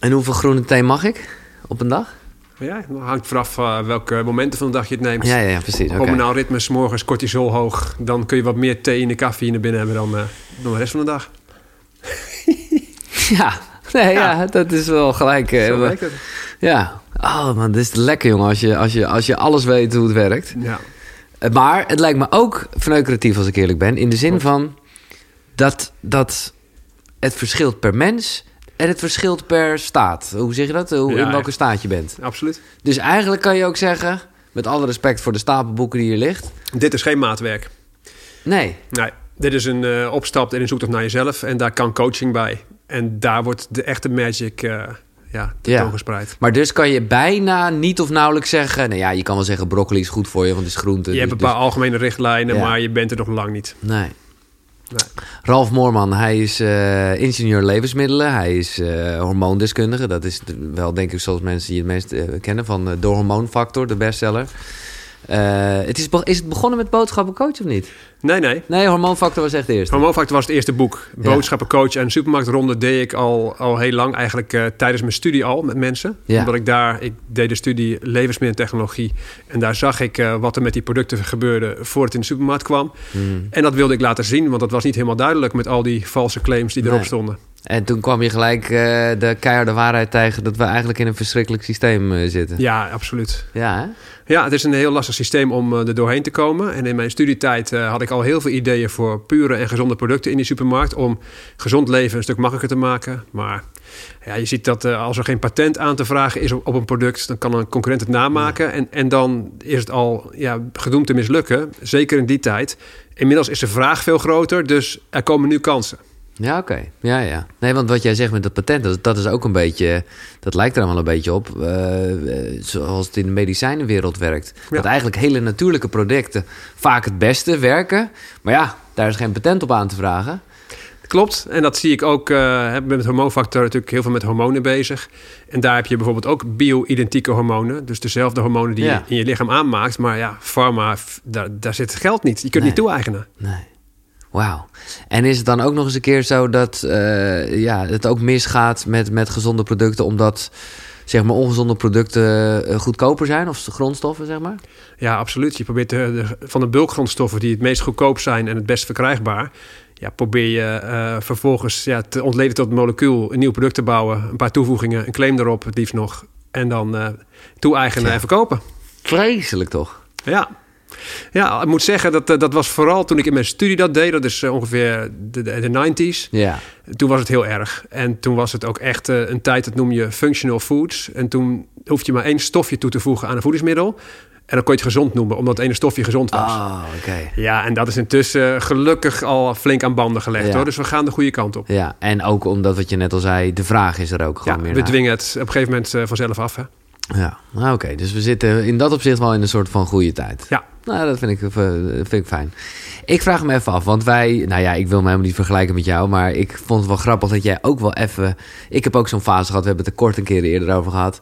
En hoeveel groene thee mag ik op een dag? Ja, het hangt vanaf uh, welke momenten van de dag je het neemt. Ja, ja, ja precies. Okay. Hormonaal ritme, s morgens cortisol hoog. Dan kun je wat meer thee in de koffie naar binnen hebben dan, uh, dan de rest van de dag. ja, nee, ja. ja. dat is wel gelijk. Uh, Zo het. Ja. Oh man, dit is lekker jongen als je, als, je, als je alles weet hoe het werkt. Ja. Maar het lijkt me ook verneukeratief als ik eerlijk ben. In de zin van dat, dat het verschilt per mens en het verschilt per staat. Hoe zeg je dat? Hoe, Ja, in welke staat je bent. Absoluut. Dus eigenlijk kan je ook zeggen, met alle respect voor de stapel boeken die hier ligt. Dit is geen maatwerk. Nee, Nee, dit is een uh, opstap in een zoektocht naar jezelf. En daar kan coaching bij. En daar wordt de echte magic uh, ja, tentoongespreid. maar dus kan je bijna niet of nauwelijks zeggen... Nou ja, je kan wel zeggen broccoli is goed voor je, want het is groente. Je hebt een dus- paar algemene richtlijnen, Ja. maar je bent er nog lang niet. Nee. Ralf Moorman, hij is eh, ingenieur levensmiddelen. Hij is eh, hormoondeskundige. Dat is wel, denk ik, zoals mensen die het meest eh, kennen... van uh, De Hormoonfactor, de bestseller. Eh, het is, is het begonnen met boodschappencoach of niet? Nee, nee. Nee, Hormoonfactor was echt de eerste. Hormoonfactor was het eerste boek. Boodschappencoach en supermarktronde deed ik al, al heel lang. Eigenlijk eh, tijdens mijn studie al met mensen. Ja. Omdat ik daar, ik deed de studie levensmiddeltechnologie. En daar zag ik eh, wat er met die producten gebeurde voor het in de supermarkt kwam. Hmm. En dat wilde ik laten zien, want dat was niet helemaal duidelijk met al die valse claims die erop Nee. stonden. En toen kwam je gelijk eh, de keiharde waarheid tegen... dat we eigenlijk in een verschrikkelijk systeem eh, zitten. Ja, absoluut. Ja, hè? Ja, het is een heel lastig systeem om eh, er doorheen te komen. En in mijn studietijd had ik al heel veel ideeën voor pure en gezonde producten in die supermarkt. Om gezond leven een stuk makkelijker te maken. Maar ja, je ziet dat als er geen patent aan te vragen is op, op een product, dan kan een concurrent het namaken. En, en dan is het al ja, gedoemd te mislukken. Zeker in die tijd. Inmiddels is de vraag veel groter, dus er komen nu kansen. Ja, oké. Ja, ja. Nee, want wat jij zegt met dat patent, dat, dat is ook een beetje... dat lijkt er allemaal een beetje op... eh, zoals het in de medicijnenwereld werkt. Ja. Dat eigenlijk hele natuurlijke producten vaak het beste werken. Maar ja, daar is geen patent op aan te vragen. Klopt, en dat zie ik ook. eh ik ben met hormoonfactor natuurlijk heel veel met hormonen bezig. En daar heb je bijvoorbeeld ook bio-identieke hormonen. Dus dezelfde hormonen die Ja. je in je lichaam aanmaakt. Maar ja, pharma, daar, daar zit geld niet. Je kunt Nee. niet toe-eigenen. Nee. Wauw. En is het dan ook nog eens een keer zo dat eh, ja, het ook misgaat met, met gezonde producten... omdat zeg maar, ongezonde producten eh, goedkoper zijn? Of grondstoffen, zeg maar? Ja, absoluut. Je probeert de, de- van de bulkgrondstoffen die het meest goedkoop zijn en het best verkrijgbaar. Ja, probeer je eh, vervolgens ja, te ontleden tot een molecuul, een nieuw product te bouwen, een paar toevoegingen, een claim erop, het liefst nog. En dan eh toe-eigenen Ja. en verkopen. Vreselijk toch? Ja. Ja, ik moet zeggen, dat, eh, dat was vooral toen ik in mijn studie dat deed. Dat is eh, ongeveer de, de, de 90s. Ja. Toen was het heel erg. En toen was het ook echt eh, een tijd, dat noem je functional foods. En toen hoef je maar één stofje toe te voegen aan een voedingsmiddel. En dan kon je het gezond noemen, omdat het ene stofje gezond was. Oh, oké. Ja, en dat is intussen gelukkig al flink aan banden gelegd Ja. hoor. Dus we gaan de goede kant op. Ja, en ook omdat wat je net al zei, de vraag is er ook Ja, gewoon meer we naar. dwingen het op een gegeven moment vanzelf af. Hè? Ja, nou, oké. Dus we zitten in dat opzicht wel in een soort van goede tijd. Ja. Nou, dat vind ik, eh, vind ik fijn. Ik vraag me even af, want wij... Nou ja, ik wil me helemaal niet vergelijken met jou... maar ik vond het wel grappig dat jij ook wel even... Ik heb ook zo'n fase gehad, we hebben het er kort een keer eerder over gehad...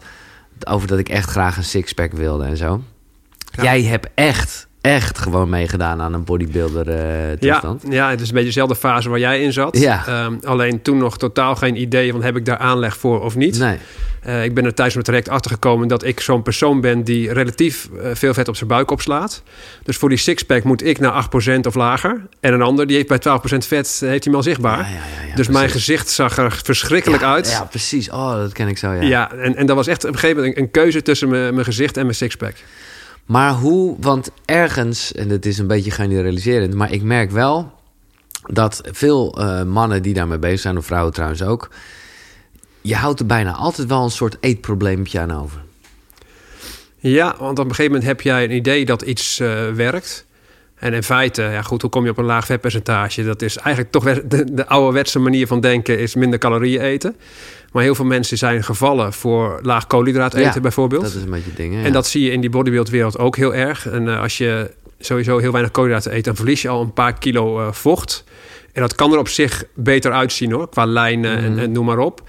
over dat ik echt graag een sixpack wilde en zo. Ja. Jij hebt echt, echt gewoon meegedaan aan een bodybuilder Ja, toestand. ja, het is een beetje dezelfde fase waar jij in zat. Ja. Ehm, alleen toen nog totaal geen idee van heb ik daar aanleg voor of niet. Nee. Eh, ik ben er tijdens mijn traject achtergekomen dat ik zo'n persoon ben die relatief eh, veel vet op zijn buik opslaat. Dus voor die sixpack moet ik naar 8% of lager. En een ander die heeft bij 12% vet, heeft hij al zichtbaar. Ja, ja, ja, ja, dus mijn gezicht zag er verschrikkelijk Ja, uit. Ja, precies. Oh, dat ken ik zo, ja. Ja, en, en dat was echt op een gegeven moment een, een keuze tussen mijn, mijn gezicht en mijn sixpack. Maar hoe, want ergens, en het is een beetje generaliserend, maar ik merk wel dat veel eh, mannen die daarmee bezig zijn, of vrouwen trouwens ook, je houdt er bijna altijd wel een soort eetprobleempje aan over. Ja, want op een gegeven moment heb jij een idee dat iets eh, werkt. En in feite, ja goed, hoe kom je op een laag vetpercentage? Dat is eigenlijk toch weer de, de ouderwetse manier van denken, is minder calorieën eten. Maar heel veel mensen zijn gevallen voor laag koolhydraat eten Ja, bijvoorbeeld. Dat is een beetje het ding. hè? En dat zie je in die bodybuildwereld ook heel erg. En eh, als je sowieso heel weinig koolhydraten eet, dan verlies je al een paar kilo eh, vocht. En dat kan er op zich beter uitzien hoor, qua lijnen en, Mhm. en noem maar op.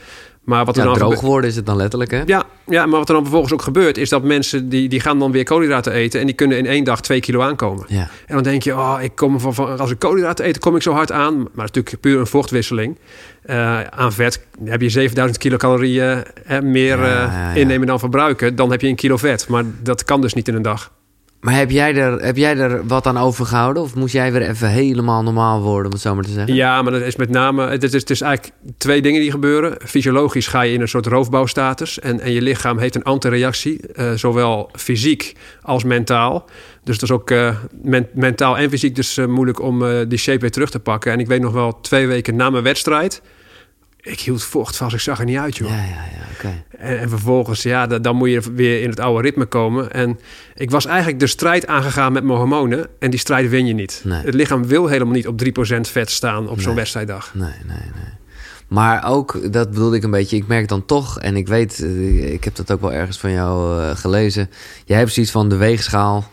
Maar wat er Ja, dan droog worden is het dan letterlijk, hè? Ja, ja, maar wat er dan vervolgens ook gebeurt, is dat mensen die, die gaan dan weer koolhydraten eten en die kunnen in één dag twee kilo aankomen. Ja. En dan denk je, oh, ik kom van, van, als ik koolhydraten eet, kom ik zo hard aan. Maar dat is natuurlijk puur een vochtwisseling. Eh, aan vet heb je 7000 kilocalorieën meer eh, ja, ja. innemen dan verbruiken. Dan heb je een kilo vet. Maar dat kan dus niet in een dag. Maar heb jij, er, heb jij er wat aan overgehouden? Of moest jij weer even helemaal normaal worden, om het zo maar te zeggen? Ja, maar dat is met name... Het is, het is eigenlijk twee dingen die gebeuren. Fysiologisch ga je in een soort roofbouwstatus. En, en je lichaam heeft een antireactie. eh, zowel fysiek als mentaal. Dus dat is ook eh, men- mentaal en fysiek dus eh, moeilijk om die shape weer terug te pakken. En ik weet nog wel, twee weken na mijn wedstrijd... Ik hield vocht vast, ik zag er niet uit, joh. Ja, ja, ja, oké. En, en vervolgens, ja, da- dan moet je weer in het oude ritme komen. En ik was eigenlijk de strijd aangegaan met mijn hormonen. En die strijd win je niet. Nee. Het lichaam wil helemaal niet op 3% vet staan op zo'n wedstrijddag. Nee, nee, nee. Maar ook, dat bedoelde ik een beetje, ik merk dan toch, en ik weet, eh, ik heb dat ook wel ergens van jou eh, gelezen. Jij hebt zoiets van de weegschaal.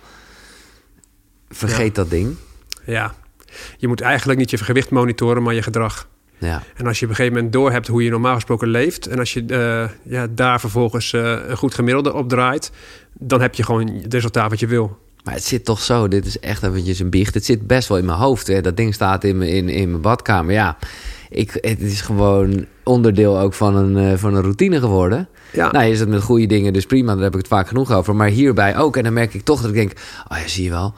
Vergeet dat ding. Ja, je moet eigenlijk niet je gewicht monitoren, maar je gedrag. Ja, En als je op een gegeven moment doorhebt hoe je normaal gesproken leeft... en als je eh, ja, daar vervolgens eh, een goed gemiddelde op draait... dan heb je gewoon het resultaat wat je wil. maar het zit toch zo, dit is echt eventjes een biecht. Het zit best wel in mijn hoofd. Hè. Dat ding staat in mijn, in, in mijn badkamer. Ja, ik, het is gewoon onderdeel ook van een, eh, van een routine geworden. Ja, Nou, is het met goede dingen dus prima, daar heb ik het vaak genoeg over. Maar hierbij ook. En dan merk ik toch dat ik denk, oh ja, zie je wel.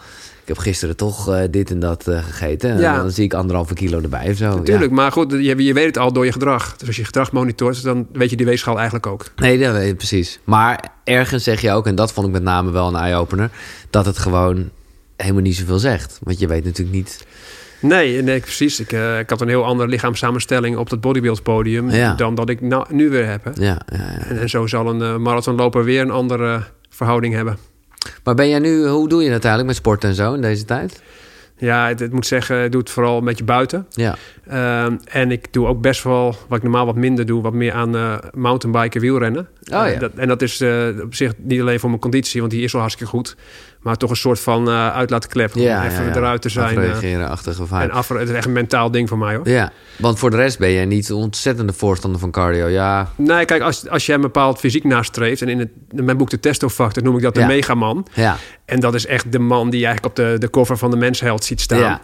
Ik heb gisteren toch eh, dit en dat eh, gegeten. En dan zie ik anderhalve kilo erbij of zo. natuurlijk. Maar goed, je, je weet het al door je gedrag. Dus als je gedrag monitort, dan weet je die weegschaal eigenlijk ook. Nee, dat weet ik precies. Maar ergens zeg je ook, en dat vond ik met name wel een eye-opener... dat het gewoon helemaal niet zoveel zegt. Want je weet natuurlijk niet... Nee, nee precies. Ik, eh, ik had een heel andere lichaamssamenstelling op het bodybuildpodium... Ja. dan dat ik nou, nu weer heb. Hè. Ja, ja, ja. En, en zo zal een marathonloper weer een andere verhouding hebben. Maar ben jij nu, hoe doe je het eigenlijk met sport en zo in deze tijd? Ja, het, het moet zeggen, ik doe het vooral een beetje buiten. Ja, Ehm, en ik doe ook best wel, wat ik normaal wat minder doe, wat meer aan eh mountainbiken, wielrennen. Oh, Eh, ja. dat, en dat is eh, op zich niet alleen voor mijn conditie, want die is al hartstikke goed. Maar toch een soort van eh uitlaatklep om ja, even ja, ja. eruit te zijn. eh, Afreageren-achtige vibe. en af, het is echt een mentaal ding voor mij hoor. Ja, want voor de rest ben jij niet ontzettende voorstander van cardio. Ja, Nee, kijk, als, als je een bepaald fysiek nastreeft... en in, het, in mijn boek De Testofactor noem ik dat de megaman. ja, En dat is echt de man die je eigenlijk op de, de cover van de Mensheld ziet staan. Ja.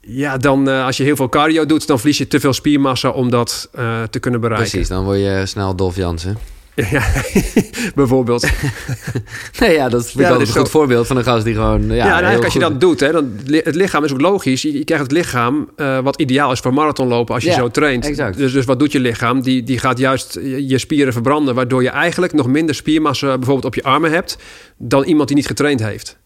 Ja, dan eh, als je heel veel cardio doet... dan verlies je te veel spiermassa om dat te kunnen bereiken. precies. Dan word je snel Dolf Jansen. Ja, bijvoorbeeld. Nee, ja, dat vind ik Ja, altijd dat een is goed zo. voorbeeld van een gast die gewoon... Ja, eigenlijk als je goed- dat doet, hè, dan het lichaam is ook logisch. Je, je krijgt het lichaam eh, wat ideaal is voor marathonlopen als je Ja, zo traint. exact. Dus, dus wat doet je lichaam? Die, die gaat juist je, spieren verbranden, waardoor je eigenlijk nog minder spiermassa bijvoorbeeld op je armen hebt dan iemand die niet getraind heeft.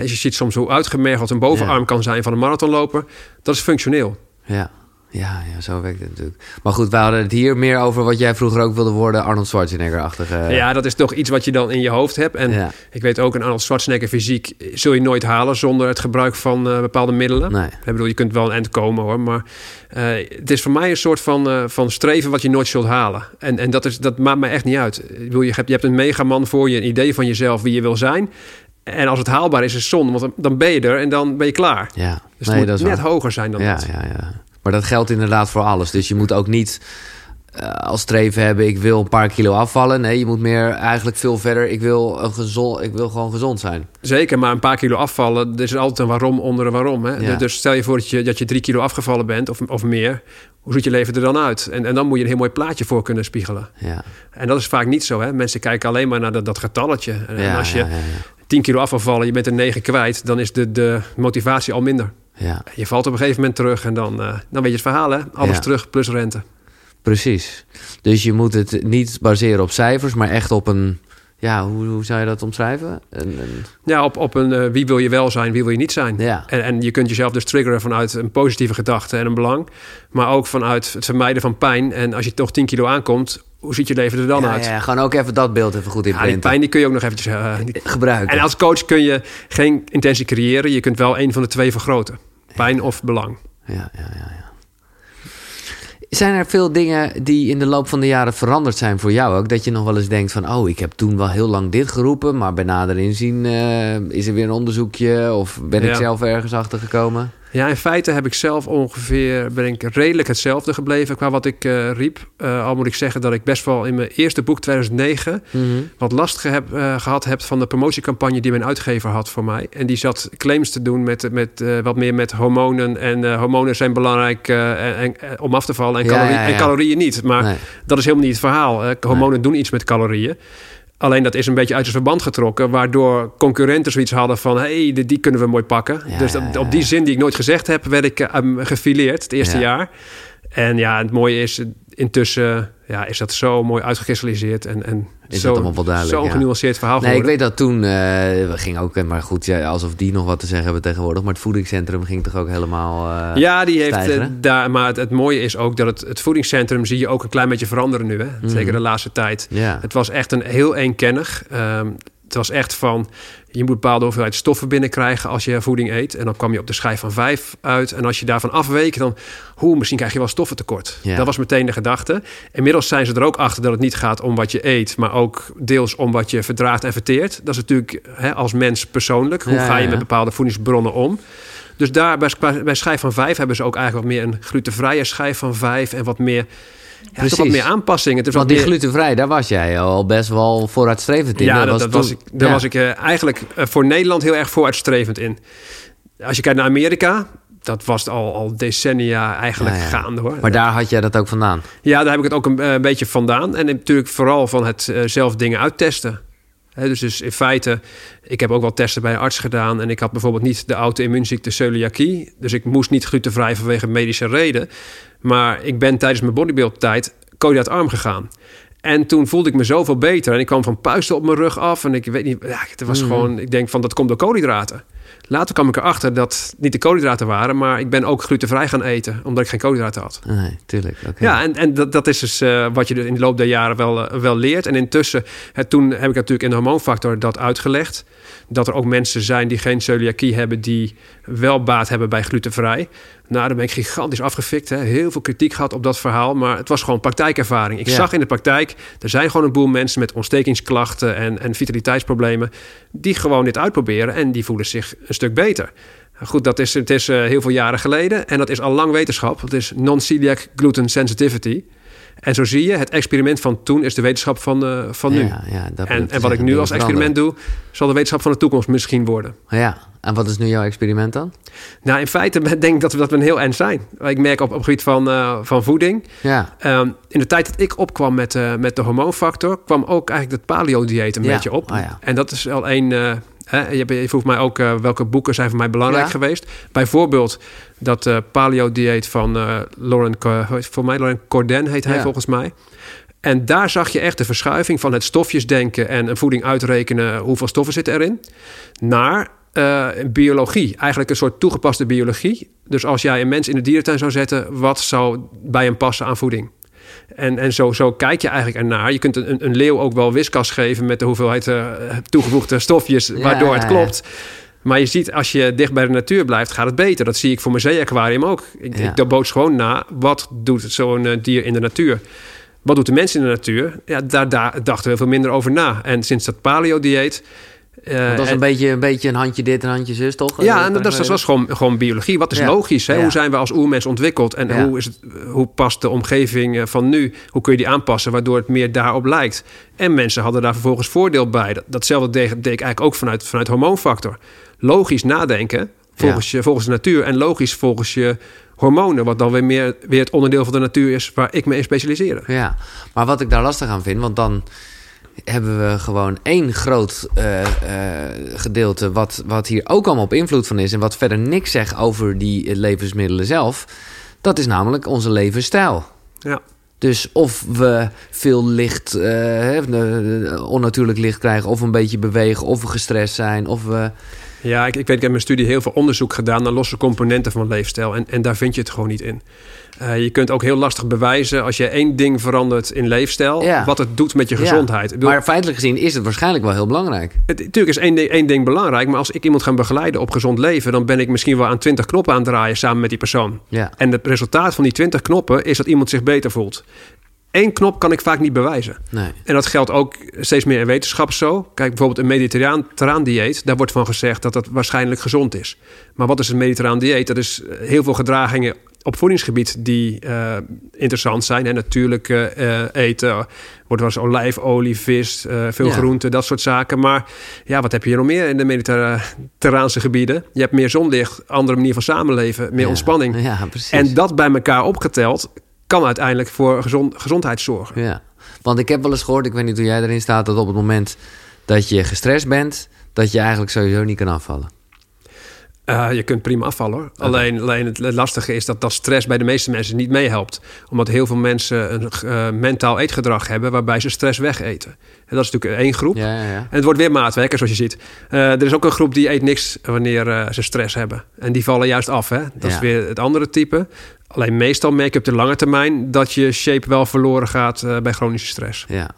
Je ziet soms hoe uitgemergeld een bovenarm kan zijn van een marathonloper. Dat is functioneel. Ja. Ja, ja, zo werkt het natuurlijk. Maar goed, we hadden het hier meer over wat jij vroeger ook wilde worden. Arnold Schwarzenegger-achtige... Ja, dat is toch iets wat je dan in je hoofd hebt. En Ja. ik weet ook, een Arnold Schwarzenegger fysiek zul je nooit halen zonder het gebruik van eh, bepaalde middelen. Nee. Ik bedoel, je kunt wel een eind komen hoor. Maar eh, het is voor mij een soort van, eh, van streven wat je nooit zult halen. En, en dat, is, dat maakt me echt niet uit. Ik bedoel, je, hebt, je hebt een megaman voor je, een idee van jezelf wie je wil zijn. En als het haalbaar is, is zonde. Want dan- ben je er en dan ben je klaar. Ja, Dus nee, het dat moet net waar. hoger zijn dan Ja, dat. ja, ja. Maar dat geldt inderdaad voor alles. Dus je moet ook niet eh, als streven hebben... ik wil een paar kilo afvallen. Nee, je moet meer eigenlijk veel verder... ik wil, een gezond, ik wil gewoon gezond zijn. Zeker, maar een paar kilo afvallen, er is altijd een waarom onder een waarom. Hè? Ja. Dus stel je voor dat je, dat je drie kilo afgevallen bent of, of meer. Hoe ziet je leven er dan uit? En, en dan moet je een heel mooi plaatje voor kunnen spiegelen. Ja, En dat is vaak niet zo. Hè? Mensen kijken alleen maar naar dat, dat getalletje. En ja, als je ja, ja, ja. 10 kilo af wil vallen, je bent er 9 kwijt, dan is de, de motivatie al minder. Ja, Je valt op een gegeven moment terug en dan, eh, dan weet je het verhaal. Hè? Alles Ja. terug plus rente. precies. Dus je moet het niet baseren op cijfers... maar echt op een... Ja, hoe, hoe zou je dat omschrijven? Een, een, Ja, op, op een eh, wie wil je wel zijn, wie wil je niet zijn. ja, En, en je kunt jezelf dus triggeren vanuit een positieve gedachte en een belang. Maar ook vanuit het vermijden van pijn. En als je toch 10 kilo aankomt, hoe ziet je leven er dan ja, uit? ja, gewoon ook even dat beeld even goed Ja, die inprinten. pijn die kun je ook nog eventjes... eh, gebruiken. En als coach kun je geen intentie creëren. Je kunt wel een van de twee vergroten. Pijn of belang. Ja, ja, ja, ja. Zijn er veel dingen die in de loop van de jaren veranderd zijn voor jou ook? Dat je nog wel eens denkt van... oh, ik heb toen wel heel lang dit geroepen... maar bij nader inzien eh, is er weer een onderzoekje... of ben ik Ja. zelf ergens achter gekomen? Ja, in feite heb ik zelf ongeveer, ben ik redelijk hetzelfde gebleven qua wat ik uh, riep. Uh, al moet ik zeggen dat ik best wel in mijn eerste boek 2009 Mhm. wat last heb, uh, gehad heb van de promotiecampagne die mijn uitgever had voor mij. En die zat claims te doen met, met wat meer met hormonen. En hormonen zijn belangrijk en, en, om af te vallen en, Ja, calorie, ja, ja. en calorieën niet. Maar Nee. dat is helemaal niet het verhaal. Hormonen doen iets met calorieën. Alleen dat is een beetje uit het verband getrokken, waardoor concurrenten zoiets hadden van: hé, hey, die kunnen we mooi pakken. Ja, dus op, die zin die ik nooit gezegd heb, werd ik um, gefileerd het eerste Ja. jaar. En ja, het mooie is, intussen ja, is dat zo mooi uitgekristalliseerd en, en Is zo, dat allemaal wel duidelijk, zo'n ja. genuanceerd verhaal Nee, ik weet dat toen, eh, we gingen ook, maar goed, ja, alsof die nog wat te zeggen hebben tegenwoordig. Maar het voedingscentrum ging toch ook helemaal. eh, Ja, die heeft eh, daar. Maar het, het mooie is ook dat het, het voedingscentrum zie je ook een klein beetje veranderen nu. Hè? Mhm. Zeker de laatste tijd. ja. Het was echt een heel eenkennig. Ehm het was echt van, je moet bepaalde hoeveelheid stoffen binnenkrijgen als je voeding eet. En dan kwam je op de schijf van vijf uit. En als je daarvan afweek, dan, hoe, misschien krijg je wel stoffentekort. Ja. Dat was meteen de gedachte. Inmiddels zijn ze er ook achter dat het niet gaat om wat je eet, maar ook deels om wat je verdraagt en verteert. Dat is natuurlijk hè, als mens persoonlijk. Hoe Ja, ga je ja. met bepaalde voedingsbronnen om? Dus daar bij, bij schijf van vijf hebben ze ook eigenlijk wat meer een glutenvrije schijf van vijf en wat meer, ja, toch wat Precies. meer aanpassingen. Het is Want die meer- glutenvrij, daar was jij al best wel vooruitstrevend in. ja, dat, dat was ik, daar ja. was ik eh, eigenlijk eh, voor Nederland heel erg vooruitstrevend in. Als je kijkt naar Amerika, dat was al, al decennia eigenlijk Ja, ja. gaande hoor. Maar daar had jij dat ook vandaan. Ja, daar heb ik het ook een, eh, een beetje vandaan. En natuurlijk vooral van het zelf dingen uittesten. Dus, dus in feite, ik heb ook wel testen bij een arts gedaan. En ik had bijvoorbeeld niet de auto-immuunziekte celiakie. Dus ik moest niet glutenvrij vanwege medische reden. Maar ik ben tijdens mijn bodybuild-tijd koolhydraatarm gegaan. En toen voelde ik me zoveel beter. En ik kwam van puisten op mijn rug af. En ik weet niet, ja, het was Mhm. gewoon... Ik denk van, dat komt door koolhydraten. Later kwam ik erachter dat het niet de koolhydraten waren... maar ik ben ook glutenvrij gaan eten... omdat ik geen koolhydraten had. Nee, tuurlijk. Ja, en, en dat, dat is dus eh, wat je in de loop der jaren wel, eh, wel leert. En intussen, toen heb ik natuurlijk in de hormoonfactor dat uitgelegd. Dat er ook mensen zijn die geen celiakie hebben, die wel baat hebben bij glutenvrij. Nou, daar ben ik gigantisch afgefikt. Hè. Heel veel kritiek gehad op dat verhaal, maar het was gewoon praktijkervaring. Ik Ja. zag in de praktijk, er zijn gewoon een boel mensen met ontstekingsklachten en, en vitaliteitsproblemen, die gewoon dit uitproberen en die voelen zich een stuk beter. Goed, dat is, het is eh, heel veel jaren geleden en dat is al lang wetenschap. Het is non-celiac gluten sensitivity. En zo zie je, het experiment van toen is de wetenschap van, eh, van nu. Ja, dat En, en wat ik nu als experiment doe, zal de wetenschap van de toekomst misschien worden. Ja, en wat is nu jouw experiment dan? Nou, in feite denk ik dat we, dat we een heel eind zijn. Ik merk op, op het gebied van, eh, van voeding. Ja, Ehm, in de tijd dat ik opkwam met, eh, met de hormoonfactor, kwam ook eigenlijk het paleo-dieet een Ja. beetje op. Oh ja. En dat is al één. eh, hè, je, je vroeg mij ook welke boeken zijn voor mij belangrijk geweest. Bijvoorbeeld dat paleo-dieet van Lauren, voor mij Lauren Corden heet hij volgens mij. En daar zag je echt de verschuiving van het stofjesdenken en een voeding uitrekenen hoeveel stoffen zitten erin, naar eh, biologie. Eigenlijk een soort toegepaste biologie. Dus als jij een mens in de dierentuin zou zetten, wat zou bij hem passen aan voeding? En, en zo, zo kijk je eigenlijk ernaar. Je kunt een, een leeuw ook wel wiskas geven met de hoeveelheid eh, toegevoegde stofjes, waardoor ja, het ja. klopt. Maar je ziet, als je dicht bij de natuur blijft, gaat het beter. Dat zie ik voor mijn zeeaquarium ook. Ik, Ja. ik gewoon na. Wat doet zo'n eh, dier in de natuur? Wat doet de mens in de natuur? Ja, daar, daar dachten we veel minder over na. En sinds dat paleo-dieet... eh, dat en- een beetje, een beetje een handje dit, een handje zus, toch? ja, Eh, en dat, is- dat was gewoon, gewoon biologie. Wat is Ja. logisch? Hè? Ja. Hoe zijn we als oermens ontwikkeld? En Ja. hoe, is het, hoe past de omgeving eh, van nu? Hoe kun je die aanpassen waardoor het meer daarop lijkt? En mensen hadden daar vervolgens voordeel bij. Dat- Datzelfde deed, deed ik eigenlijk ook vanuit, vanuit hormoonfactor. Logisch nadenken volgens, je, volgens de natuur. En logisch volgens je hormonen. Wat dan weer, meer, weer het onderdeel van de natuur is waar ik me in specialiseer. Ja, maar wat ik daar lastig aan vind, want dan hebben we gewoon één groot eh, eh, gedeelte wat, wat hier ook allemaal op invloed van is en wat verder niks zegt over die eh, levensmiddelen zelf. Dat is namelijk onze levensstijl. Ja. Dus of we veel licht, onnatuurlijk licht krijgen, of een beetje bewegen, of we gestrest zijn, of we... Ja, ik, ik weet, ik heb in mijn studie heel veel onderzoek gedaan naar losse componenten van leefstijl. En, en daar vind je het gewoon niet in. Eh, je kunt ook heel lastig bewijzen als je één ding verandert in leefstijl, Ja. wat het doet met je gezondheid. Bedoel, Maar feitelijk gezien is het waarschijnlijk wel heel belangrijk. het, natuurlijk is één ding, één ding belangrijk, maar als ik iemand ga begeleiden op gezond leven, dan ben ik misschien wel aan twintig knoppen aan het draaien samen met die persoon. Ja, En het resultaat van die twintig knoppen is dat iemand zich beter voelt. Één knop kan ik vaak niet bewijzen. Nee. En dat geldt ook steeds meer in wetenschap zo. Kijk, bijvoorbeeld een mediterraan dieet. Daar wordt van gezegd dat dat waarschijnlijk gezond is. Maar wat is een mediterraan dieet? Dat is heel veel gedragingen op voedingsgebied die uh, interessant zijn. En natuurlijk uh, eten, wordt wel eens olijfolie, vis, uh, veel ja. groenten, dat soort zaken. Maar ja, wat heb je hier nog meer in de mediterraanse gebieden? Je hebt meer zonlicht, andere manier van samenleven, meer ja. ontspanning. Ja, precies. En dat bij elkaar opgeteld kan uiteindelijk voor gezond, gezondheid zorgen. Ja, want ik heb wel eens gehoord, ik weet niet hoe jij erin staat, dat op het moment dat je gestrest bent, dat je eigenlijk sowieso niet kan afvallen. Uh, je kunt prima afvallen hoor. Okay. Alleen, alleen het, het, lastige is dat dat stress bij de meeste mensen niet meehelpt. Omdat heel veel mensen een uh, mentaal eetgedrag hebben waarbij ze stress wegeten. En dat is natuurlijk één groep. Ja, ja, ja. En het wordt weer maatwerken zoals je ziet. Uh, er is ook een groep die eet niks wanneer ze stress hebben. En die vallen juist af. Hè? Dat is weer het andere type. Alleen meestal merk je op de lange termijn dat je shape wel verloren gaat bij chronische stress. Ja.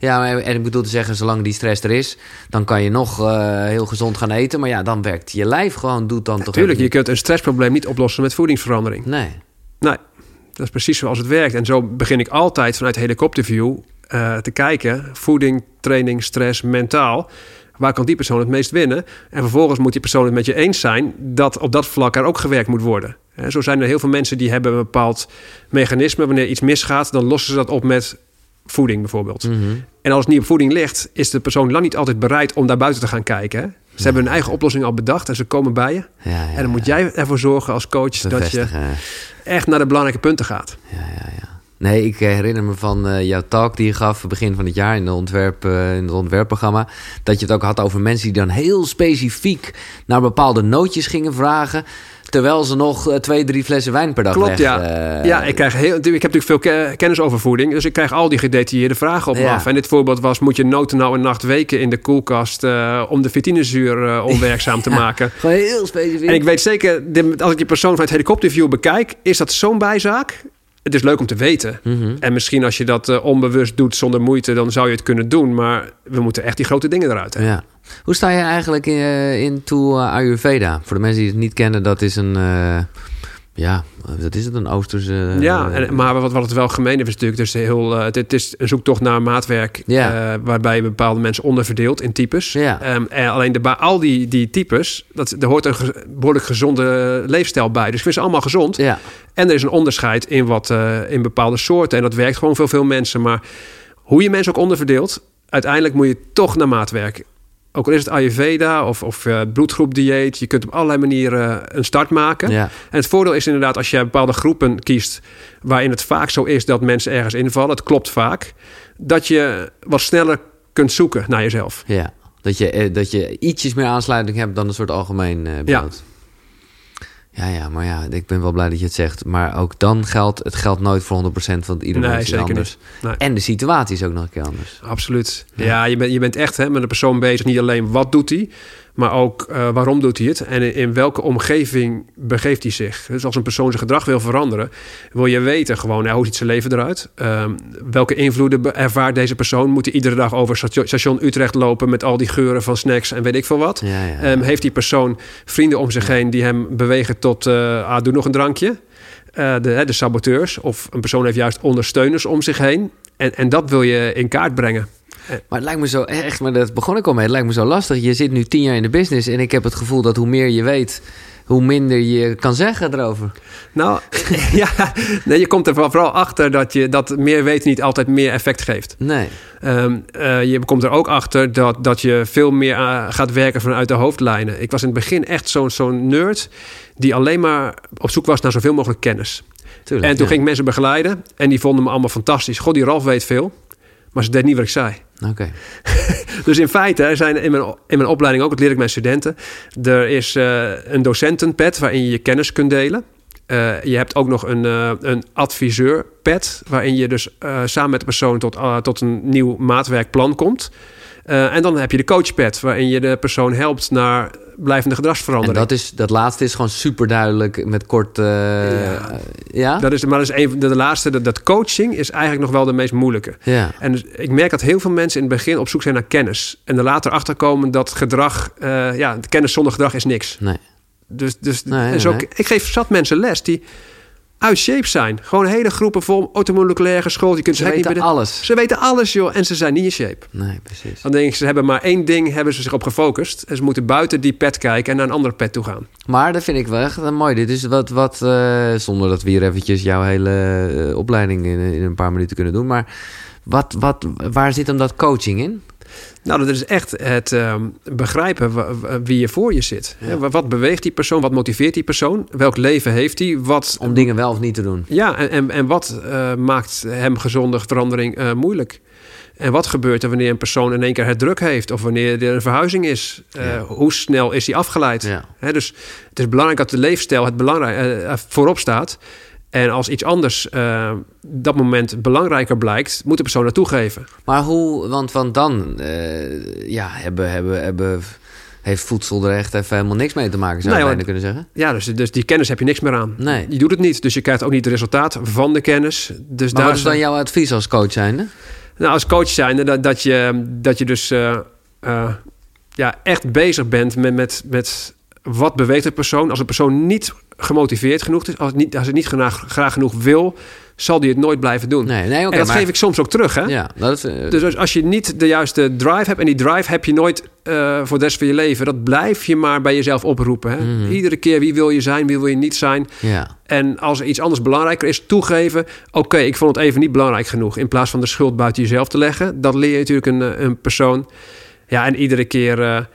Ja, en ik bedoel te zeggen, zolang die stress er is, dan kan je nog uh, heel gezond gaan eten. Maar ja, dan werkt je lijf gewoon, doet dan toch. Tuurlijk, je kunt een stressprobleem niet oplossen met voedingsverandering. Nee. Nee, dat is precies zoals het werkt. En zo begin ik altijd vanuit helikopterview uh, te kijken: voeding, training, stress, mentaal. Waar kan die persoon het meest winnen? En vervolgens moet die persoon het met je eens zijn dat op dat vlak er ook gewerkt moet worden. En zo zijn er heel veel mensen die hebben een bepaald mechanisme. Wanneer iets misgaat, dan lossen ze dat op met voeding bijvoorbeeld. Mm -hmm. En als het niet op voeding ligt, is de persoon lang niet altijd bereid om daar buiten te gaan kijken. Hè? Ze ja. hebben hun eigen oplossing al bedacht en ze komen bij je. Ja, ja, en dan moet jij ervoor zorgen als coach dat je echt naar de belangrijke punten gaat. Ja, ja, ja. Nee, ik herinner me van uh, jouw talk die je gaf begin van het jaar in, de ontwerp, uh, in het ontwerpprogramma. Dat je het ook had over mensen die dan heel specifiek naar bepaalde nootjes gingen vragen. Terwijl ze nog uh, twee, drie flessen wijn per dag Klopt, weg, ja. Uh, ja, ik, krijg heel, ik heb natuurlijk veel ke kennis over voeding. Dus ik krijg al die gedetailleerde vragen op me Ja. af. En dit voorbeeld was... moet je noten nou een nacht weken in de koelkast... Uh, om de vitinezuur onwerkzaam te maken? Gewoon heel specifiek. En ik weet zeker, als ik die persoon vanuit helikopterview bekijk... is dat zo'n bijzaak? Het is leuk om te weten. Mm -hmm. En misschien als je dat uh, onbewust doet zonder moeite... dan zou je het kunnen doen. Maar we moeten echt die grote dingen eruit hebben. Ja. Hoe sta je eigenlijk in, uh, into uh, Ayurveda? Voor de mensen die het niet kennen, dat is een... Ja, dat is het, een Oosterse... Ja, en, maar wat, wat het wel gemeen heeft is natuurlijk... Dus heel, het, het, is een zoektocht naar maatwerk... Ja. waarbij je bepaalde mensen onderverdeelt in types. Ja. Um, en alleen de, al die, die types, dat, er hoort een ge, behoorlijk gezonde leefstijl bij. Dus ik vind ze allemaal gezond. Ja. En er is een onderscheid in, wat, in bepaalde soorten. En dat werkt gewoon voor veel mensen. Maar hoe je mensen ook onderverdeelt... uiteindelijk moet je toch naar maatwerk ook al is het Ayurveda of, of uh, bloedgroepdieet, je kunt op allerlei manieren een start maken. Ja. En het voordeel is inderdaad als je bepaalde groepen kiest, waarin het vaak zo is dat mensen ergens invallen, het klopt vaak, dat je wat sneller kunt zoeken naar jezelf. Ja, dat je, dat je ietsjes meer aansluiting hebt dan een soort algemeen beeld. Ja. Ja, ja, maar ja, ik ben wel blij dat je het zegt. Maar ook dan geldt, het geldt nooit voor 100% van ieder nee, mens is anders. Nee. En de situatie is ook nog een keer anders. Absoluut. Ja, ja je, bent, je bent echt hè, met een persoon bezig. Niet alleen wat doet hij, maar ook uh, waarom doet hij het. En in, in, welke omgeving begeeft hij zich. Dus als een persoon zijn gedrag wil veranderen, wil je weten gewoon, ja, hoe ziet zijn leven eruit? Um, welke invloeden ervaart deze persoon? Moet hij iedere dag over station Utrecht lopen met al die geuren van snacks en weet ik veel wat? Ja, ja. Um, heeft die persoon vrienden om zich heen die hem bewegen tot, uh, ah, doe nog een drankje? Uh, de, de saboteurs. Of een persoon heeft juist ondersteuners om zich heen. En, en dat wil je in kaart brengen. Maar het lijkt me zo echt, maar dat begon ik al mee. Het lijkt me zo lastig. Je zit nu tien jaar in de business en ik heb het gevoel dat hoe meer je weet, hoe minder je kan zeggen erover. Nou, ja, nee, je komt er vooral achter dat, je, dat meer weten niet altijd meer effect geeft. Nee. Um, uh, je komt er ook achter dat, dat je veel meer uh, gaat werken vanuit de hoofdlijnen. Ik was in het begin echt zo'n zo'n nerd die alleen maar op zoek was naar zoveel mogelijk kennis. Tuurlijk, en toen ja. ging ik mensen begeleiden en die vonden me allemaal fantastisch. God, die Ralf weet veel. Maar ze deed niet wat ik zei. Oké. Okay. dus in feite zijn in mijn, in mijn opleiding ook, dat leer ik mijn studenten. Er is uh, een docentenpad waarin je je kennis kunt delen. Uh, je hebt ook nog een, uh, een adviseurpad, waarin je dus samen met de persoon tot, tot een nieuw maatwerkplan komt. En dan heb je de coachpad, waarin je de persoon helpt naar blijvende gedragsverandering. En dat, is, dat laatste is gewoon super duidelijk met kort. ja. ja. Dat is, maar dat is een, de, de laatste, dat, dat coaching is eigenlijk nog wel de meest moeilijke. Ja. En dus, ik merk dat heel veel mensen in het begin op zoek zijn naar kennis. En er later achter komen dat gedrag, ja, kennis zonder gedrag is niks. Nee. Dus, dus nee, dus nee. ik geef zat mensen les die uit shape zijn. Gewoon hele groepen vol automoleculair geschoold. Je kunt Ze niet weten de- alles. Ze weten alles, joh. En ze zijn niet in shape. Nee, precies. Dan denk ik, ze hebben maar één ding, hebben ze zich op gefocust. En ze moeten buiten die pet kijken en naar een andere pet toe gaan. Maar dat vind ik wel echt eh, mooi. Dit is wat, wat eh, zonder dat we hier eventjes jouw hele eh, opleiding in, in een paar minuten kunnen doen. Maar wat, wat, waar zit hem dat coaching in? Nou, dat is echt het ehm, begrijpen wie je voor je zit. Ja. Wat beweegt die persoon? Wat motiveert die persoon? Welk leven heeft hij? Wat, Om dingen wel of niet te doen. ja, en, en, en wat eh, maakt hem gezonde verandering eh, moeilijk? En wat gebeurt er wanneer een persoon in één keer het druk heeft? Of wanneer er een verhuizing is? Eh. Hoe snel is hij afgeleid? Ja. Dus het is belangrijk dat de leefstijl het belangrijk, voorop staat. En als iets anders eh, dat moment belangrijker blijkt, moet de persoon dat toegeven. Maar hoe, want, want dan eh, ja, hebben, hebben, hebben, heeft voedsel er echt even helemaal niks mee te maken, zou je bijna kunnen zeggen. Ja, dus, dus die kennis heb je niks meer aan. Nee. Je doet het niet, dus je krijgt ook niet het resultaat van de kennis. Dus Maar daar wat is dan jouw advies als coach zijnde? Nou, als coach zijnde dat, dat, je, dat je dus eh, ja, echt bezig bent met, met, met wat beweegt de persoon. Als een persoon niet gemotiveerd genoeg is, als, het niet, als hij niet graag, graag genoeg wil, zal hij het nooit blijven doen. Nee, nee en dat maar, geef ik soms ook terug. Hè? Ja, dat eh, Dus als- je niet de juiste drive hebt, en die drive heb je nooit eh, voor de rest van je leven, dat blijf je maar bij jezelf oproepen. Hè? Mhm. Iedere keer wie wil je zijn, wie wil je niet zijn. ja. En als er iets anders belangrijker is, toegeven. Oké, ik vond het even niet belangrijk genoeg. In plaats van de schuld buiten jezelf te leggen. Dat leer je natuurlijk een, eh, een persoon. Ja, en iedere keer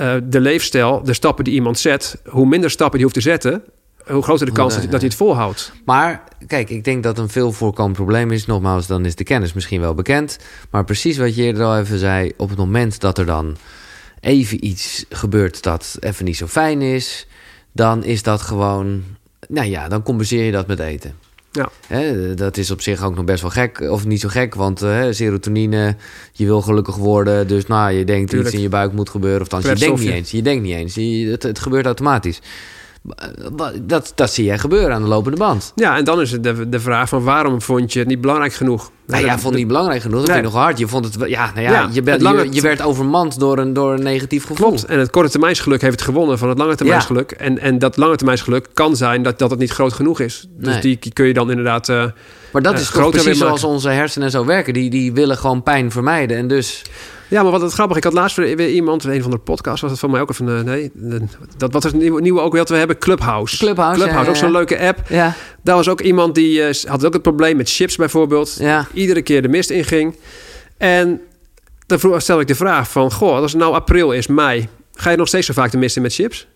eh, de leefstijl, de stappen die iemand zet. Hoe minder stappen die hoeft te zetten, hoe groter de kans dat, hij het volhoudt. Maar kijk, ik denk dat een veel voorkomend probleem is. Nogmaals, dan is de kennis misschien wel bekend. Maar precies wat je eerder al even zei. Op het moment dat er dan even iets gebeurt dat even niet zo fijn is. Dan is dat gewoon. Nou ja, dan compenseer je dat met eten. Ja. Hè, dat is op zich ook nog best wel gek. Of niet zo gek, want eh, serotonine, je wil gelukkig worden. Dus nou, je denkt Tuurlijk. iets in je buik moet gebeuren. Of dan, je denkt niet eens. Je denkt niet eens. Je, het, het gebeurt automatisch. Dat, dat zie jij gebeuren aan de lopende band. Ja, en dan is het de, de vraag van waarom vond je het niet belangrijk genoeg? Nou, jij vond het niet belangrijk genoeg. Dat Nee. vind ik nog hard. Je vond het, ja, nou ja, Ja, je, bent, lange- je, je werd overmand door een, door een negatief gevoel. Klopt. En het korte termijnsgeluk heeft het gewonnen van het lange termijnsgeluk. En, en dat lange termijnsgeluk kan zijn dat, dat het niet groot genoeg is. Dus Nee. die kun je dan inderdaad... eh, Maar dat eh, is toch groter precies zoals onze hersenen zo werken. Die, die willen gewoon pijn vermijden. En dus, Ja, maar wat het grappig, ik had laatst weer, iemand, een van de podcasts was het van mij ook even, eh, nee, de- dat wat is het nieuwe, nieuwe ook weer dat we hebben, Clubhouse. Clubhouse, ja, ook zo'n leuke app. ja, Daar was ook iemand die eh, had ook het probleem met chips bijvoorbeeld. ja. Iedere keer de mist inging. En dan vroeg- stelde ik de vraag van, goh, als het nou april is, mei, ga je nog steeds zo vaak de mist in met chips?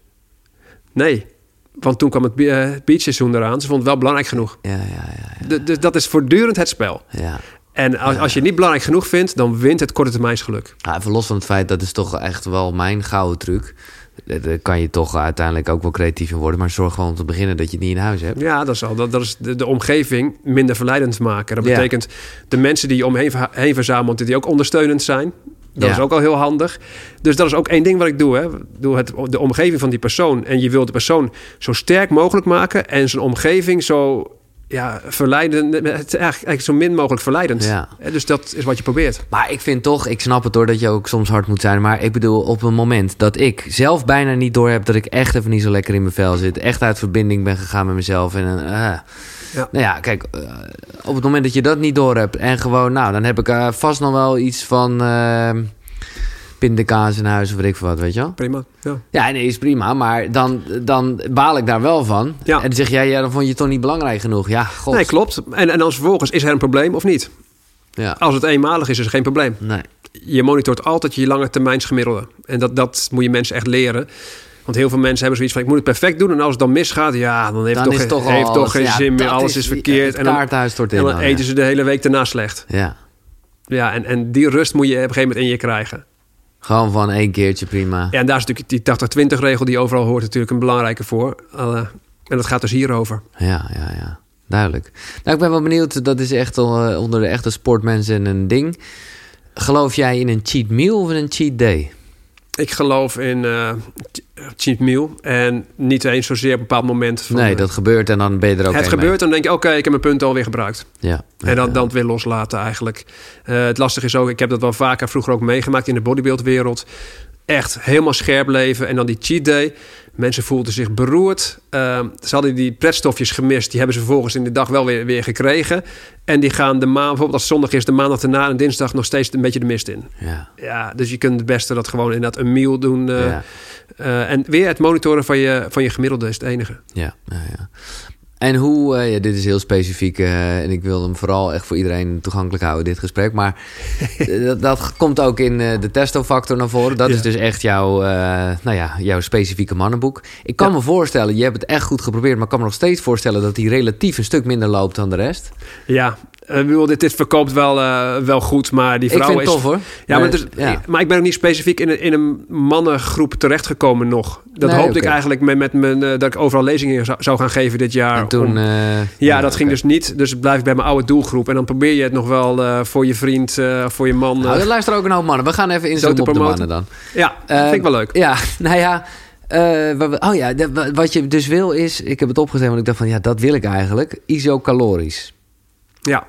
Nee, want toen kwam het be- eh, beachseizoen eraan. Ze vond het wel belangrijk genoeg. Ja, ja, ja, ja. Dus dat is voortdurend het spel. ja. En als, als je het niet belangrijk genoeg vindt, dan wint het korte termijnsgeluk. Ja, even los van het feit, dat is toch echt wel mijn gouden truc. Daar daar kan je toch uiteindelijk ook wel creatief in worden. Maar zorg gewoon om te beginnen dat je het niet in huis hebt. Ja, dat is al. Dat, dat is de, de omgeving minder verleidend maken. Dat Ja. betekent de mensen die je omheen heen verzamelt, die ook ondersteunend zijn. Dat Ja. is ook al heel handig. Dus dat is ook één ding wat ik doe. Hè. Ik Doe het, de omgeving van die persoon. En je wilt de persoon zo sterk mogelijk maken. En zijn omgeving zo ja, verleidend. Het is eigenlijk, eigenlijk zo min mogelijk verleidend. Ja. Dus dat is wat je probeert. Maar ik vind toch, ik snap het hoor dat je ook soms hard moet zijn. Maar ik bedoel, op een moment dat ik zelf bijna niet door heb dat ik echt even niet zo lekker in mijn vel zit. Echt uit verbinding ben gegaan met mezelf. En, eh, Ja. Nou ja, kijk, eh, op het moment dat je dat niet door hebt. En gewoon, nou, dan heb ik eh, vast nog wel iets van eh pindakaas in huis of weet ik veel wat, weet je wel. Prima. Ja. Ja, nee, is prima. Maar dan, dan baal ik daar wel van. Ja. En dan zeg jij, ja, dan vond je het toch niet belangrijk genoeg. Ja, god. Nee, klopt. En, en dan vervolgens, is er een probleem of niet? Ja. Als het eenmalig is, is er geen probleem. Nee. je monitort altijd je lange termijnsgemiddelde. En dat, dat moet je mensen echt leren. Want heel veel mensen hebben zoiets van... ik moet het perfect doen en als het dan misgaat... ja, dan heeft Dan toch, heeft toch geen ja, zin meer. Alles is, verkeerd. En dan, en dan dan, eten ja. ze de hele week daarna slecht. Ja. Ja, en, en die rust moet je op een gegeven moment in je krijgen. Gewoon van één keertje prima. Ja, en daar is natuurlijk die 80-20 regel... die overal hoort natuurlijk een belangrijke voor. En dat gaat dus hierover. Ja, ja, ja. Duidelijk. Nou, ik ben wel benieuwd. Dat is echt uh, onder de echte sportmensen een ding. Geloof jij in een cheat meal of in een cheat day? Ik geloof in uh, cheat meal. En niet eens zozeer op een bepaald moment. Van, nee, dat gebeurt en dan ben je er ook Het gebeurt en dan denk je, oké, okay, ik heb mijn punten alweer gebruikt. Ja. En dan, dan het weer loslaten eigenlijk. Uh, het lastige is ook, ik heb dat wel vaker vroeger ook meegemaakt in de bodybuildwereld. echt helemaal scherp leven. En dan die cheat day. Mensen voelden zich beroerd. Ehm, ze hadden die pretstofjes gemist. Die hebben ze vervolgens in de dag wel weer, weer gekregen. En die gaan de maand, bijvoorbeeld als zondag is, de maandag erna en dinsdag nog steeds een beetje de mist in. Ja. Ja, dus je kunt het beste dat gewoon inderdaad een meal doen. eh, Ja. eh, en weer het monitoren van je, van je gemiddelde is het enige. Ja, ja, ja. En hoe, eh, ja, dit is heel specifiek eh, en ik wil hem vooral echt voor iedereen toegankelijk houden, dit gesprek. Maar eh, dat, dat komt ook in de testofactor naar voren. Dat Ja. is dus echt jouw, nou ja, jouw specifieke mannenboek. Ik kan Ja. me voorstellen, je hebt het echt goed geprobeerd, maar ik kan me nog steeds voorstellen dat hij relatief een stuk minder loopt dan de rest. Ja, eh, ik dit, dit verkoopt wel, eh, wel goed, maar die Ik vrouw vind het is... tof hoor. Ja, maar, Maar, is- ja. ik- maar ik ben ook niet specifiek in een, in een mannengroep terechtgekomen nog. Dat Nee, hoopte ik eigenlijk met, met mijn, eh, dat ik overal lezingen zou, zou gaan geven dit jaar. En toen... om- ja, dat ging dus niet. Dus blijf ik bij mijn oude doelgroep. En dan probeer je het nog wel voor je vriend, voor je man. Nou, eh, er luisteren ook een hoop mannen. We gaan even inzoomen op de mannen dan. ja, dat vind ik wel leuk. Ja, nou ja. oh ja, wat je dus wil is... Ik heb het opgezet, want ik dacht van... Ja, dat wil ik eigenlijk. Isocalorisch. Ja,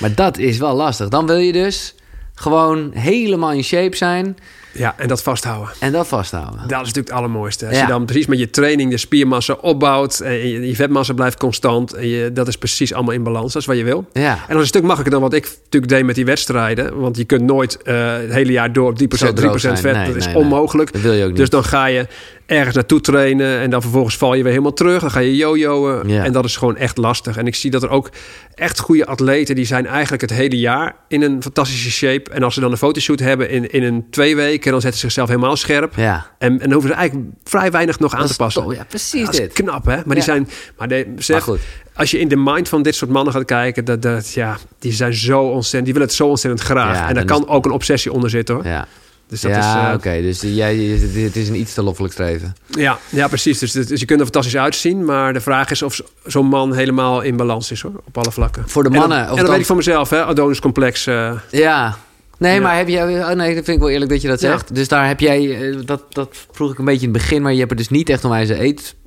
Maar dat is wel lastig. Dan wil je dus gewoon helemaal in shape zijn... ja, en dat vasthouden. en dat vasthouden. Dat is natuurlijk het allermooiste. Als Ja. je dan precies met je training de spiermassa opbouwt... en je, je vetmassa blijft constant... En je, dat is precies allemaal in balans. Dat is wat je wil. Ja, En dat is een stuk makkelijker dan wat ik natuurlijk deed met die wedstrijden. Want je kunt nooit eh, het hele jaar door op 3%, 3% Zo droog zijn. vet. Nee, dat is nee, nee. onmogelijk. dat wil je ook niet. Dus dan ga je ergens naartoe trainen en dan vervolgens val je weer helemaal terug. Dan ga je jojoen Ja. en dat is gewoon echt lastig. En ik zie dat er ook echt goede atleten... die zijn eigenlijk het hele jaar in een fantastische shape. En als ze dan een fotoshoot hebben in, in een twee weken... dan zetten ze zichzelf helemaal scherp. ja. En, en dan hoeven ze eigenlijk vrij weinig nog aan Dat te passen. ja, precies dat is dit. knap, hè? Maar die Ja. zijn... Maar, de, Maar goed. als je in de mind van dit soort mannen gaat kijken... Dat, dat, ja, die zijn zo ontzettend... Die willen het zo ontzettend graag. Ja, en daar dan kan ook een obsessie onder zitten, hoor. Ja, Dus dat ja is... eh, oké. Dus jij, het is een iets te loffelijk streven. Ja, ja, precies. Dus, dus je kunt er fantastisch uitzien. Maar de vraag is of zo- zo'n man helemaal in balans is, hoor. Op alle vlakken. Voor de mannen, En of dat, dan- weet ik van mezelf, hè. Adonis-complex. eh, Ja. Nee, Ja. maar heb jij... Oh nee, dat vind ik wel eerlijk dat je dat zegt. Dus daar heb jij... eh, Dat, dat vroeg ik een beetje in het begin, maar je hebt er dus niet echt een eetstoornisproblemen Nee.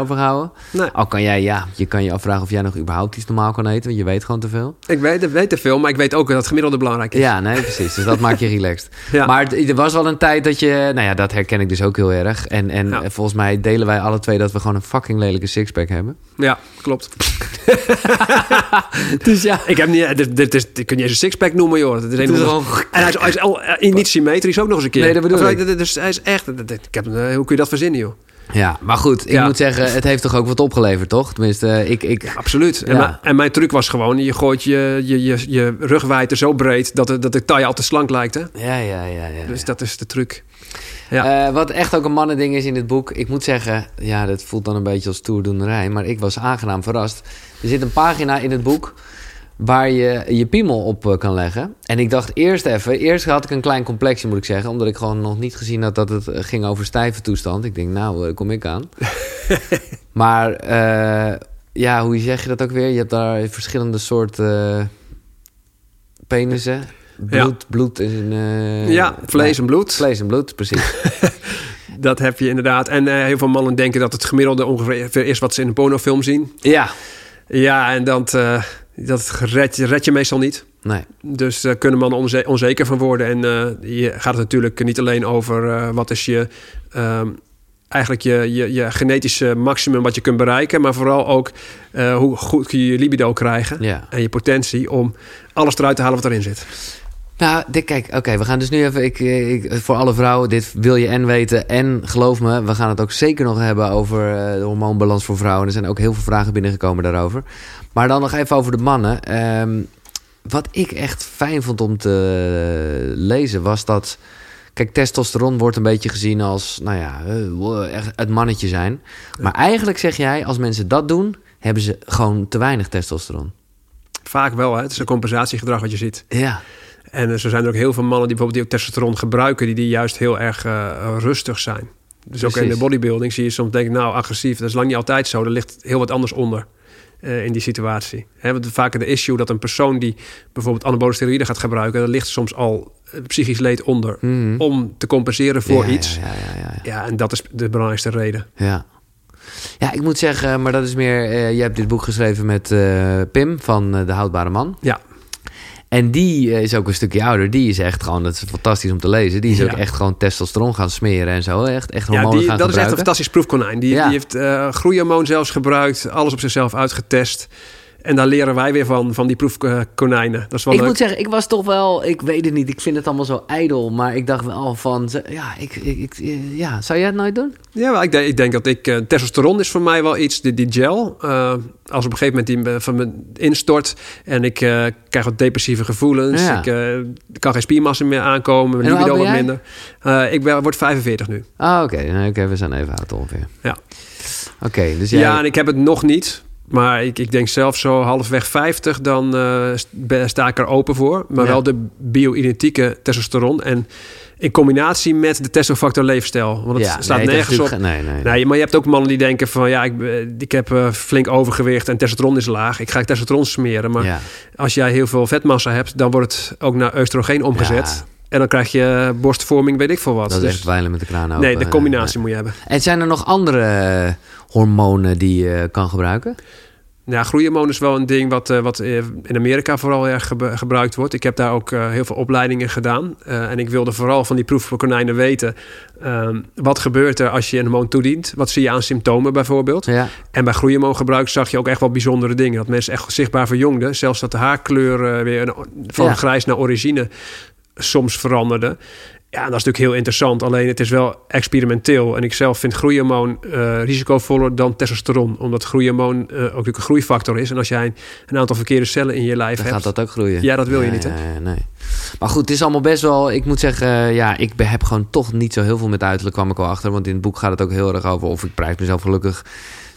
Over gehouden. nee, Al kan jij, ja, je kan je afvragen of jij nog überhaupt iets normaal kan eten, want je weet gewoon te veel. ik weet, weet te veel, maar ik weet ook dat het gemiddelde belangrijk is. Ja, nee, precies. Dus dat maakt je relaxed. Ja. Maar er was wel een tijd dat je, nou ja, dat herken ik dus ook heel erg. En, en Ja. volgens mij delen wij alle twee dat we gewoon een fucking lelijke sixpack hebben. Ja, klopt. Dus ja, Ik heb niet... Dit, dit, is, dit kun je eens een sixpack noemen, joh. Dat is een gewoon... En hij is, hij is al, eh, niet symmetrisch ook nog eens een keer. Nee, dat bedoel ik. eh, Dus hij is echt... Ik heb, eh, hoe kun je dat verzinnen, joh? Ja, maar goed, ik Ja. moet zeggen, het heeft toch ook wat opgeleverd, toch? Tenminste, eh, ik... ik Absoluut. En, Ja. mijn- en mijn truc was gewoon... Je gooit je, je, je, je rugwijdte zo breed... dat de, dat de taille al te slank lijkt, hè? ja, ja, ja, ja. Dus dat is de truc. Ja. Eh, wat echt ook een mannending is in dit boek. Ik moet zeggen, ja, dat voelt dan een beetje als toerdoenerij. Maar ik was aangenaam verrast. Er zit een pagina in het boek waar je je piemel op eh, kan leggen. En ik dacht eerst even... Eerst had ik een klein complexje, moet ik zeggen. Omdat ik gewoon nog niet gezien had dat het eh, ging over stijve toestand. Ik denk, nou, eh, kom ik aan. maar eh, ja, hoe zeg je dat ook weer? Je hebt daar verschillende soorten penissen. Ja. Bloed, bloed en... ja, vlees en bloed. Vlees en bloed, precies. Dat heb je inderdaad. En heel veel mannen denken dat het gemiddelde ongeveer is wat ze in een pornofilm zien. ja, Ja, en dat, dat red, je- red je meestal niet. nee. Dus daar kunnen mannen onze- onzeker van worden. En eh, je gaat het natuurlijk niet alleen over eh, wat is je... ehm, eigenlijk je, je, je genetische maximum wat je kunt bereiken... maar vooral ook eh, hoe goed kun je je libido krijgen... Ja. en je potentie om alles eruit te halen wat erin zit. Nou, dit, kijk, oké, we gaan dus nu even... Ik, eh, ik, voor alle vrouwen, dit wil je en weten. En geloof me, we gaan het ook zeker nog hebben over eh, de hormoonbalans voor vrouwen. Er zijn ook heel veel vragen binnengekomen daarover. Maar dan nog even over de mannen. Ehm, wat ik echt fijn vond om te lezen was dat... Kijk, testosteron wordt een beetje gezien als, nou ja, eh, echt het mannetje zijn. Maar eigenlijk zeg jij, als mensen dat doen, hebben ze gewoon te weinig testosteron. Vaak wel, hè? het is een compensatiegedrag wat je ziet. Ja, En zo zijn er ook heel veel mannen die bijvoorbeeld die ook testosteron gebruiken... die, die juist heel erg eh, rustig zijn. Dus ook in de bodybuilding zie je soms denken... nou, agressief, dat is lang niet altijd zo. Er ligt heel wat anders onder eh, in die situatie. Hè, want vaker de issue dat een persoon die bijvoorbeeld anabole steroïden gaat gebruiken... daar ligt soms al eh, psychisch leed onder... Mhm. om te compenseren voor Ja, iets. Ja, ja, ja, ja, en dat is de belangrijkste reden. Ja. Ja, ik moet zeggen, maar dat is meer... je hebt dit boek geschreven met Pim van De Houdbare Man. Ja. En die is ook een stukje ouder. Die is echt gewoon, dat is fantastisch om te lezen. Die is ook Ja. echt gewoon testosteron gaan smeren en zo. Echt, echt Ja, hormonen die, gaan dat is echt een fantastisch proefkonijn. Die, Ja. die heeft eh groeihormoon zelfs gebruikt, alles op zichzelf uitgetest. En daar leren wij weer van, van die proefkonijnen. Dat is wel Ik leuk. moet zeggen, ik was toch wel, ik weet het niet, ik vind het allemaal zo ijdel. Maar ik dacht wel van, ja, ik, ik, ik- ja zou jij het nooit doen? Ja, ik, denk, ik denk dat ik... eh, testosteron is voor mij wel iets, die, die gel. eh, als op een gegeven moment die eh, van me instort... en ik eh, krijg wat depressieve gevoelens... Ja. ik eh, kan geen spiermassa meer aankomen... mijn libido wat minder. Eh, ik ben, word 45 nu. Ah, oké, Nou, oké, we zijn even oud ongeveer. Ja. Oké, dus jij... Ja, en ik heb het nog niet... Maar ik, ik denk zelf zo halfweg 50, dan eh, sta ik er open voor. Maar Ja. wel de bio-identieke testosteron. En in combinatie met de testofactor leefstijl. Want het ja, staat nee, nergens op. Nee, nee. Nee, maar je hebt ook mannen die denken van... ja, ik, eh, ik heb eh, flink overgewicht en testosteron is laag. Ik ga testosteron smeren. Maar ja. als jij heel veel vetmassa hebt... dan wordt het ook naar oestrogeen omgezet. En dan krijg je borstvorming, weet ik veel wat. Dat is Dus- echt wijlen met de kraan open. nee, de combinatie moet je hebben. En zijn er nog andere eh, hormonen die je kan gebruiken? Ja, groeihormoon is wel een ding wat, eh, wat eh, in Amerika vooral erg gebruikt wordt. Ik heb daar ook eh, heel veel opleidingen gedaan. Eh, en ik wilde vooral van die proefkonijnen weten... ehm, wat gebeurt er als je een hormoon toedient? Wat zie je aan symptomen bijvoorbeeld? Ja. En bij groeihormoongebruik zag je ook echt wel bijzondere dingen. Dat mensen echt zichtbaar verjongden. Zelfs dat de haarkleur eh, weer een- van Ja. grijs naar origine soms veranderde. Ja, dat is natuurlijk heel interessant. Alleen het is wel experimenteel. En ik zelf vind groeihormoon eh, risicovoller dan testosteron. Omdat groeihormoon eh, ook natuurlijk een groeifactor is. En als jij een aantal verkeerde cellen in je lijf Dan hebt... gaat dat ook groeien. Ja, dat wil je niet, hè? ja, nee. Maar goed, het is allemaal best wel... Ik moet zeggen, eh, ja, ik heb gewoon toch niet zo heel veel met uiterlijk, kwam ik wel achter. Want in het boek gaat het ook heel erg over of ik prijs mezelf gelukkig.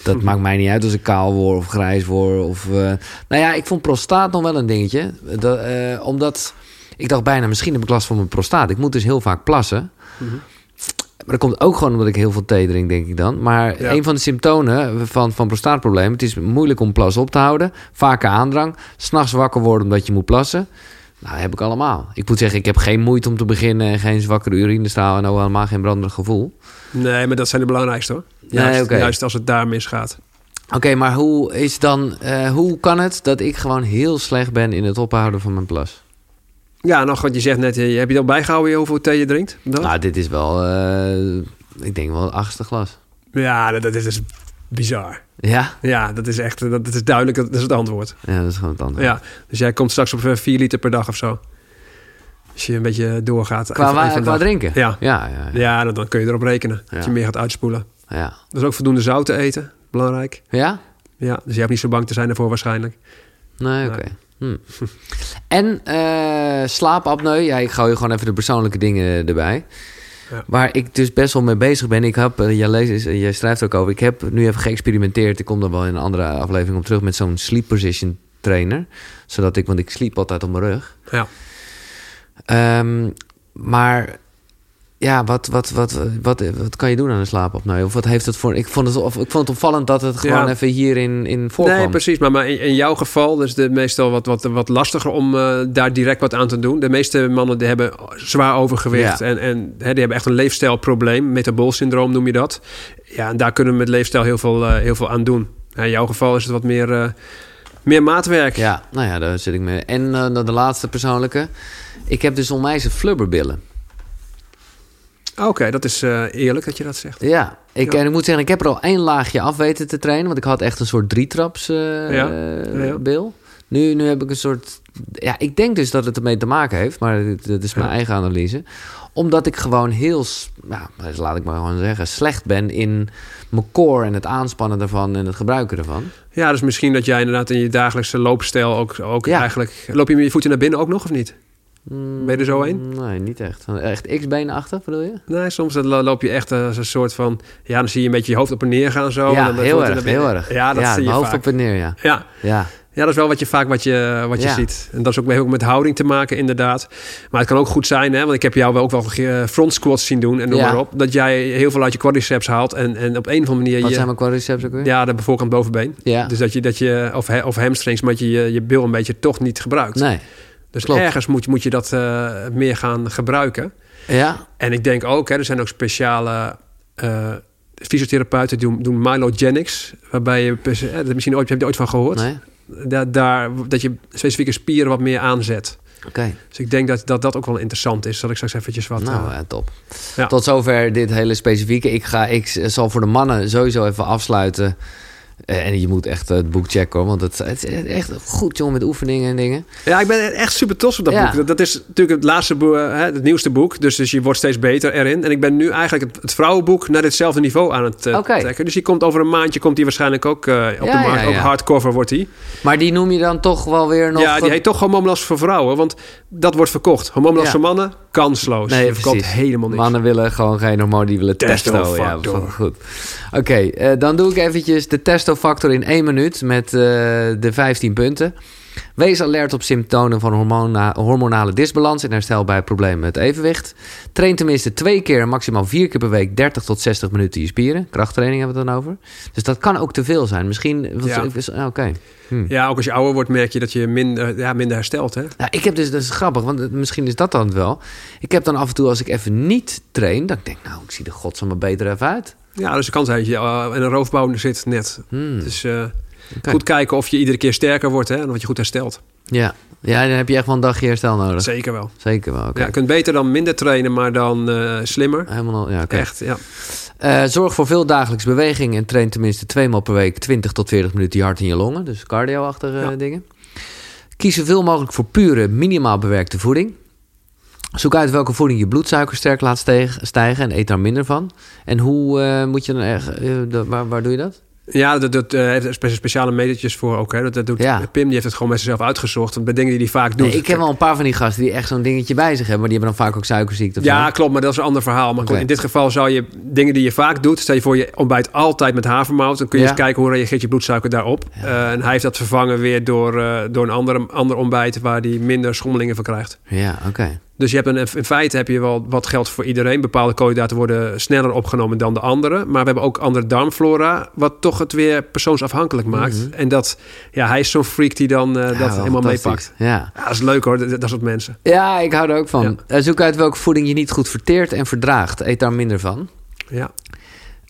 Dat maakt mij niet uit als ik kaal word of grijs word. Of, nou ja, ik vond prostaat nog wel een dingetje. Dat, omdat ik dacht bijna, misschien heb ik last van mijn prostaat. Ik moet dus heel vaak plassen. Mhm. Maar dat komt ook gewoon omdat ik heel veel thee drink, denk ik dan. Maar Ja. een van de symptomen van, van prostaatproblemen... het is moeilijk om plas op te houden. Vaker aandrang. S'nachts wakker worden omdat je moet plassen. Nou, dat heb ik allemaal. Ik moet zeggen, ik heb geen moeite om te beginnen... en geen zwakkere urinestaal en ook helemaal geen branderig gevoel. Nee, maar dat zijn de belangrijkste hoor. Nee, Juist, juist als het daar misgaat. Oké, maar hoe is dan... eh, hoe kan het dat ik gewoon heel slecht ben in het ophouden van mijn plas? Ja, nog wat je zegt net. eh, Heb je al bijgehouden hoeveel thee je drinkt? Dan? Nou, dit is wel... eh, ik denk wel het achtste glas. Ja, dat, dat is dus bizar. Ja? Ja, dat is echt, dat, dat is duidelijk, dat is het antwoord. Ja, dat is gewoon het antwoord. Ja, dus jij komt straks op 4 liter per dag of zo. Als je een beetje doorgaat. Qua, Even- wa- even qua dag. drinken? Ja. Ja, ja, ja. Ja, dan, dan kun je erop rekenen. Dat je meer gaat uitspoelen. ja. Dat is ook voldoende zout te eten. Belangrijk. Ja? Ja, dus je hebt niet zo bang te zijn daarvoor waarschijnlijk. Nee, Nee. oké. Hm. En eh slaapapneu. Ja, ik gooi je gewoon even de persoonlijke dingen erbij. Ja. Waar ik dus best wel mee bezig ben. Ik heb, eh, jij, leest, eh, jij schrijft ook over. Ik heb nu even geëxperimenteerd. Ik kom er wel in een andere aflevering op terug met zo'n sleep position trainer. Zodat ik, want ik sliep altijd op mijn rug. Ja. Ehm, maar ja, wat, wat, wat, wat, wat kan je doen aan een slaapapneu? Of wat heeft het voor... Ik vond het, of, ik vond het opvallend dat het gewoon Ja. even hierin in voorkwam. Nee, precies. Maar, maar in, in jouw geval is het meestal wat, wat, wat lastiger om eh, daar direct wat aan te doen. De meeste mannen die hebben zwaar overgewicht. Ja. En, en hè, die hebben echt een leefstijlprobleem. Metaboolsyndroom noem je dat. Ja, en daar kunnen we met leefstijl heel veel, eh, heel veel aan doen. In jouw geval is het wat meer, eh, meer maatwerk. Ja, nou ja, daar zit ik mee. En de laatste persoonlijke. Ik heb dus onwijze flubberbillen. Oké, dat is eh, eerlijk dat je dat zegt. Ja, ik, Ja. en ik moet zeggen, ik heb er al één laagje af weten te trainen. Want ik had echt een soort drietraps eh Ja, eh, ja. bil. Nu, nu heb ik een soort... Ja, ik denk dus dat het ermee te maken heeft. Maar dit is mijn eigen analyse. Omdat ik gewoon heel... Ja, dus laat ik maar gewoon zeggen... slecht ben in mijn core en het aanspannen ervan... en het gebruiken ervan. Ja, dus misschien dat jij inderdaad in je dagelijkse loopstijl ook, ook eigenlijk... Loop je met je voeten naar binnen ook nog of niet? Mm, Ben je er zo een? Nee, niet echt. Echt x-benen achter, bedoel je? Nee, soms dan lo- loop je echt als een soort van... Ja, dan zie je een beetje je hoofd op en neer gaan zo. en ja, dan de heel erg, heel erg. Ja, dat zie mijn je hoofd vaak. op en neer, ja. Ja. Ja, ja, dat is wel wat je vaak wat je, wat je Ja. ziet. En dat is ook heel met houding te maken, inderdaad. Maar het kan ook goed zijn, hè, want ik heb jou wel ook wel eh, front squats zien doen en noem Ja. maar op. Dat jij heel veel uit je quadriceps haalt en, en op een of andere manier... wat je, zijn mijn quadriceps ook weer? Ja, de voorkant bovenbeen. Ja. Dus dat je, dat je of, of hamstrings, maar dat je je, je bil een beetje toch niet gebruikt. Nee. Dus klopt. ergens moet, moet je dat eh, meer gaan gebruiken. Ja? En ik denk ook, hè, er zijn ook speciale eh, fysiotherapeuten doen, doen mylogenics. Waarbij je, eh, misschien ooit, heb je ooit van gehoord? Nee? Daar, daar, dat je specifieke spieren wat meer aanzet. Oké. Dus ik denk dat, dat dat ook wel interessant is. Zal ik straks eventjes wat... Nou, eh, top. Ja. Tot zover dit hele specifieke. Ik, ga, ik zal voor de mannen sowieso even afsluiten. Eh, en je moet echt het boek checken hoor. Want het, het is echt goed jongen met oefeningen en dingen. Ja, ik ben echt super trots op dat Ja. boek. Dat, dat is natuurlijk het laatste boek, hè, het nieuwste boek. Dus, dus je wordt steeds beter erin. En ik ben nu eigenlijk het, het vrouwenboek naar ditzelfde niveau aan het eh, Oké. trekken. Dus die komt over een maandje, komt die waarschijnlijk ook eh, op Ja, de markt. ja, Ook hardcover wordt die. Maar die noem je dan toch wel weer nog... ja, die heet toch gewoon Hormoonlas voor vrouwen. Want dat wordt verkocht. Hormoonlas Ja. voor mannen, kansloos. Nee, je verkoopt precies. helemaal niks. Mannen willen gewoon geen hormoon, die willen testo. Ja, Testofactor. goed. Oké, eh, dan doe ik eventjes de testofactor in één minuut met eh, de 15 punten. Wees alert op symptomen van hormona- hormonale disbalans en herstel bij problemen met evenwicht. Train tenminste twee keer, maximaal vier keer per week 30 tot 60 minuten je spieren. Krachttraining hebben we het dan over. Dus dat kan ook te veel zijn. Misschien. Ja. ah, Oké. Hm. Ja, ook als je ouder wordt merk je dat je minder, ja, minder herstelt. Hè? Nou, ik heb dus, dat is grappig, want misschien is dat dan het wel. Ik heb dan af en toe, als ik even niet train, dan denk ik, nou, ik zie er godsamme beter even uit. Ja, dus de kans dat je uh, in een roofbouw zit net. Hmm. Dus eh, Goed kijken of je iedere keer sterker wordt hè, en wat je goed herstelt. Ja. ja, dan heb je echt wel een dagje herstel nodig. Zeker wel. Zeker wel, oké. Ja, je kunt beter dan minder trainen, maar dan eh, slimmer. Helemaal, ja. Echt, ja. Eh, zorg voor veel dagelijks beweging en train tenminste twee maal per week 20 tot 40 minuten je hart in je longen. Dus cardio-achtige Ja. dingen. Kies zoveel mogelijk voor pure, minimaal bewerkte voeding. Zoek uit welke voeding je bloedsuiker sterk laat stijgen en eet daar minder van. En hoe eh, moet je dan echt, waar doe je dat? Ja, dat, dat eh, heeft er spe- speciale metertjes voor ook. Hè. Dat, dat doet, Ja. Pim die heeft het gewoon met zichzelf uitgezocht. Want bij dingen die hij vaak doet. Nee, ik heb wel een paar van die gasten die echt zo'n dingetje bij zich hebben, maar die hebben dan vaak ook suikerziekte. Ja, zo. klopt, maar dat is een ander verhaal. Maar in dit geval zou je dingen die je vaak doet... stel je voor je ontbijt altijd met havermout... dan kun je Ja. eens kijken hoe reageert je bloedsuiker daarop. Eh, en hij heeft dat vervangen weer door, eh, door een andere, ander ontbijt... waar hij minder schommelingen van krijgt. Ja, oké. Dus je hebt een, in feite heb je wel wat geld voor iedereen. Bepaalde koolhydraten worden sneller opgenomen dan de andere. Maar we hebben ook andere darmflora... wat toch het weer persoonsafhankelijk maakt. Mhm. En dat, ja, hij is zo'n freak die dan eh, Ja, dat helemaal meepakt. Ja. Ja, dat is leuk hoor, dat, dat soort mensen. ja, ik hou er ook van. Ja. Eh, Zoek uit welke voeding je niet goed verteert en verdraagt. Eet daar minder van. Ja.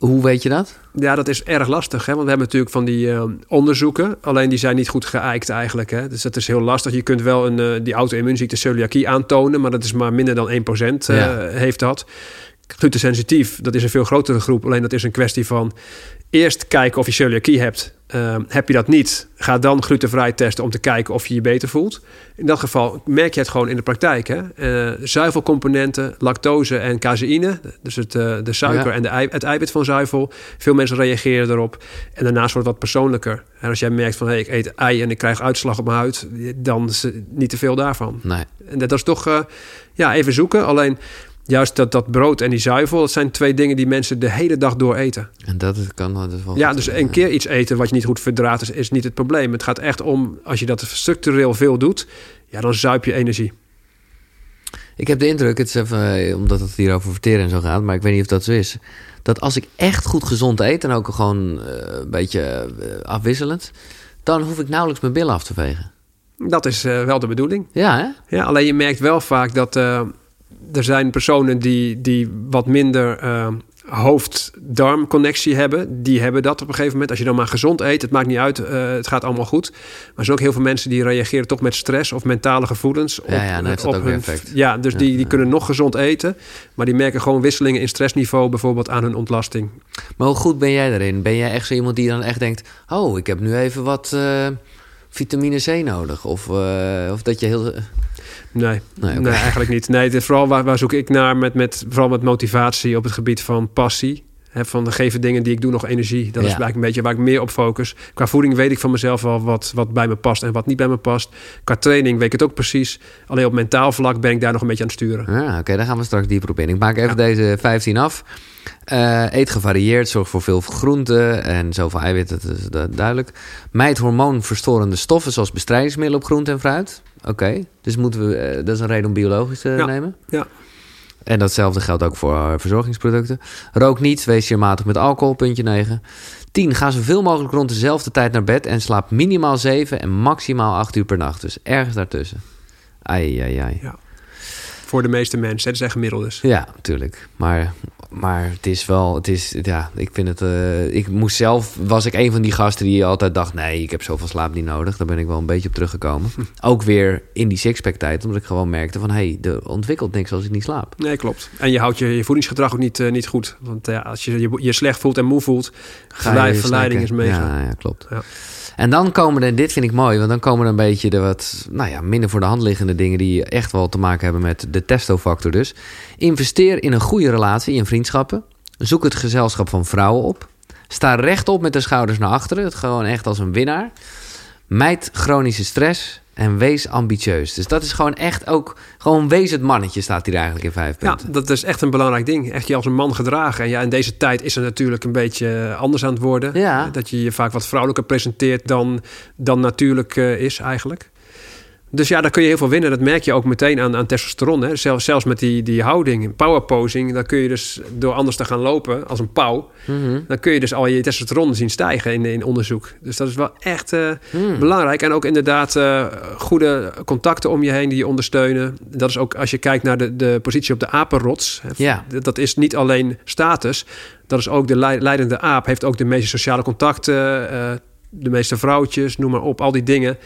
Hoe weet je dat? Ja, dat is erg lastig. Hè? Want we hebben natuurlijk van die eh, onderzoeken. Alleen die zijn niet goed geëikt eigenlijk. Hè? Dus dat is heel lastig. Je kunt wel een, eh, die auto-immuunziekte celiakie aantonen. Maar dat is maar minder dan 1% eh Ja. heeft dat. Glutensensitief, dat is een veel grotere groep. Alleen dat is een kwestie van eerst kijken of je celiakie hebt. Eh, heb je dat niet, ga dan glutenvrij testen om te kijken of je je beter voelt. In dat geval merk je het gewoon in de praktijk. Hè? Eh, zuivelcomponenten, lactose en caseïne, dus het, eh, de suiker Ja. en de ei, het eiwit van zuivel. Veel mensen reageren erop. En daarnaast wordt het wat persoonlijker. En als jij merkt van hey, ik eet ei en ik krijg uitslag op mijn huid, dan is niet te veel daarvan. Nee. En dat is toch eh, ja, even zoeken. Alleen juist dat, dat brood en die zuivel, dat zijn twee dingen die mensen de hele dag door eten. En dat is- kan dat is wel Ja, dus een keer iets eten wat je niet goed verdraagt, is, is niet het probleem. Het gaat echt om, als je dat structureel veel doet, ja, dan zuip je energie. Ik heb de indruk, het is even, eh, omdat het hier over verteren en zo gaat, maar ik weet niet of dat zo is. Dat als ik echt goed gezond eet en ook gewoon eh, een beetje eh, afwisselend, dan hoef ik nauwelijks mijn billen af te vegen. Dat is wel de bedoeling. Ja, hè? Ja, alleen je merkt wel vaak dat er zijn personen die, die wat minder eh, hoofd-darm-connectie hebben. Die hebben dat op een gegeven moment. Als je dan maar gezond eet, het maakt niet uit, eh, het gaat allemaal goed. Maar er zijn ook heel veel mensen die reageren toch met stress of mentale gevoelens. Op, Ja, ja, dan heeft op ook hun- effect. Ja, dus Ja, die, die ja. kunnen nog gezond eten. Maar die merken gewoon wisselingen in stressniveau, bijvoorbeeld aan hun ontlasting. Maar hoe goed ben jij daarin? Ben jij echt zo iemand die dan echt denkt, oh, ik heb nu even wat eh, vitamine C nodig? Of, of dat je heel... Nee, Nee, nee, eigenlijk niet. Nee, dit, vooral waar, waar zoek ik naar met, met, vooral met motivatie op het gebied van passie. Hè, van de geven dingen die ik doe nog energie. Dat is Ja. eigenlijk een beetje waar ik meer op focus. Qua voeding weet ik van mezelf wel wat, wat bij me past en wat niet bij me past. Qua training weet ik het ook precies. Alleen op mentaal vlak ben ik daar nog een beetje aan het sturen. Ah, Oké, daar gaan we straks dieper op in. Ik maak even Ja. deze 15 af. Eh, eet gevarieerd, zorg voor veel groenten en zoveel eiwitten, dat is du- duidelijk. Mijd hormoonverstorende stoffen zoals bestrijdingsmiddelen op groente en fruit. Oké, dus moeten we, eh, dat is een reden om biologisch te Ja. nemen. Ja. En datzelfde geldt ook voor eh, verzorgingsproducten. Rook niet, wees je matig met alcohol, puntje 9. 10. Ga zoveel mogelijk rond dezelfde tijd naar bed en slaap minimaal 7 en maximaal 8 uur per nacht. Dus ergens daartussen. Ai, ai, ai. Ja. voor de meeste mensen. Het zijn gemiddeldes. Ja, natuurlijk. Maar, maar het is wel, het is, ja, ik vind het, uh, ik moest zelf, was ik een van die gasten die altijd dacht, nee, ik heb zoveel slaap niet nodig. Daar ben ik wel een beetje op teruggekomen. Ook weer in die sixpack tijd, omdat ik gewoon merkte van, hé, hey, er ontwikkelt niks als ik niet slaap. Nee, klopt. En je houdt je, je voedingsgedrag ook niet, uh, niet goed. Want ja, als je, je je slecht voelt en moe voelt, verleiding, verleiding is mega. Ja, ja klopt. Ja. En dan komen er, dit vind ik mooi, want dan komen er een beetje de wat nou ja, minder voor de hand liggende dingen die echt wel te maken hebben met de testofactor. Dus investeer in een goede relatie, in vriendschappen. Zoek het gezelschap van vrouwen op. Sta rechtop met de schouders naar achteren, het gewoon echt als een winnaar. Mijd chronische stress en wees ambitieus. Dus dat is gewoon echt ook... Gewoon wees het mannetje, staat hier eigenlijk in vijf punten. Ja, dat is echt een belangrijk ding. Echt je als een man gedragen. En ja, in deze tijd is het natuurlijk een beetje anders aan het worden. Ja. Dat je je vaak wat vrouwelijker presenteert dan, dan natuurlijk uh, is eigenlijk. Dus ja, daar kun je heel veel winnen. Dat merk je ook meteen aan, aan testosteron. Hè. Zelfs, zelfs met die, die houding, power posing, dan kun je dus door anders te gaan lopen als een pauw, mhm. dan kun je dus al je testosteron zien stijgen in, in onderzoek. Dus dat is wel echt uh, belangrijk. En ook inderdaad uh, goede contacten om je heen die je ondersteunen. Dat is ook als je kijkt naar de, de positie op de apenrots. Ja. Dat is niet alleen status, dat is ook de leidende aap, heeft ook de meeste sociale contacten, uh, de meeste vrouwtjes, noem maar op, al die dingen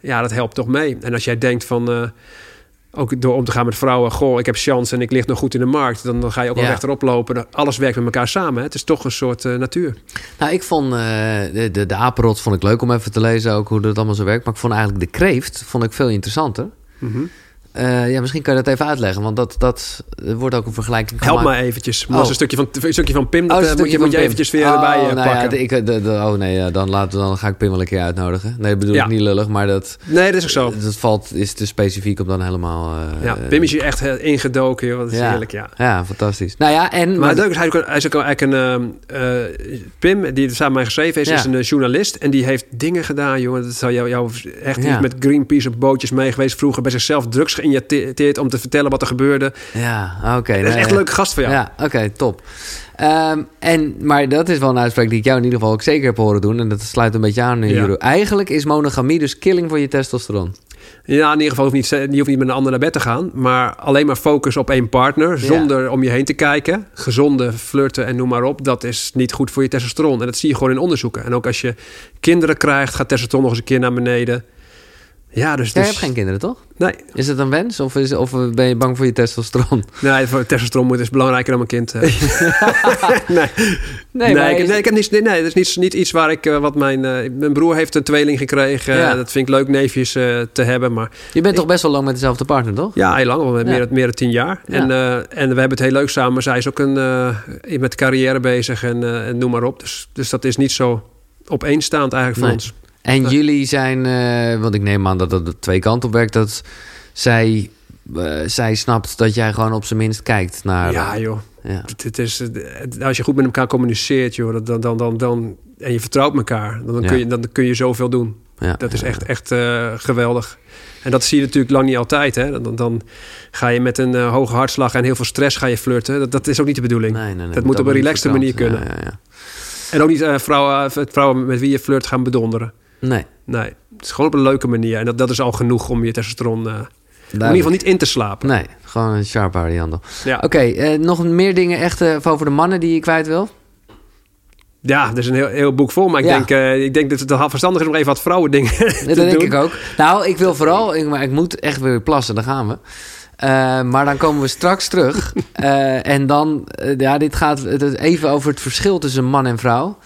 ja, dat helpt toch mee. En als jij denkt van, uh, ook door om te gaan met vrouwen, goh, ik heb chance en ik lig nog goed in de markt, dan, dan ga je ook wel ja. rechterop lopen. Alles werkt met elkaar samen. Hè? Het is toch een soort uh, natuur. Nou, ik vond uh, de, de, de apenrot vond ik leuk om even te lezen, ook hoe dat allemaal zo werkt. Maar ik vond eigenlijk de kreeft vond ik veel interessanter. Mm -hmm. Uh, ja, misschien kan je dat even uitleggen, want dat, dat wordt ook een vergelijking Help me eventjes. Oh. een stukje van, een stukje van Pim, dat oh, moet je, moet je eventjes weer oh, erbij uh, nou pakken. Ja, ik, de, de, oh nee, dan, laat, dan ga ik Pim wel een keer uitnodigen. Nee, bedoel ja. ik niet lullig, maar dat... Nee, dat is ook zo. Dat valt, is te specifiek om dan helemaal... Uh, ja, Pim is hier echt ingedoken, joh. Dat is ja. heerlijk, ja. Ja, fantastisch. Nou ja, en... Maar, maar is, hij, hij is ook eigenlijk een... Pim, die het samen mij geschreven heeft, is een journalist. En die heeft dingen gedaan, jongen. Dat zou jou, jou echt ja. met Greenpeace op bootjes mee geweest. Vroeger bij zichzelf drugs geïnjecteerd om te vertellen wat er gebeurde. Ja, oké. Okay, dat is echt een leuke gast voor jou. Ja, oké, top. Um, en, maar dat is wel een uitspraak die ik jou in ieder geval ook zeker heb horen doen. En dat sluit een beetje aan, ja. Eigenlijk is monogamie dus killing voor je testosteron. Ja, in ieder geval hoeft niet, je hoeft niet met een ander naar bed te gaan. Maar alleen maar focus op één partner. Zonder ja. om je heen te kijken. Gezonde flirten en noem maar op. Dat is niet goed voor je testosteron. En dat zie je gewoon in onderzoeken. En ook als je kinderen krijgt, gaat testosteron nog eens een keer naar beneden. Ja, dus, Jij dus... hebt geen kinderen, toch? Nee. Is het een wens of, is, of ben je bang voor je testosteron? Nee, voor testosteron moet is belangrijker dan mijn kind. Eh. nee. Nee, nee, ik, nee, ik heb niet, nee, nee, dat is niet, niet iets waar ik, uh, wat mijn, uh, mijn broer heeft een tweeling gekregen. Ja. dat vind ik leuk neefjes te hebben, maar... Je bent toch best wel lang met dezelfde partner, toch? Ja, heel lang, al meer, meer dan tien jaar. Ja. En, en we hebben het heel leuk samen. Zij is ook een, met carrière bezig en, en noem maar op. Dus, dus dat is niet zo opeenstaand eigenlijk voor ons. En jullie zijn, uh, want ik neem aan dat dat twee kanten op werkt, dat zij, uh, zij snapt dat jij gewoon op zijn minst kijkt naar. Ja, joh. Ja. Het, is, als je goed met elkaar communiceert, joh, dan, dan, dan, dan, en je vertrouwt elkaar, dan, ja. kun, je, dan kun je zoveel doen. Ja, dat is echt, echt uh, geweldig. En dat zie je natuurlijk lang niet altijd. Hè? Dan, dan ga je met een uh, hoge hartslag en heel veel stress ga je flirten. Dat, dat is ook niet de bedoeling. Nee, nee, nee, dat moet op een relaxte manier kunnen. En ook niet uh, vrouwen, vrouwen met wie je flirt gaan bedonderen. Nee. Nee, het is gewoon op een leuke manier. En dat, dat is al genoeg om je testosteron... Uh, in ieder geval niet in te slapen. Nee, gewoon een sharp variant. Ja. Oké, okay, uh, nog meer dingen echt uh, over de mannen die je kwijt wil? Ja, er is een heel, heel boek vol. Maar ik, ja. denk, uh, ik denk dat het wel verstandig is om even wat vrouwen dingen te dat doen. denk ik ook. Nou, ik wil vooral... Ik, maar ik moet echt weer plassen, daar gaan we. Maar dan komen we straks terug. En dan... ja, dit gaat even over het verschil tussen man en vrouw.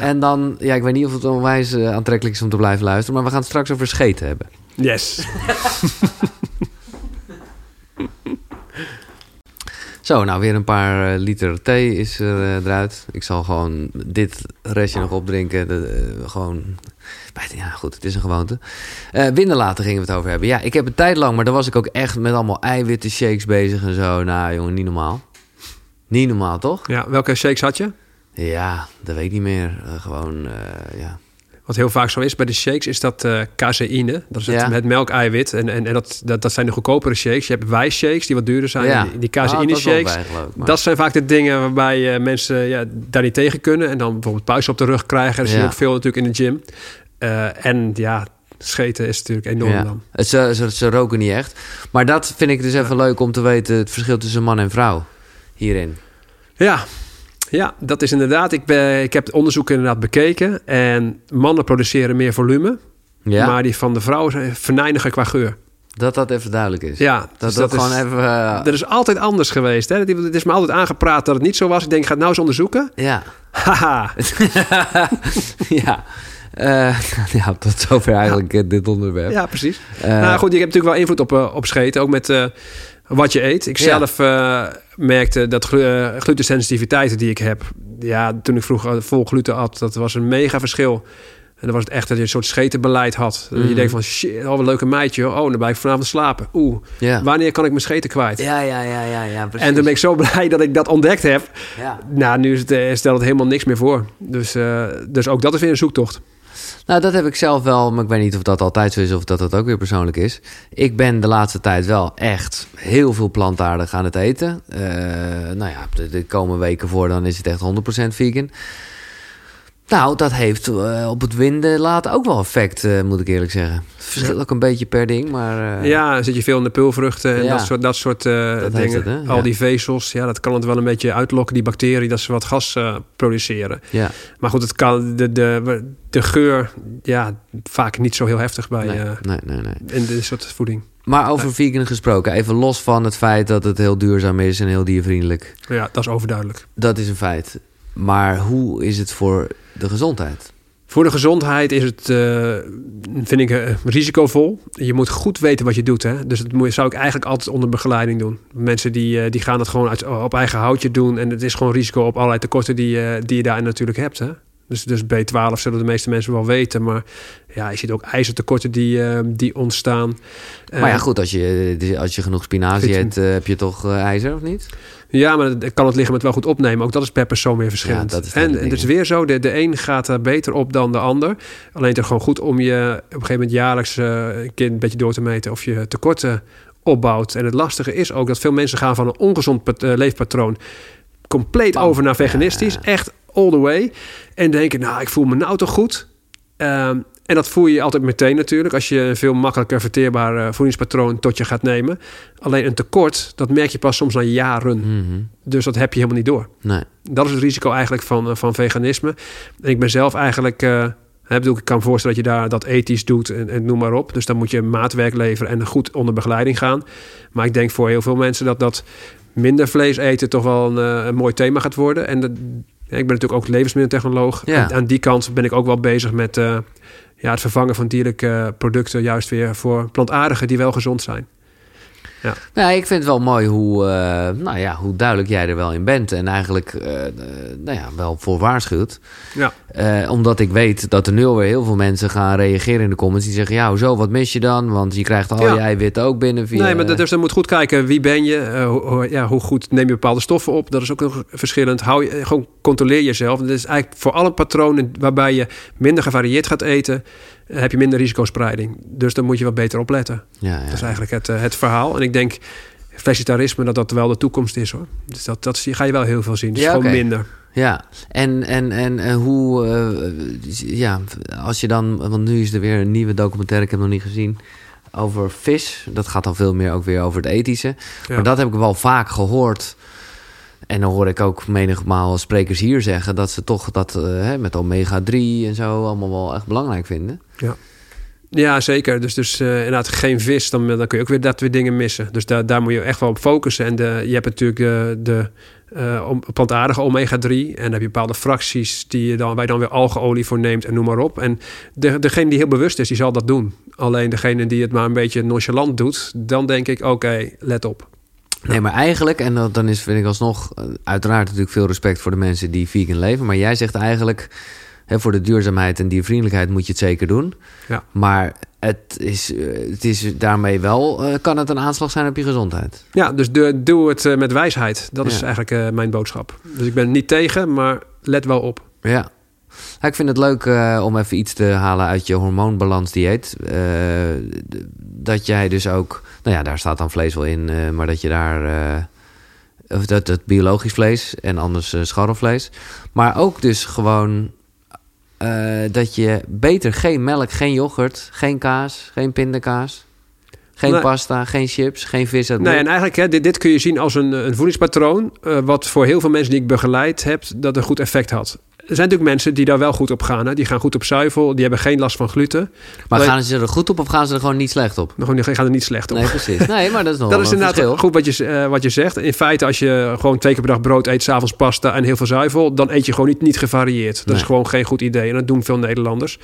En dan, ja, ik weet niet of het onwijs uh, aantrekkelijk is om te blijven luisteren, maar we gaan het straks over scheten hebben. Yes. Zo, nou weer een paar uh, liter thee is er uh, eruit. Ik zal gewoon dit restje nog opdrinken. De, gewoon, ja goed, het is een gewoonte. winderlaten gingen we het over hebben. Ja, ik heb een tijd lang, maar dan was ik ook echt met allemaal eiwitten shakes bezig en zo. Nou jongen, niet normaal. Niet normaal, toch? Ja, welke shakes had je? Ja, dat weet ik niet meer. Uh, gewoon, uh, ja. Wat heel vaak zo is bij de shakes, is dat uh, caseïne. Dat is het, ja. het melkeiwit. En, en, en dat, dat, dat zijn de goedkopere shakes. Je hebt wijshakes die wat duurder zijn. Ja. Die, die caseïne ah, shakes. Dat, dat zijn vaak de dingen waarbij mensen ja, daar niet tegen kunnen. En dan bijvoorbeeld puist op de rug krijgen. Dat zie je ook veel natuurlijk in de gym. en ja, scheten is natuurlijk enorm dan. Het, ze, ze, ze roken niet echt. Maar dat vind ik dus even leuk om te weten... het verschil tussen man en vrouw hierin. Ja. Ja, dat is inderdaad. Ik, ben, ik heb het onderzoek inderdaad bekeken. En mannen produceren meer volume. Ja, Maar die van de vrouwen zijn verneiniger qua geur. dat dat even duidelijk is. Ja, dat dus dat, is- gewoon even... eh, Dat is altijd anders geweest. Hè? Het is me altijd aangepraat dat het niet zo was. Ik denk, ik ga het nou eens onderzoeken. ja. Haha. ja. Eh, ja, tot zover eigenlijk eh, dit onderwerp. Ja, precies. Nou goed, je hebt natuurlijk wel invloed op, op scheten. Ook met wat je eet. Ik Ja. zelf eh, merkte dat glu eh, glutensensitiviteit die ik heb... Ja, toen ik vroeger vol gluten at, dat was een mega verschil. En dan was het echt dat je een soort schetenbeleid had. Dat Mhm. je denkt van, shit, oh, wat een leuke meidje. Oh, dan blijf ik vanavond slapen. Oeh, ja. wanneer kan ik mijn scheten kwijt? ja, ja, ja, ja, ja, precies. En toen ben ik zo blij dat ik dat ontdekt heb. Ja. Nou, nu is het, eh, stelt het helemaal niks meer voor. Dus, dus ook dat is weer een zoektocht. Nou, dat heb ik zelf wel, maar ik weet niet of dat altijd zo is of dat dat ook weer persoonlijk is. Ik ben de laatste tijd wel echt heel veel plantaardig aan het eten. Eh, nou ja, de, de komende weken voor dan is het echt 100% vegan. Nou, dat heeft eh, op het winden laten ook wel effect, eh, moet ik eerlijk zeggen. Verschilt ook een beetje per ding, maar... eh, Ja, zit je veel in de pulvruchten en Ja. dat soort, dat soort Dat dingen. het, hè? Al Ja. die vezels, ja, dat kan het wel een beetje uitlokken, die bacteriën, dat ze wat gas produceren. ja. Maar goed, het kan, de, de, de geur, ja, vaak niet zo heel heftig bij Nee, nee, nee, nee. in dit soort voeding. Maar over vegan gesproken, even los van het feit dat het heel duurzaam is en heel diervriendelijk. Ja, dat is overduidelijk. Dat is een feit. Maar hoe is het voor de gezondheid? Voor de gezondheid is het, eh, vind ik, eh, risicovol. Je moet goed weten wat je doet. Hè? Dus dat moet, zou ik eigenlijk altijd onder begeleiding doen. Mensen die, eh, die gaan het gewoon uit, op eigen houtje doen. En het is gewoon risico op allerlei tekorten die, die je daar natuurlijk hebt. Hè? Dus, dus B12 zullen de meeste mensen wel weten. Maar ja, je ziet ook ijzertekorten die, eh, die ontstaan. maar ja, Eh, goed, als je, als je genoeg spinazie eet, eh, heb je toch ijzer, of niet? Ja, maar dan kan het lichaam het wel goed opnemen. Ook dat is per persoon weer verschillend. Ja, dat is en het is weer zo, de, de een gaat er beter op dan de ander. Alleen het is gewoon goed om je op een gegeven moment jaarlijks een keer een beetje door te meten of je tekorten opbouwt. En het lastige is ook dat veel mensen gaan van een ongezond pat- leefpatroon compleet Bam. over naar veganistisch. Ja. Echt all the way. En denken, nou, ik voel me nou toch goed. Ehm, en dat voel je altijd meteen natuurlijk. Als je een veel makkelijker verteerbaar eh, voedingspatroon tot je gaat nemen. Alleen een tekort, dat merk je pas soms na jaren. Mhm. Dus dat heb je helemaal niet door. Nee. Dat is het risico eigenlijk van, eh, van veganisme. En ik ben zelf eigenlijk... eh, bedoel, ik kan me voorstellen dat je daar dat ethisch doet en, en noem maar op. Dus dan moet je maatwerk leveren en goed onder begeleiding gaan. Maar ik denk voor heel veel mensen dat dat minder vlees eten toch wel een, een mooi thema gaat worden. En dat, ik ben natuurlijk ook levensmiddeltechnoloog. Ja. En aan die kant ben ik ook wel bezig met eh, ja, het vervangen van dierlijke producten... juist weer voor plantaardige die wel gezond zijn. Nou, ik vind het wel mooi hoe, eh, nou ja, hoe duidelijk jij er wel in bent. En eigenlijk eh, eh, nou ja, wel voor waarschuwt. Ja. Omdat ik weet dat er nu alweer heel veel mensen gaan reageren in de comments. Die zeggen, ja, hoezo, wat mis je dan? Want je krijgt al Ja. je eiwitten ook binnen via... Nee, maar dat- dus dan moet goed kijken wie ben je, hoe, ja, hoe goed neem je bepaalde stoffen op. Dat is ook nog verschillend. Hou je, gewoon controleer jezelf. Dat is eigenlijk voor alle patronen waarbij je minder gevarieerd gaat eten, heb je minder risicospreiding. Dus dan moet je wat beter opletten. Ja, ja. Dat is eigenlijk het, eh, het verhaal. En ik denk vegetarisme dat dat wel de toekomst is hoor. Dus dat, dat ga je wel heel veel zien. Dus Ja, gewoon minder. Ja, en, en, en, en hoe, eh, ja, als je dan, want nu is er weer een nieuwe documentaire, ik heb hem nog niet gezien, over vis. Dat gaat dan veel meer ook weer over het ethische. Ja. Maar dat heb ik wel vaak gehoord. En dan hoor ik ook menigmaal sprekers hier zeggen dat ze toch dat eh, met omega-3 en zo allemaal wel echt belangrijk vinden. Ja, zeker. Dus, dus eh, inderdaad geen vis, dan, dan kun je ook weer dat weer dingen missen. Dus daar, daar moet je echt wel op focussen. En je hebt natuurlijk de, de eh, plantaardige omega-3. En dan heb je bepaalde fracties die je dan, waar je dan weer algeolie voor neemt en noem maar op. En de, degene die heel bewust is, die zal dat doen. Alleen degene die het maar een beetje nonchalant doet, dan denk ik, oké, let op. Nee, maar eigenlijk, en dat, dan is, vind ik alsnog eh, uiteraard natuurlijk veel respect voor de mensen die vegan leven. Maar jij zegt eigenlijk, hè, voor de duurzaamheid en diervriendelijkheid moet je het zeker doen. Ja. Maar het is, eh, het is daarmee wel, eh, kan het een aanslag zijn op je gezondheid. Ja, dus doe het met wijsheid. Dat is eigenlijk mijn boodschap. Dus ik ben niet tegen, maar let wel op. Ja. Ja, ik vind het leuk eh, om even iets te halen uit je hormoonbalans dieet. Eh, dat jij dus ook, nou ja, daar staat dan vlees wel in, eh, maar dat je daar, of dat, dat biologisch vlees en anders scharrelvlees. Maar ook dus gewoon dat je beter geen melk, geen yoghurt, geen kaas, geen pindakaas, geen pasta, geen chips, geen vis uit Nee, en eigenlijk, hè, dit, dit kun je zien als een, een voedingspatroon. wat voor heel veel mensen die ik begeleid heb, dat een goed effect had. Er zijn natuurlijk mensen die daar wel goed op gaan. Hè. Die gaan goed op zuivel, die hebben geen last van gluten. maar alleen- gaan ze er goed op of gaan ze er gewoon niet slecht op? Die gaan er niet slecht op. Nee, precies. Nee, maar dat is nog Dat is inderdaad verschil. goed wat je, eh, wat je zegt. In feite, als je gewoon twee keer per dag brood eet, s'avonds pasta en heel veel zuivel, dan eet je gewoon niet, niet gevarieerd. Dat Nee. is gewoon geen goed idee en dat doen veel Nederlanders.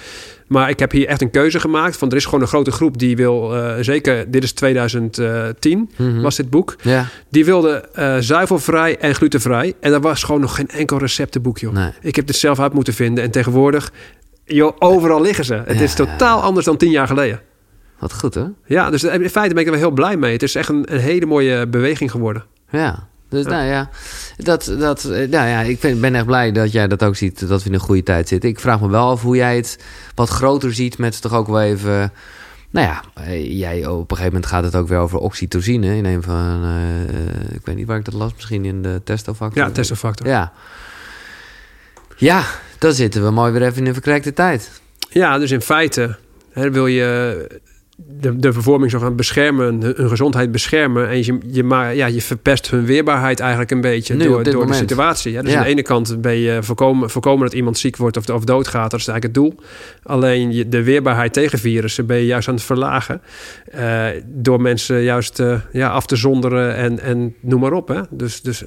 Maar ik heb hier echt een keuze gemaakt. Van er is gewoon een grote groep die wil, eh, zeker, dit is 2010, Mhm. was dit boek. Ja, Die wilde eh, zuivelvrij en glutenvrij. En er was gewoon nog geen enkel receptenboek, joh. nee. Ik heb het zelf uit moeten vinden. En tegenwoordig, joh, overal liggen ze. Het Ja, is totaal anders dan tien jaar geleden. Wat goed, hè? Ja, dus in feite ben ik er wel heel blij mee. Het is echt een, een hele mooie beweging geworden. Ja. Dus Ja. nou ja, dat, dat, eh, nou ja, ik vind, ben echt blij dat jij dat ook ziet, dat we in een goede tijd zitten. Ik vraag me wel af hoe jij het wat groter ziet met toch ook wel even... Nou ja, eh, jij op een gegeven moment gaat het ook weer over oxytocine in een van... eh, ik weet niet waar ik dat las, misschien in de testofactor. Ja, testofactor. Ja. Ja, dan zitten we mooi weer even in een verkrekte tijd. Ja, dus in feite hè, wil je de, de bevorming zo gaan beschermen, hun gezondheid beschermen. En je, je, maar, ja, je verpest hun weerbaarheid eigenlijk een beetje Nu, door, door de situatie. Ja, dus Ja. aan de ene kant ben je voorkomen, voorkomen dat iemand ziek wordt of, of doodgaat. Dat is eigenlijk het doel. Alleen je, de weerbaarheid tegen virussen ben je juist aan het verlagen. eh, door mensen juist eh, ja, af te zonderen en, en noem maar op. Hè. Dus, dus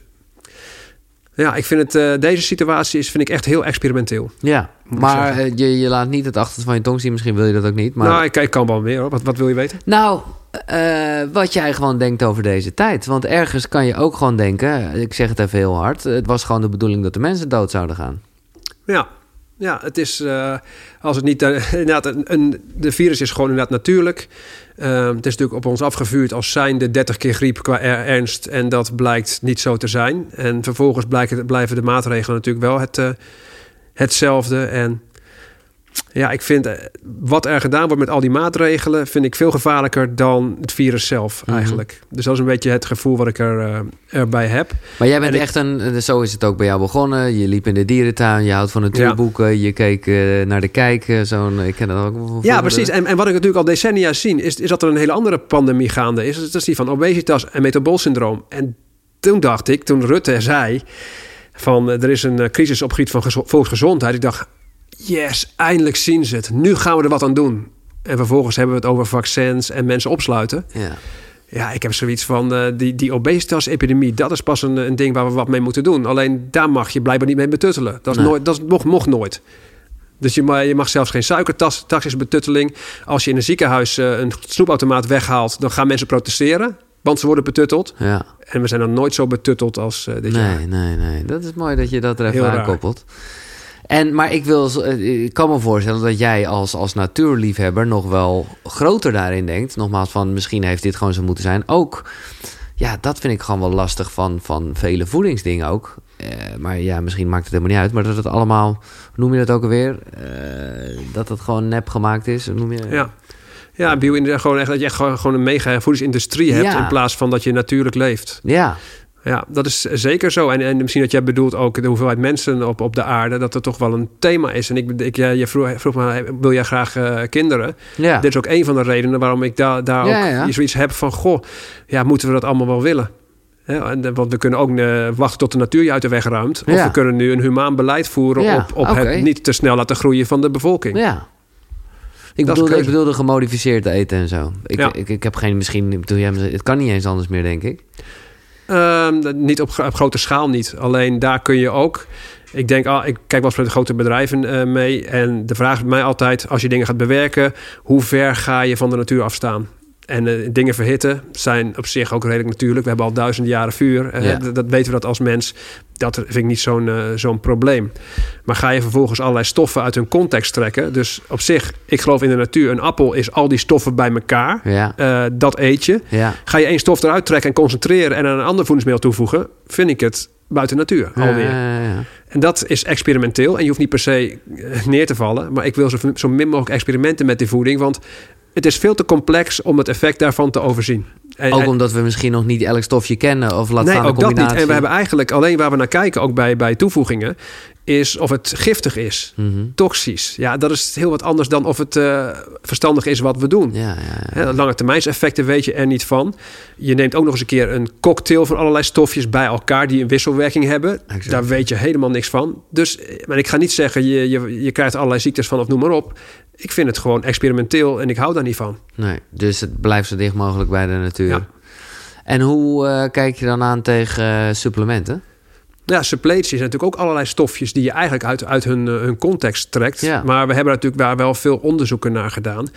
ja, ik vind het, eh, deze situatie is, vind ik echt heel experimenteel. Ja, maar eh, je, je laat niet het achter van je tong zien. Misschien wil je dat ook niet. Maar Nou, ik, ik kan wel meer. Hoor. Wat, wat wil je weten? Nou, eh, wat jij gewoon denkt over deze tijd. Want ergens kan je ook gewoon denken, ik zeg het even heel hard, het was gewoon de bedoeling dat de mensen dood zouden gaan. Ja, ja het is eh, als het niet. eh, inderdaad, een, een, de virus is gewoon inderdaad natuurlijk. Eh, het is natuurlijk op ons afgevuurd als zijnde 30 keer griep qua er- ernst. En dat blijkt niet zo te zijn. En vervolgens blijken, blijven de maatregelen natuurlijk wel het, eh, hetzelfde. En ja, ik vind eh, wat er gedaan wordt met al die maatregelen, vind ik veel gevaarlijker dan het virus zelf Mhm. eigenlijk. Dus dat is een beetje het gevoel wat ik er, eh, erbij heb. Maar jij bent En ik- echt een, eh, zo is het ook bij jou begonnen. Je liep in de dierentuin, je houdt van natuurboeken, je keek naar de kijk. Zo'n, ik ken dat ook Ja, precies. En, en wat ik natuurlijk al decennia zie, is, is dat er een hele andere pandemie gaande is. Dat is die van obesitas en metabolsyndroom. En toen dacht ik, toen Rutte zei van er is een crisis op het gebied van gezo- volksgezondheid. Ik dacht, yes, eindelijk zien ze het. Nu gaan we er wat aan doen. En vervolgens hebben we het over vaccins en mensen opsluiten. Ja. Ja, ik heb zoiets van eh, die, die obesitas-epidemie. Dat is pas een, een ding waar we wat mee moeten doen. Alleen daar mag je blijkbaar niet mee betuttelen. Dat is Nee. nooit, dat is, mocht, mocht nooit. Dus je, ma- je mag zelfs geen suikertas, taxis betutteling. Als je in een ziekenhuis eh, een snoepautomaat weghaalt, dan gaan mensen protesteren. Want ze worden betutteld. ja. En we zijn dan nooit zo betutteld als eh, dit jaar. Nee, nee, nee. Dat is mooi dat je dat er even Heel raar. En, maar ik, wil, eh, ik kan me voorstellen dat jij als, als natuurliefhebber nog wel groter daarin denkt. Nogmaals, van misschien heeft dit gewoon zo moeten zijn. Ook, ja, dat vind ik gewoon wel lastig van, van vele voedingsdingen ook. Eh, maar ja, misschien maakt het helemaal niet uit. Maar dat het allemaal, hoe noem je dat ook alweer? Eh, dat het gewoon nep gemaakt is. Noem je, Ja. Ja, bio gewoon echt dat je echt gewoon, gewoon een mega voedingsindustrie hebt Ja. in plaats van dat je natuurlijk leeft. Ja, Ja, dat is zeker zo. En, en misschien dat jij bedoelt ook de hoeveelheid mensen op, op de aarde, dat er toch wel een thema is. En ik, ik ja, je vroeg, vroeg me, wil jij graag eh, kinderen? ja. Dit is ook een van de redenen waarom ik daar daar Ja, ook ja. zoiets heb van, goh, ja, moeten we dat allemaal wel willen? Hè, en, eh, want we kunnen ook eh, wachten tot de natuur je uit de weg ruimt. Of Ja. we kunnen nu een humaan beleid voeren Ja, op, op het niet te snel laten groeien van de bevolking. Ja. Ik Dat bedoelde, ik bedoelde gemodificeerd eten en zo. Ik, Ja. ik, ik heb geen, misschien, bedoel, ja, het kan niet eens anders meer, denk ik. Ehm, niet op, op grote schaal niet. Alleen daar kun je ook. Ik denk, ah, ik kijk wel eens met grote bedrijven eh, mee. En de vraag is mij altijd: als je dingen gaat bewerken, hoe ver ga je van de natuur afstaan? En eh, dingen verhitten zijn op zich ook redelijk natuurlijk. We hebben al duizenden jaren vuur. Eh, Ja. dat, dat weten we dat als mens. Dat vind ik niet zo'n eh, zo'n probleem. Maar ga je vervolgens allerlei stoffen uit hun context trekken. Dus op zich, ik geloof in de natuur. Een appel is al die stoffen bij elkaar. Ja, dat eet je. ja. Ga je één stof eruit trekken en concentreren en aan een ander voedingsmiddel toevoegen, vind ik het buiten natuur alweer. En dat is experimenteel en je hoeft niet per se neer te vallen, maar ik wil zo, zo min mogelijk experimenten met die voeding, want het is veel te complex om het effect daarvan te overzien. En, Ook omdat we misschien nog niet elk stofje kennen of laat nee, staan ook dat niet. En we hebben eigenlijk alleen waar we naar kijken, ook bij, bij toevoegingen, is of het giftig is. Mhm. Toxisch. Ja, dat is heel wat anders dan of het eh, verstandig is wat we doen. Ja, ja, ja. Lange termijnseffecten weet je er niet van. Je neemt ook nog eens een keer een cocktail van allerlei stofjes bij elkaar die een wisselwerking hebben. Exact. Daar weet je helemaal niks van. Dus eh, maar ik ga niet zeggen, je, je, je krijgt allerlei ziektes van of noem maar op. Ik vind het gewoon experimenteel en ik hou daar niet van. Nee, dus het blijft zo dicht mogelijk bij de natuur. Ja. En hoe eh, kijk je dan aan tegen eh, supplementen? Ja, suppletie zijn natuurlijk ook allerlei stofjes die je eigenlijk uit, uit hun, eh, hun context trekt. Ja. Maar we hebben natuurlijk daar wel veel onderzoeken naar gedaan.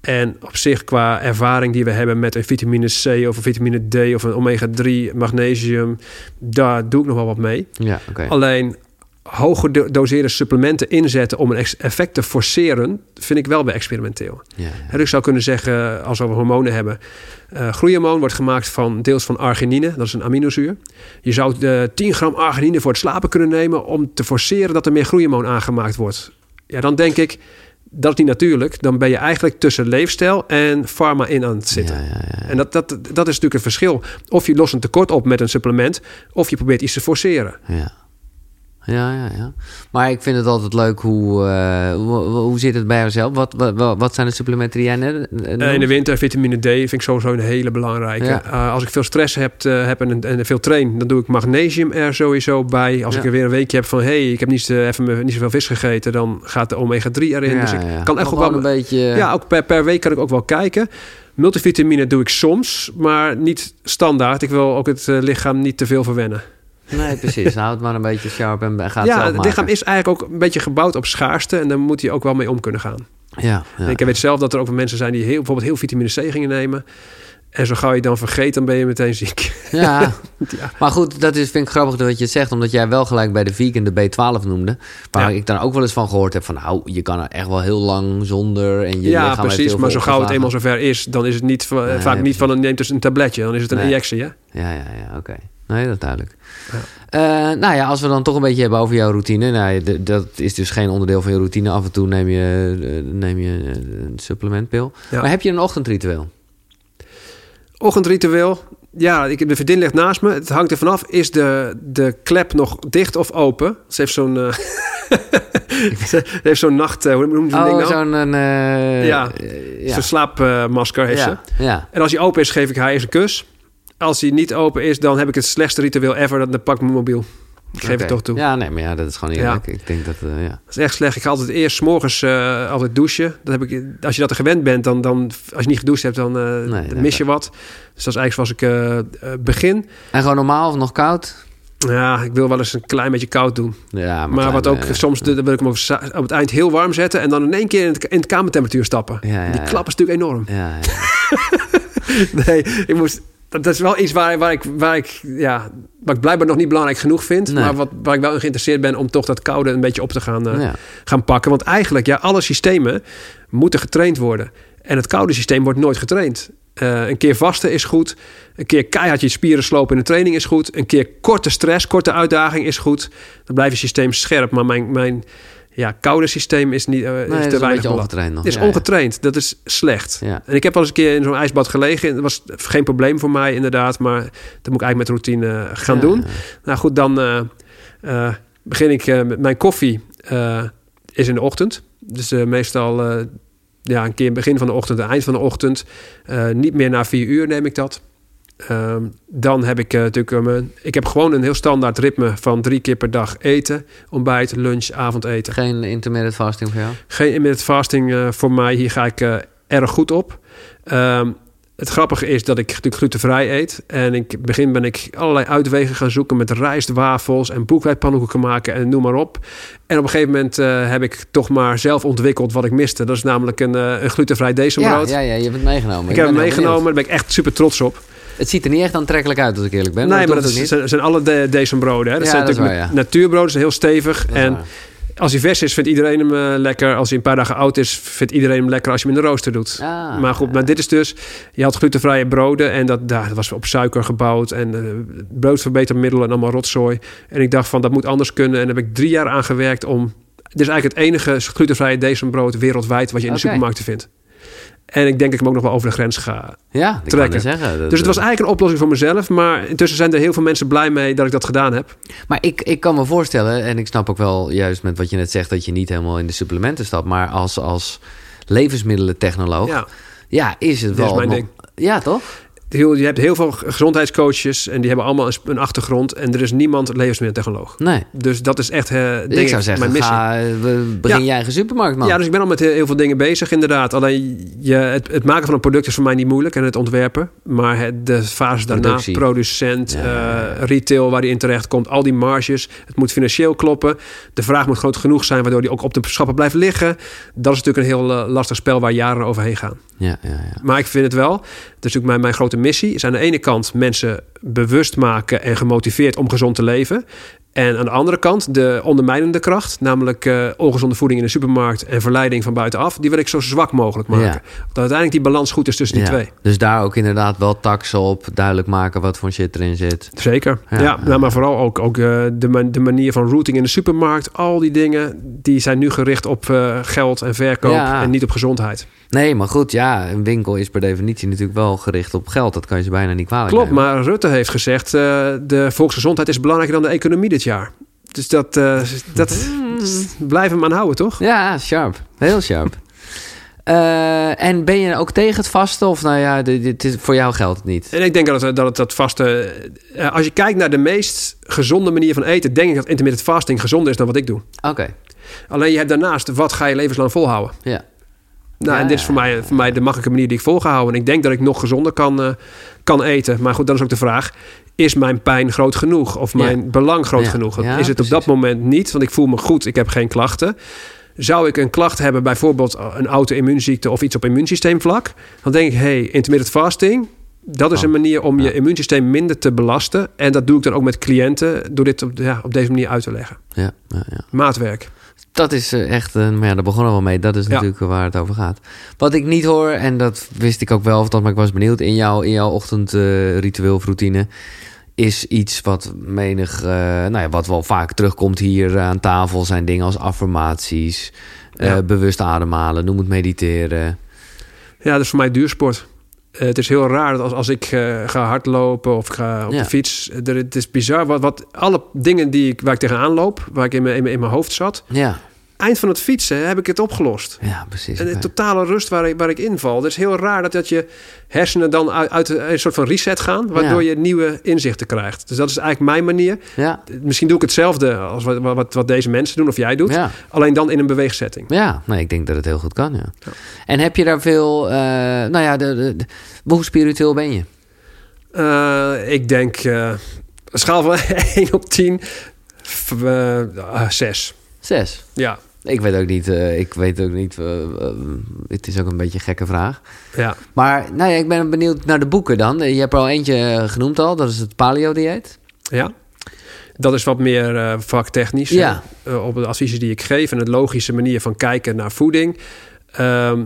En op zich qua ervaring die we hebben met een vitamine C of een vitamine D of een omega-3, magnesium, daar doe ik nog wel wat mee. Ja, oké. Alleen hooggedoseerde supplementen inzetten om een effect te forceren, vind ik wel weer experimenteel. Ja, ja. En ik zou kunnen zeggen, als we hormonen hebben. eh groeihormoon wordt gemaakt van deels van arginine, dat is een aminozuur. Je zou de 10 gram arginine voor het slapen kunnen nemen om te forceren dat er meer groeihormoon aangemaakt wordt. Ja, dan denk ik, dat is niet natuurlijk. Dan ben je eigenlijk tussen leefstijl en pharma in aan het zitten. Ja, ja, ja. En dat, dat, dat is natuurlijk het verschil. Of je lost een tekort op met een supplement, of je probeert iets te forceren. Ja. Ja, ja, ja. Maar ik vind het altijd leuk hoe, eh, hoe, hoe zit het bij jouzelf? Wat, wat, wat zijn de supplementen die jij net eh, Eh, in de winter vitamine D vind ik sowieso een hele belangrijke. Ja. Als ik veel stress heb, heb en, en veel train, dan doe ik magnesium er sowieso bij. Als Ja. ik er weer een weekje heb van... hey, ik heb niet, even niet zoveel vis gegeten... dan gaat de omega-3 erin. Ja, dus ik kan echt ook wel... een beetje... Ja, ook per, per week kan ik ook wel kijken. Multivitamine doe ik soms, maar niet standaard. Ik wil ook het lichaam niet te veel verwennen. Nee, precies. Houd het maar een beetje sharp en gaat het ja, het lichaam is eigenlijk ook een beetje gebouwd op schaarste... en daar moet hij ook wel mee om kunnen gaan. Ja, ja. Ik weet zelf dat er ook mensen zijn die heel, bijvoorbeeld heel vitamine C gingen nemen. En zo gauw je dan vergeet, dan ben je meteen ziek. Ja. Ja. maar goed, dat is, vind ik grappig dat je het zegt, omdat jij wel gelijk bij de vegan de B12 noemde. Waar Ja. ik dan ook wel eens van gehoord heb van, nou, je kan er echt wel heel lang zonder en je ja, precies. Maar zo gauw het eenmaal zover is, dan is het niet, Nee, vaak niet van een neemt dus een tabletje. Dan is het een Nee. injectie, hè? Ja, ja, ja, oké. Nee, dat duidelijk. Eh, nou ja, als we dan toch een beetje hebben over jouw routine. Nou, ja, dat is dus geen onderdeel van je routine. Af en toe neem je, eh, neem je eh, een supplementpil. Ja. Maar heb je een ochtendritueel? Ochtendritueel. Ja, ik, de vriendin ligt naast me. Het hangt er vanaf. Is de, de klep nog dicht of open? Ze heeft zo'n... ze heeft zo'n nacht... hoe noem je Oh, nou? zo'n... Ja. ja. Zo'n slaapmasker heeft ze. ja. ja. En als hij open is, geef ik haar eerst een kus. Als hij niet open is, dan heb ik het slechtste ritueel ever. Dan pak ik mijn mobiel. Ik geef het toch toe. Ja, nee, maar ja, dat is gewoon Ja. eerlijk. Ik denk dat, eh, ja. Dat is echt slecht. Ik ga altijd eerst 's morgens eh, altijd douchen. Dat heb ik, als je dat er gewend bent, dan, dan als je niet gedoucht hebt, dan, eh, dan nee, mis je wat. Dus dat is eigenlijk zoals ik begin. En gewoon normaal of nog koud? Ja, ik wil wel eens een klein beetje koud doen. Ja, Maar, klein, wat ook soms wil ik hem op het eind heel warm zetten en dan in één keer in het, in het kamertemperatuur stappen. Ja, ja, Die ja. klap is natuurlijk enorm. Ja, ja. Nee, ik moest. Dat, is wel iets waar, waar, ik, waar, ik, ja, wat ik blijkbaar nog niet belangrijk genoeg vind. Nee. Maar wat, waar ik wel in geïnteresseerd ben om toch dat koude een beetje op te gaan, eh, ja. gaan pakken. Want eigenlijk, ja, alle systemen moeten getraind worden. En het koude systeem wordt nooit getraind. Eh, een keer vasten is goed. Een keer keihard je spieren slopen in de training is goed. Een keer korte stress, korte uitdaging is goed. Dan blijft je systeem scherp. Maar mijn, mijn ja, koude systeem is, niet, eh, Nee, is is te een weinig ongetraind nog. Het is Ja, ja. ongetraind. Dat is slecht. Ja. En ik heb wel eens een keer in zo'n ijsbad gelegen. Dat was geen probleem voor mij inderdaad. Maar dat moet ik eigenlijk met routine eh, gaan doen. Nou goed, dan eh, begin ik met mijn koffie. is in de ochtend. Dus meestal ja, een keer begin van de ochtend, eind van de ochtend. Niet meer na vier uur neem ik dat. Ehm, dan heb ik eh, natuurlijk... eh, mijn- ik heb gewoon een heel standaard ritme van drie keer per dag eten. Ontbijt, lunch, avondeten. Geen intermittent fasting voor jou? Geen intermittent fasting eh, voor mij. Hier ga ik erg goed op. Ehm, het grappige is dat ik natuurlijk glutenvrij eet. En in het begin ben ik allerlei uitwegen gaan zoeken met rijst, wafels en boekwijdpannenkoeken maken en noem maar op. En op een gegeven moment heb ik toch maar zelf ontwikkeld wat ik miste. Dat is namelijk een, een glutenvrij decembrood. ja, ja, je hebt het meegenomen. Ik heb heel meegenomen, daar ben ik echt super trots op. Het ziet er niet echt aantrekkelijk uit, als ik eerlijk ben. nee, maar dat dat is- zijn, zijn alle de. Hè? Dat Ja, zijn dat natuurlijk waar, ja. natuurbroden, zijn heel stevig. En waar. als hij vers is, vindt iedereen hem eh, lekker. Als hij een paar dagen oud is, vindt iedereen hem lekker als je hem in de rooster doet. Ah, maar goed, maar dit is dus... Je had glutenvrije broden en dat, daar, dat was op suiker gebouwd. En eh broodverbetermiddelen en allemaal rotzooi. En ik dacht van, dat moet anders kunnen. En daar heb ik drie jaar aan gewerkt om... Dit is eigenlijk het enige glutenvrije decembrood wereldwijd... wat je in de supermarkten vindt. En ik denk dat ik hem ook nog wel over de grens ga Ja, trekken. zeggen. Dat- dus het was eigenlijk een oplossing voor mezelf. Maar intussen zijn er heel veel mensen blij mee dat ik dat gedaan heb. Maar ik, ik kan me voorstellen, en ik snap ook wel juist met wat je net zegt, dat je niet helemaal in de supplementen stapt. Maar als, als levensmiddelentechnoloog, ja. Ja, is het Dit is wel. mijn ding. Ja, toch? Heel, je hebt heel veel gezondheidscoaches en die hebben allemaal een, achtergrond. En er is niemand levensmiddeltechnoloog. Nee. Dus dat is echt, eh denk ik zou zeggen, mijn missie. ga, eh, begin Ja. je eigen supermarkt, man. Ja, dus ik ben al met heel heel veel dingen bezig, inderdaad. Alleen je, het, het maken van een product is voor mij niet moeilijk en het ontwerpen. Maar het, de fase daarna, producent, Ja, eh, retail waar die in terecht komt, al die marges. Het moet financieel kloppen. De vraag moet groot genoeg zijn, waardoor die ook op de schappen blijft liggen. Dat is natuurlijk een heel lastig spel waar jaren overheen gaan. Ja, ja, ja. Maar ik vind het wel, dat is natuurlijk mijn, mijn grote missie, is aan de ene kant mensen bewust maken en gemotiveerd om gezond te leven. En aan de andere kant de ondermijnende kracht, namelijk eh, ongezonde voeding in de supermarkt en verleiding van buitenaf, die wil ik zo zwak mogelijk maken. Ja. Dat uiteindelijk die balans goed is tussen die Ja. twee. Dus daar ook inderdaad wel taxen op, duidelijk maken wat voor shit erin zit. Zeker. Ja. Nou, maar vooral ook, ook eh, de, man- de manier van routing in de supermarkt. Al die dingen, die zijn nu gericht op eh, geld en verkoop en niet op gezondheid. Nee, maar goed, ja, een winkel is per definitie natuurlijk wel gericht op geld. Dat kan je ze bijna niet kwalijk Klopt, nemen. maar Rutte heeft gezegd... eh, de volksgezondheid is belangrijker dan de economie dit jaar. Dus dat, eh, dat blijven we hem aanhouden, toch? Ja, sharp. Heel sharp. Eh, en ben je ook tegen het vasten? Of nou ja, dit, is, voor jou geldt het niet? En ik denk dat het, dat, het, dat vaste... als je kijkt naar de meest gezonde manier van eten... denk ik dat intermittent fasting gezonder is dan wat ik doe. Oké, Alleen je hebt daarnaast, wat ga je levenslang volhouden? ja. Nou, Ja, en dit is voor mij, voor mij de makkelijke manier die ik volgehouden. En ik denk dat ik nog gezonder kan, eh, kan eten. Maar goed, dan is ook de vraag... is mijn pijn groot genoeg? Of Ja. mijn belang groot Ja, genoeg? is het op dat moment niet? Want ik voel me goed, ik heb geen klachten. Zou ik een klacht hebben, bijvoorbeeld een auto-immuunziekte... of iets op immuunsysteemvlak... dan denk ik, hey, intermittent fasting... dat is Oh, een manier om je immuunsysteem minder te belasten. En dat doe ik dan ook met cliënten... door dit op, ja, op deze manier uit te leggen. Ja, ja, ja. Maatwerk. Dat is eh, echt, eh, maar ja, daar begonnen we wel mee. Dat is Ja. natuurlijk waar het over gaat. Wat ik niet hoor, en dat wist ik ook wel, of dat, maar ik was benieuwd, in jouw, in jouw ochtendritueel of routine, is iets wat menig, eh, nou ja, wat wel vaak terugkomt hier aan tafel, zijn dingen als affirmaties, eh, bewust ademhalen, noem het mediteren. Ja, dat is voor mij duursport. Eh, het is heel raar dat als, als ik eh, ga hardlopen of ik ga op Ja. de fiets. Er, het is bizar wat, wat alle dingen die ik, waar ik tegenaan loop, waar ik in mijn, in mijn, in mijn hoofd zat. Ja, Eind van het fietsen heb ik het opgelost. ja precies. En de totale rust waar ik, waar ik inval. Het is heel raar dat, dat je hersenen dan uit, uit een soort van reset gaan, waardoor Ja. je nieuwe inzichten krijgt. Dus dat is eigenlijk mijn manier. Ja, Misschien doe ik hetzelfde als wat, wat, wat deze mensen doen of jij doet. ja. Alleen dan in een beweegsetting. Ja, nee, ik denk dat het heel goed kan, ja. En heb je daar veel, eh, nou ja, de, de, de- hoe spiritueel ben je? Eh, ik denk, een schaal van 1 op 10, v- eh, ah, 6. Zes. Ja, Ik weet ook niet, eh, ik weet ook niet, eh, eh, het is ook een beetje een gekke vraag. ja. Maar nou ja, ik ben benieuwd naar de boeken dan. Je hebt er al eentje genoemd al, dat is het paleo-dieet. ja. Dat is wat meer vaktechnisch. Ja. op de adviezen die ik geef en het logische manier van kijken naar voeding. Ehm,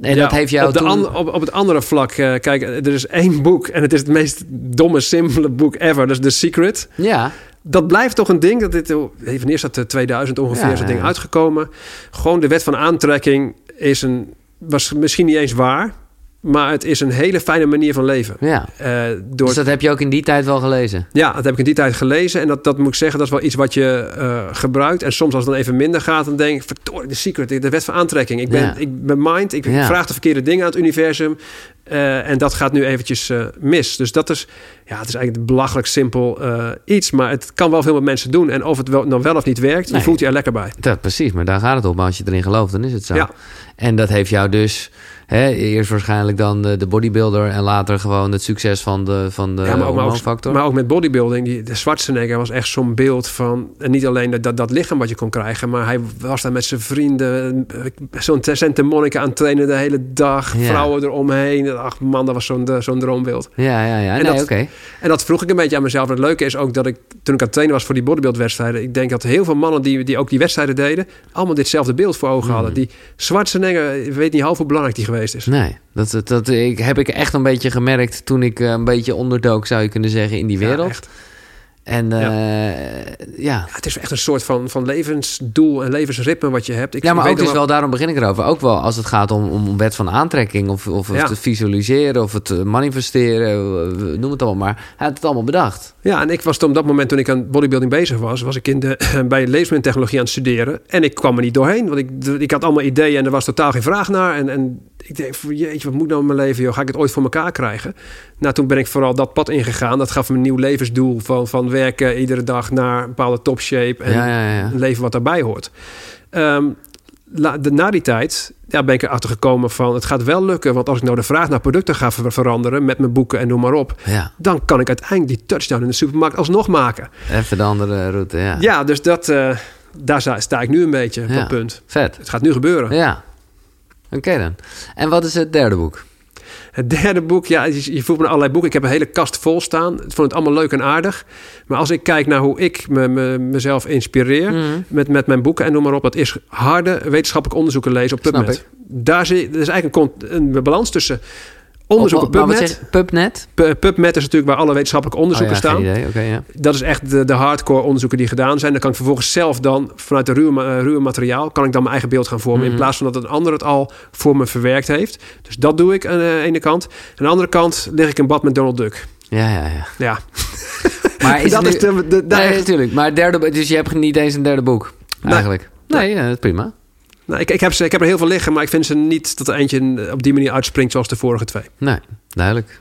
En ja, dat heeft jou op, de toen... an- op, op het andere vlak, eh, kijk, er is één boek en het is het meest domme, simpele boek ever. Dat is The Secret. Ja, Dat blijft toch een ding. Dat dit, wanneer is dat? eh, 2000 ongeveer Ja, is dat ding uitgekomen. Gewoon de wet van aantrekking is een, was misschien niet eens waar. Maar het is een hele fijne manier van leven. ja. Eh, door, Dus dat heb je ook in die tijd wel gelezen? Ja, dat heb ik in die tijd gelezen. En dat, dat moet ik zeggen, dat is wel iets wat je eh, gebruikt. En soms als het dan even minder gaat, dan denk ik... verdorie, de secret, de wet van aantrekking. Ik ben, Ja. ik ben mind, ik Ja. vraag de verkeerde dingen aan het universum. eh, en dat gaat nu eventjes mis. Dus dat is, ja, het is eigenlijk een belachelijk simpel iets. Maar het kan wel veel met mensen doen. En of het wel, dan wel of niet werkt, Nee. je voelt je er lekker bij. Dat, precies, maar daar gaat het om. Als je erin gelooft, dan is het zo. Ja. En dat heeft jou dus... Hè, eerst waarschijnlijk dan de, de bodybuilder... en later gewoon het succes van de, van de Ja, maar ook, maar, ook, hormoonfactor. maar ook met bodybuilding. Die, de Schwarzenegger was echt zo'n beeld van... En niet alleen dat, dat, dat lichaam wat je kon krijgen... maar hij was daar met zijn vrienden... eh, zo'n Santa Monica aan het trainen de hele dag. Ja. Vrouwen eromheen. Ach man, dat was zo'n zo'n droombeeld. Ja, ja, ja. En Nee, dat-. En dat vroeg ik een beetje aan mezelf. Het leuke is ook dat ik, toen ik aan het trainen was voor die bodybuildwedstrijden... ik denk dat heel veel mannen die, die ook die wedstrijden deden... allemaal ditzelfde beeld voor ogen Hmm. hadden. Die Schwarzenegger, ik weet niet half hoe belangrijk die geweest is. Nee, dat, dat, dat ik, heb ik echt een beetje gemerkt... toen ik eh, een beetje onderdook, zou je kunnen zeggen, in die Ja, wereld. echt. En ja. ja. ja. Het is echt een soort van, van levensdoel en levensritme wat je hebt. Ik, ja, maar ook dus wel, daarom begin ik erover. Ook wel als het gaat om, om wet van aantrekking of, of het visualiseren of het manifesteren, noem het allemaal maar. Hij had het allemaal bedacht. Ja, en ik was toen op dat moment toen ik aan bodybuilding bezig was, was ik in de, bij levensmiddeltechnologie aan het studeren. En ik kwam er niet doorheen, want ik, ik had allemaal ideeën en er was totaal geen vraag naar. En, en ik denk, jeetje, wat moet nou in mijn leven? Joh? Ga ik het ooit voor elkaar krijgen? Nou, toen ben ik vooral dat pad ingegaan. Dat gaf me een nieuw levensdoel van, van werken iedere dag naar een bepaalde topshape. En ja, ja, ja. een leven wat daarbij hoort. Um, de, na die tijd ja, ben ik erachter gekomen van... het gaat wel lukken, want als ik nou de vraag naar producten ga veranderen... met mijn boeken en noem maar op... Ja. dan kan ik uiteindelijk die touchdown in de supermarkt alsnog maken. Even de andere route, ja. Ja, dus dat, uh, daar sta ik nu een beetje op dat punt. Vet. Het gaat nu gebeuren. Ja. Oké dan. En wat is het derde boek? Het derde boek, ja, je voelt me allerlei boeken. Ik heb een hele kast vol staan. Ik vond het allemaal leuk en aardig. Maar als ik kijk naar hoe ik me, me mezelf inspireer Mhm. met, met mijn boeken en noem maar op, dat is harde wetenschappelijke onderzoeken lezen op PubMed. Daar zit, er is eigenlijk een, een balans tussen onderzoek op PubMed. zeg je? PubNet? PubMed is natuurlijk waar alle wetenschappelijke onderzoeken oh, ja, staan. idee. Ja. Dat is echt de, de hardcore onderzoeken die gedaan zijn. Dan kan ik vervolgens zelf dan vanuit de ruwe, eh, ruwe materiaal... kan ik dan mijn eigen beeld gaan vormen... Mhm. in plaats van dat een ander het al voor me verwerkt heeft. Dus dat doe ik aan de ene kant. Aan de andere kant lig ik in bad met Donald Duck. Ja, ja, ja. Ja, Maar is dat is de... de, de- Nee, natuurlijk. Maar derde, dus je hebt niet eens een derde boek, eigenlijk. Nee, ja, dat is prima. Nou, ik, ik, heb ze, ik heb er heel veel liggen... maar ik vind ze niet dat er eentje op die manier uitspringt... zoals de vorige twee. Nee, duidelijk.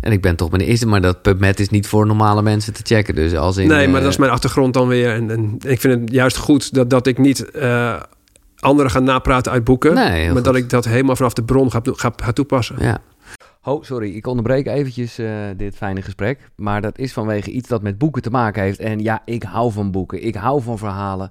En ik ben toch mijn eerste, maar dat PubMed is niet voor normale mensen te checken. Dus als in, nee, maar eh, dat is mijn achtergrond dan weer. En, en ik vind het juist goed dat, dat ik niet... eh, anderen ga napraten uit boeken... Nee, maar goed. dat ik dat helemaal vanaf de bron ga, ga, ga toepassen. Ja. Oh, sorry, ik onderbreek eventjes eh, dit fijne gesprek. Maar dat is vanwege iets dat met boeken te maken heeft. En ja, ik hou van boeken. Ik hou van verhalen.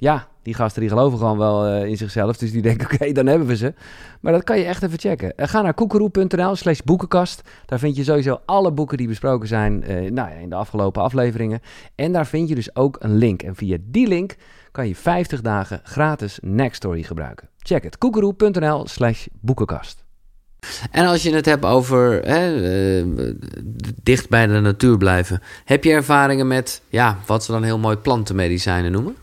Ja, die gasten die geloven gewoon wel eh, in zichzelf. Dus die denken, oké, dan hebben we ze. Maar dat kan je echt even checken. Eh, ga naar koekeroe.nl slash boekenkast. Daar vind je sowieso alle boeken die besproken zijn eh, nou in de afgelopen afleveringen. En daar vind je dus ook een link. En via die link kan je 50 dagen gratis Nextory gebruiken. Check het. koekeroe.nl slash boekenkast. En als je het hebt over hè, dicht bij de natuur blijven. Heb je ervaringen met, ja, wat ze dan heel mooi plantenmedicijnen noemen?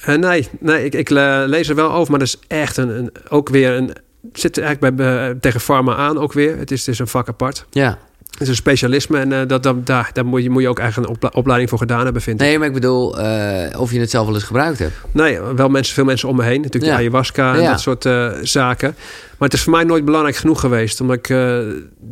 Eh, nee, nee ik, ik eh, lees er wel over, maar dat is echt een, een, ook weer een. Zit eigenlijk bij, eh, tegen pharma aan ook weer. Het is, het is een vak apart. Ja. Het is een specialisme en dat, dat, daar, daar moet, je, moet je ook eigenlijk een opleiding voor gedaan hebben, vind ik. Nee, maar ik bedoel, of je het zelf wel eens gebruikt hebt. Nee, wel mensen, veel mensen om me heen. Natuurlijk Ja. de ayahuasca en Ja. dat soort zaken. Maar het is voor mij nooit belangrijk genoeg geweest. Omdat ik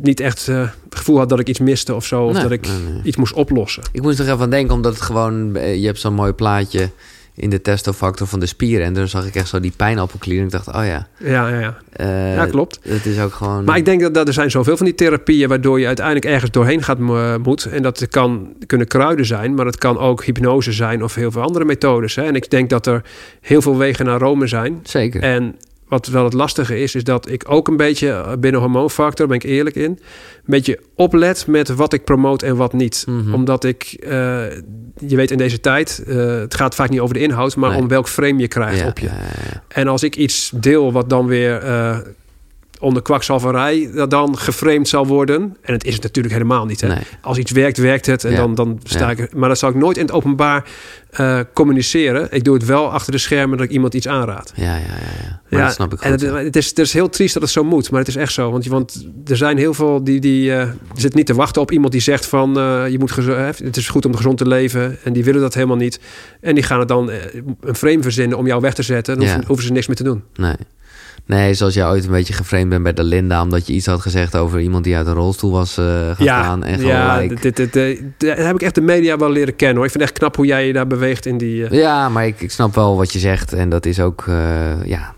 niet echt het gevoel had dat ik iets miste of zo. Of Nee, dat ik nee, nee. iets moest oplossen. Ik moest er even aan denken, omdat het gewoon... Je hebt zo'n mooi plaatje in de testofactor van de spieren. En daar zag ik echt zo die pijnappelklier. En ik dacht, oh ja. Ja, ja, ja. eh, Ja, klopt. Het is ook gewoon... Maar ik denk dat, dat er zijn zoveel van die therapieën... waardoor je uiteindelijk ergens doorheen gaat mo- moet. En dat kan kunnen kruiden zijn... maar het kan ook hypnose zijn of heel veel andere methodes. Hè. En ik denk dat er heel veel wegen naar Rome zijn. Zeker. En wat wel het lastige is, is dat ik ook een beetje eh, binnen hormoonfactor, ben ik eerlijk in, een beetje oplet met wat ik promoot en wat niet. Mhm. Omdat ik, eh, je weet in deze tijd, eh, het gaat vaak niet over de inhoud, maar Nee. om welk frame je krijgt ja, op je. ja, ja, ja. En als ik iets deel wat dan weer onder kwakzalverij dat dan geframed zal worden, en het is het natuurlijk helemaal niet. Hè? Nee. Als iets werkt, werkt het. En Ja. dan, dan sta ik. Maar dat zal ik nooit in het openbaar eh, communiceren. Ik doe het wel achter de schermen dat ik iemand iets aanraad. Ja, ja, ja. ja. Maar dat snap ik en goed. het, ja. het, is, het is heel triest dat het zo moet, maar het is echt zo. Want, je- want er zijn heel veel die, die eh, zitten niet te wachten op iemand die zegt van eh, je moet het is goed om gezond te leven. En die willen dat helemaal niet. En die gaan het dan een frame verzinnen om jou weg te zetten. Dan hoeven ze niks meer te doen. Nee. Nee, zoals jij ooit een beetje geframed bent bij de Linda... omdat je iets had gezegd over iemand die uit een rolstoel was uh, gegaan. en ja gelijk... dit, dit, dit, daar heb ik echt de media wel leren kennen. hoor. Ik vind het echt knap hoe jij je daar beweegt in die... eh, Ja, maar ik, ik snap wel wat je zegt. En dat is ook eh, ja,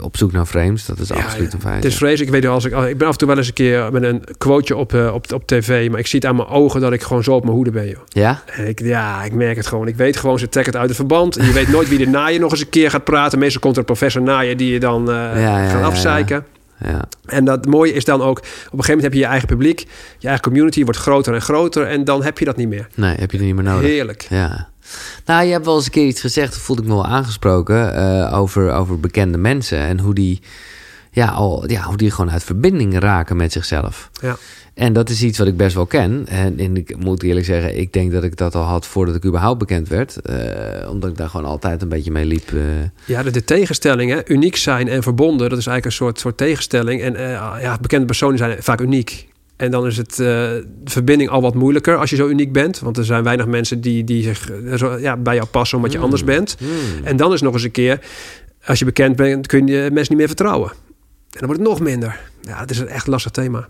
op zoek naar frames. Dat is Ja, absoluut een feit. Het is vreselijk. Ik weet nog, als ik, ik ben af en toe wel eens een keer met een quoteje op, eh, op, op tv. Maar ik zie het aan mijn ogen dat ik gewoon zo op mijn hoede ben. Joh. Ja? En ik, ja, ik merk het gewoon. Ik weet gewoon, ze trekken het uit het verband. En je weet nooit wie er na je nog eens een keer gaat praten. Meestal komt er een professor na je die je dan eh, Ja, ja, gaat ja, afzeiken. ja. En dat mooie is dan ook, op een gegeven moment heb je je eigen publiek, je eigen community wordt groter en groter en dan heb je dat niet meer. Nee, heb je er niet meer nodig. Heerlijk. Ja. Nou, je hebt wel eens een keer iets gezegd, voelde ik me wel aangesproken, eh, over, over bekende mensen en hoe die, ja, al, ja, hoe die gewoon uit verbinding raken met zichzelf. Ja. En dat is iets wat ik best wel ken. En, en ik moet eerlijk zeggen, ik denk dat ik dat al had voordat ik überhaupt bekend werd. eh, omdat ik daar gewoon altijd een beetje mee liep. eh. Ja, de, de tegenstelling, hè? uniek zijn en verbonden, dat is eigenlijk een soort, soort tegenstelling. En ja, bekende personen zijn vaak uniek. En dan is het eh, de verbinding al wat moeilijker als je zo uniek bent. Want er zijn weinig mensen die, die zich eh, ja, bij jou passen omdat je Mm. anders bent. Hmm. En dan is nog eens een keer, als je bekend bent, kun je mensen niet meer vertrouwen. En dan wordt het nog minder. Ja, het is een echt lastig thema.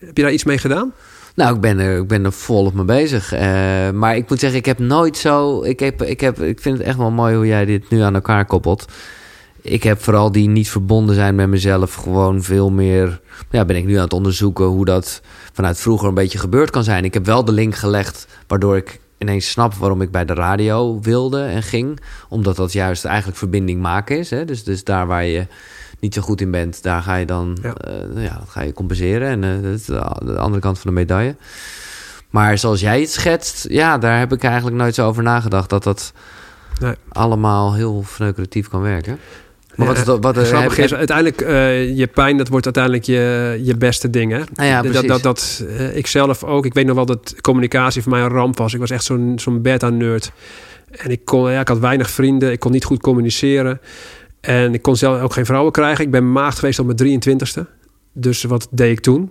Heb je daar iets mee gedaan? Nou, ik ben er, ik ben er volop mee bezig. Eh, maar ik moet zeggen, ik heb nooit zo. Ik, heb, ik, heb, ik vind het echt wel mooi hoe jij dit nu aan elkaar koppelt. Ik heb vooral die niet verbonden zijn met mezelf gewoon veel meer. Ja, ben ik nu aan het onderzoeken hoe dat vanuit vroeger een beetje gebeurd kan zijn. Ik heb wel de link gelegd waardoor ik ineens snap waarom ik bij de radio wilde en ging. Omdat dat juist eigenlijk verbinding maken is. Hè? Dus, dus daar waar je niet zo goed in bent, daar ga je dan Ja. ja. ja, dat ga je compenseren. En eh, dat is de de andere kant van de medaille. Maar zoals jij het schetst, ja, daar heb ik eigenlijk nooit zo over nagedacht. Dat dat Nee. allemaal heel verneukeratief kan werken. Maar wat is dat? Wat, eh, Grappig heb- is, uiteindelijk eh, je pijn, dat wordt uiteindelijk je, je beste ding. Hè? Nou ja, dat, dat, dat, eh, ik zelf ook. Ik weet nog wel dat communicatie voor mij een ramp was. Ik was echt zo'n zo'n beta-nerd. En ik, kon, ja, ik had weinig vrienden. Ik kon niet goed communiceren. En ik kon zelf ook geen vrouwen krijgen. Ik ben maagd geweest op mijn 23ste. Dus wat deed ik toen?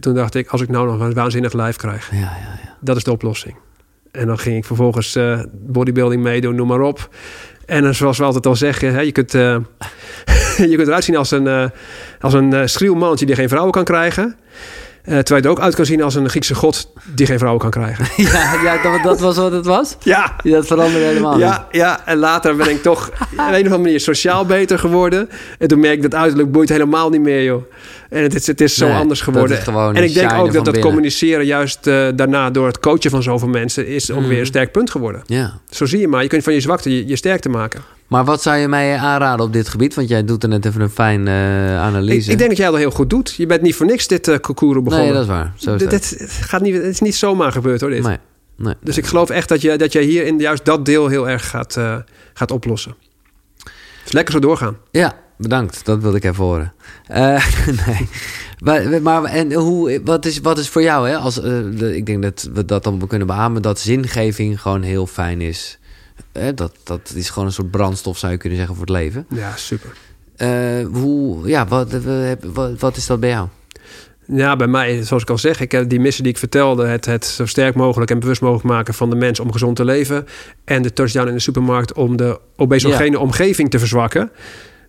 Toen dacht ik, als ik nou nog een waanzinnig lijf krijg, Ja, ja, ja. dat is de oplossing. En dan ging ik vervolgens bodybuilding meedoen, noem maar op. En dan, zoals we altijd al zeggen, hè, je, kunt, eh, je kunt eruit zien als een, eh als een eh, mannetje die geen vrouwen kan krijgen. Eh, terwijl je er ook uit kan zien als een Griekse god die geen vrouwen kan krijgen. ja, ja dat, dat was wat het was? Ja, Dat veranderde helemaal ja, ja, en later ben ik toch op een of andere manier sociaal beter geworden. En toen merk ik dat uiterlijk boeit helemaal niet meer, joh. En het is, het is zo Nee, anders dat geworden. en ik denk ook dat dat binnen. communiceren juist eh, daarna door het coachen van zoveel mensen is ook Mhm. weer een sterk punt geworden. Ja. Zo zie je maar. Je kunt van je zwakte je, je sterkte maken. Maar wat zou je mij aanraden op dit gebied? Want jij doet er net even een fijne eh, analyse. ik denk dat jij dat heel goed doet. Je bent niet voor niks dit uh, begonnen. Nee, dat is waar. Zo is dit, het. dit- het gaat niet, het is niet zomaar gebeurd hoor, dit. Nee, nee. Dus ik geloof echt dat, je, dat jij hier in juist dat deel heel erg gaat, gaat oplossen. Dus lekker zo doorgaan. Ja, bedankt. Dat wilde ik even horen. Eh, nee. Maar, maar en hoe, wat, is, wat is voor jou, hè? Als, eh, de- ik denk dat we dat dan kunnen beamen, dat zingeving gewoon heel fijn is. Eh, dat, dat is gewoon een soort brandstof, zou je kunnen zeggen, voor het leven. Ja, super. Hoe, ja, wat, wat, wat is dat bij jou? Ja, bij mij, zoals ik al zeg, ik heb die missie die ik vertelde, het, het zo sterk mogelijk en bewust mogelijk maken van de mens om gezond te leven. En de touchdown in de supermarkt om de obesogene omgeving te verzwakken.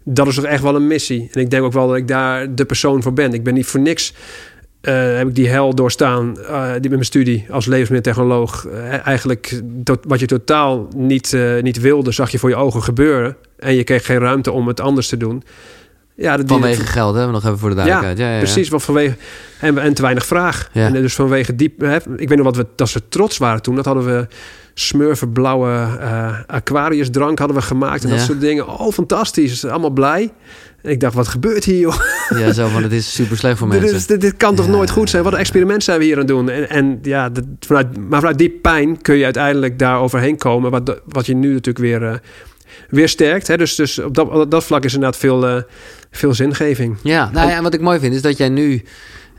Dat is toch echt wel een missie. En ik denk ook wel dat ik daar de persoon voor ben. Ik ben niet voor niks. eh, heb ik die hel doorstaan eh, die met mijn studie als levensmiddeltechnoloog. eh, eigenlijk wat je totaal niet, niet wilde, zag je voor je ogen gebeuren. En je kreeg geen ruimte om het anders te doen. Ja, dat, Vanwege geld, hè? Nog even voor de duidelijkheid. Ja, ja, ja. Precies, want vanwege en, en te weinig vraag. Ja. En dus vanwege diep. Hè, ik weet nog wat we dat ze trots waren toen. Dat hadden we smurverblauwe eh Aquarius-drank hadden we gemaakt en dat soort dingen. Oh, fantastisch, allemaal blij. En ik dacht, wat gebeurt hier, joh? Ja, zo van, het is super slecht voor mensen. dit, dit kan toch nooit goed zijn? Wat een experiment zijn we hier aan het doen? En, en ja, dat, vanuit, maar vanuit die pijn kun je uiteindelijk daar overheen komen. Wat, wat je nu natuurlijk weer, eh, weer sterkt. Hè? Dus, dus op, dat, op dat vlak is inderdaad veel, eh, veel zingeving. Ja, nou ja, en wat ik mooi vind is dat jij nu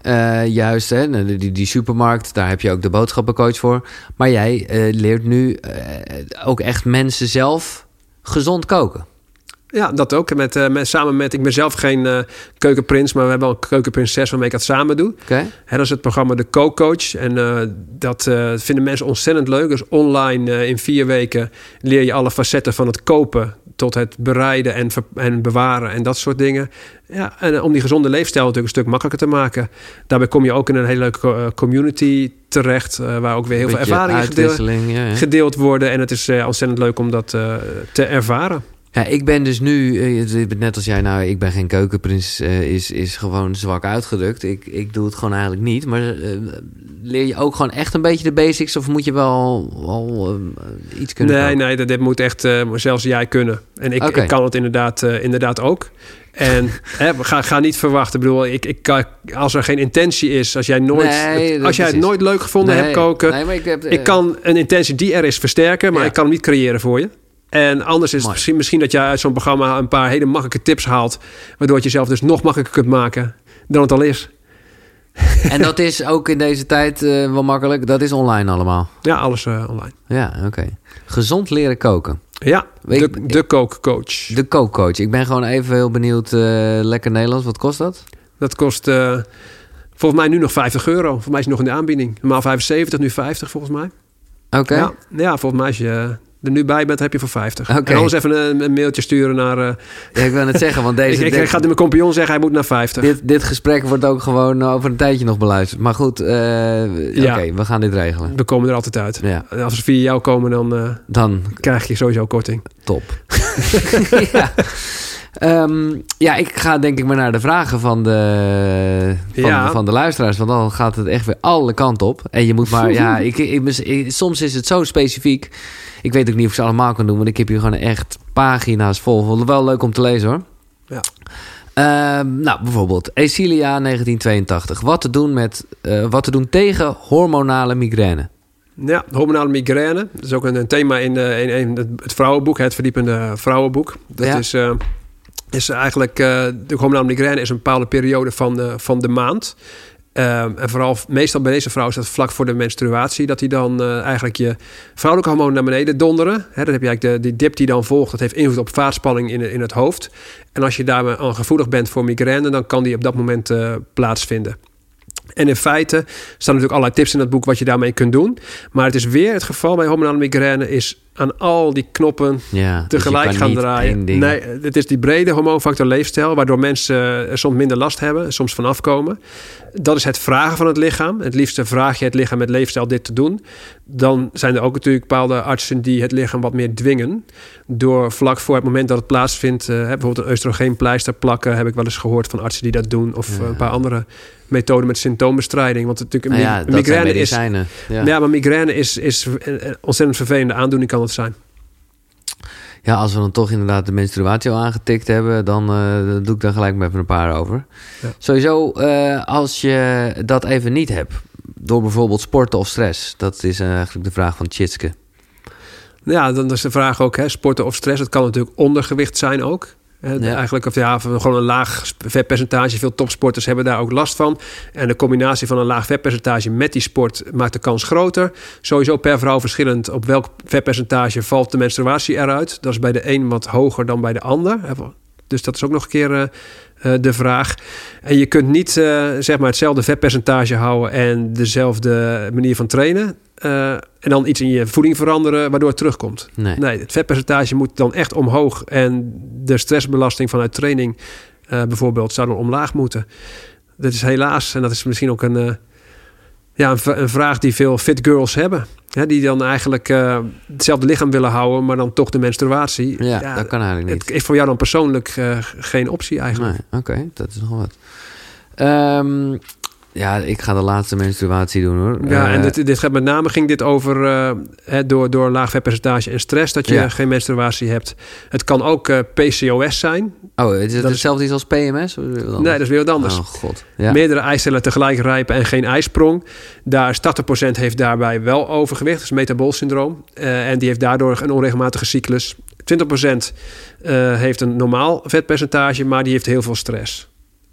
eh, juist, hè, nou, die, die supermarkt, daar heb je ook de boodschappencoach voor. Maar jij eh, leert nu ook echt mensen zelf gezond koken. Ja, dat ook. Met, eh, met, samen met, ik ben zelf geen eh, keukenprins, maar we hebben wel een keukenprinses waarmee ik dat samen doe. Oké? Hè, dat is het programma De Co-Coach. En eh, dat vinden mensen ontzettend leuk. Dus online in vier weken leer je alle facetten van het kopen tot het bereiden en, en bewaren en dat soort dingen. Ja, en om die gezonde leefstijl natuurlijk een stuk makkelijker te maken. Daarbij kom je ook in een hele leuke community tereert, eh, waar ook weer heel veel ervaringen gedeeld, ja, worden. En het is ontzettend leuk om dat te ervaren. Ja, ik ben dus nu, eh, net als jij, nou, ik ben geen keukenprins, eh, is, is gewoon zwak uitgedrukt. Ik, ik doe het gewoon eigenlijk niet. Maar eh, leer je ook gewoon echt een beetje de basics of moet je wel, wel iets kunnen Nee, nee, dat, dit moet echt eh, zelfs jij kunnen. En ik, kan het inderdaad, inderdaad ook. En hè, ga, ga niet verwachten. Ik bedoel, ik, ik, als er geen intentie is, als jij nooit, Nee, het- als jij het nooit leuk gevonden Nee, hebt koken, nee, maar ik heb, ik kan een intentie die er is versterken, maar Ja. ik kan hem niet creëren voor je. En anders is het misschien, misschien dat jij uit zo'n programma een paar hele makkelijke tips haalt, waardoor het jezelf dus nog makkelijker kunt maken dan het al is. En dat is ook in deze tijd eh, wel makkelijk. Dat is online allemaal. Ja, alles eh, online. Ja, oké. Gezond leren koken. Ja, Weet- de, de kookcoach. De kookcoach. Ik ben gewoon even heel benieuwd. eh, lekker Nederlands. Wat kost dat? Dat kost volgens mij nu nog 50 euro. Volgens mij is het nog in de aanbieding. Normaal 75, nu 50 volgens mij. Oké. Ja, ja, volgens mij als je er nu bij bent, heb je voor 50. Oké. En anders even een, mailtje sturen naar... eh, Ja, ik wil het zeggen, want deze... ik, ik, dit- ik ga mijn compagnon zeggen, hij moet naar 50. dit, dit gesprek wordt ook gewoon over een tijdje nog beluisterd. Maar goed, eh, Ja. oké, we gaan dit regelen. We komen er altijd uit. Ja, als ze via jou komen, dan eh, dan krijg je sowieso korting. top. ja. Ehm, ja, ik ga denk ik maar naar de vragen van de, van, Ja. van de luisteraars. Want dan gaat het echt weer alle kanten op. En je moet maar, ja, ik, ik, ik- soms is het zo specifiek. Ik weet ook niet of ik ze allemaal kan doen. Want ik heb hier gewoon echt pagina's vol. Wel leuk om te lezen hoor. Ja. Ehm, nou, bijvoorbeeld Esilia 1982. Wat te doen, met, eh, wat te doen tegen hormonale migraine. Ja, hormonale migraine. Dat is ook een, een thema in, eh, in, in het, vrouwenboek, het verdiepende vrouwenboek. Dat Ja. is, eh, is eigenlijk, de hormonale migraine is een bepaalde periode van, van de maand. Eh, en vooral meestal bij deze vrouw is dat vlak voor de menstruatie, dat die dan eh, eigenlijk je vrouwelijke hormonen naar beneden donderen. Hè, dan heb je eigenlijk de, die dip die dan volgt, dat heeft invloed op vaatspanning in, in het hoofd. En als je daar aan gevoelig bent voor migraine, dan kan die op dat moment eh, plaatsvinden. En in feite staan natuurlijk allerlei tips in dat boek wat je daarmee kunt doen. Maar het is weer het geval bij hormonale migraine is aan al die knoppen Ja, dus tegelijk gaan draaien. Nee, het is die brede hormoonfactor leefstijl... waardoor mensen eh, soms minder last hebben, soms vanaf komen. Dat is het vragen van het lichaam. Het liefste vraag je het lichaam met leefstijl dit te doen. Dan zijn er ook natuurlijk bepaalde artsen die het lichaam wat meer dwingen. Door vlak voor het moment dat het plaatsvindt... eh, bijvoorbeeld een oestrogeenpleister plakken... heb ik wel eens gehoord van artsen die dat doen. Of Ja. eh, een paar andere methoden met symptoombestrijding. Want natuurlijk Nou ja, dat migraine is... Ja. Ja. maar migraine is, is een een ontzettend vervelende aandoening kan het zijn. Ja, als we dan toch inderdaad de menstruatie al aangetikt hebben, dan eh, doe ik daar gelijk maar even een paar over. Ja. Sowieso, eh, als je dat even niet hebt, door bijvoorbeeld sporten of stress, dat is eh, eigenlijk de vraag van Tjitske. Ja, dan is de vraag ook, hè, sporten of stress. Het kan natuurlijk ondergewicht zijn ook. Ja. Eigenlijk of ja, gewoon een laag vetpercentage. Veel topsporters hebben daar ook last van. En de combinatie van een laag vetpercentage met die sport maakt de kans groter. Sowieso per vrouw verschillend op welk vetpercentage valt de menstruatie eruit. Dat is bij de een wat hoger dan bij de ander. Dus dat is ook nog een keer eh, eh, de vraag. En je kunt niet eh, zeg maar hetzelfde vetpercentage houden en dezelfde manier van trainen. Eh, en dan iets in je voeding veranderen waardoor het terugkomt. Nee. Nee, het vetpercentage moet dan echt omhoog. En de stressbelasting vanuit training eh, bijvoorbeeld zou dan omlaag moeten. Dat is helaas, en dat is misschien ook een, eh, ja, een, vraag die veel fit girls hebben. Hè, die dan eigenlijk hetzelfde lichaam willen houden, maar dan toch de menstruatie. Ja, dat kan eigenlijk niet. Het is voor jou dan persoonlijk geen optie eigenlijk. Nee, oké, dat is nog wat. Ehm, ja, ik ga de laatste menstruatie doen hoor. Ja, Eh, en dit, dit gaat met name ging dit over eh, hè, door, door laag vetpercentage en stress dat je Ja. geen menstruatie hebt. Het kan ook eh, PCOS zijn. Oh, is het dat is- hetzelfde iets als PMS? Nee, dat is weer wat anders. Oh god. Ja. Meerdere eicellen tegelijk rijpen en geen ijsprong. Daar is 80% heeft daarbij wel overgewicht. Dat is metabool syndroom. Eh, en die heeft daardoor een onregelmatige cyclus. 20% eh, heeft een normaal vetpercentage, maar die heeft heel veel stress.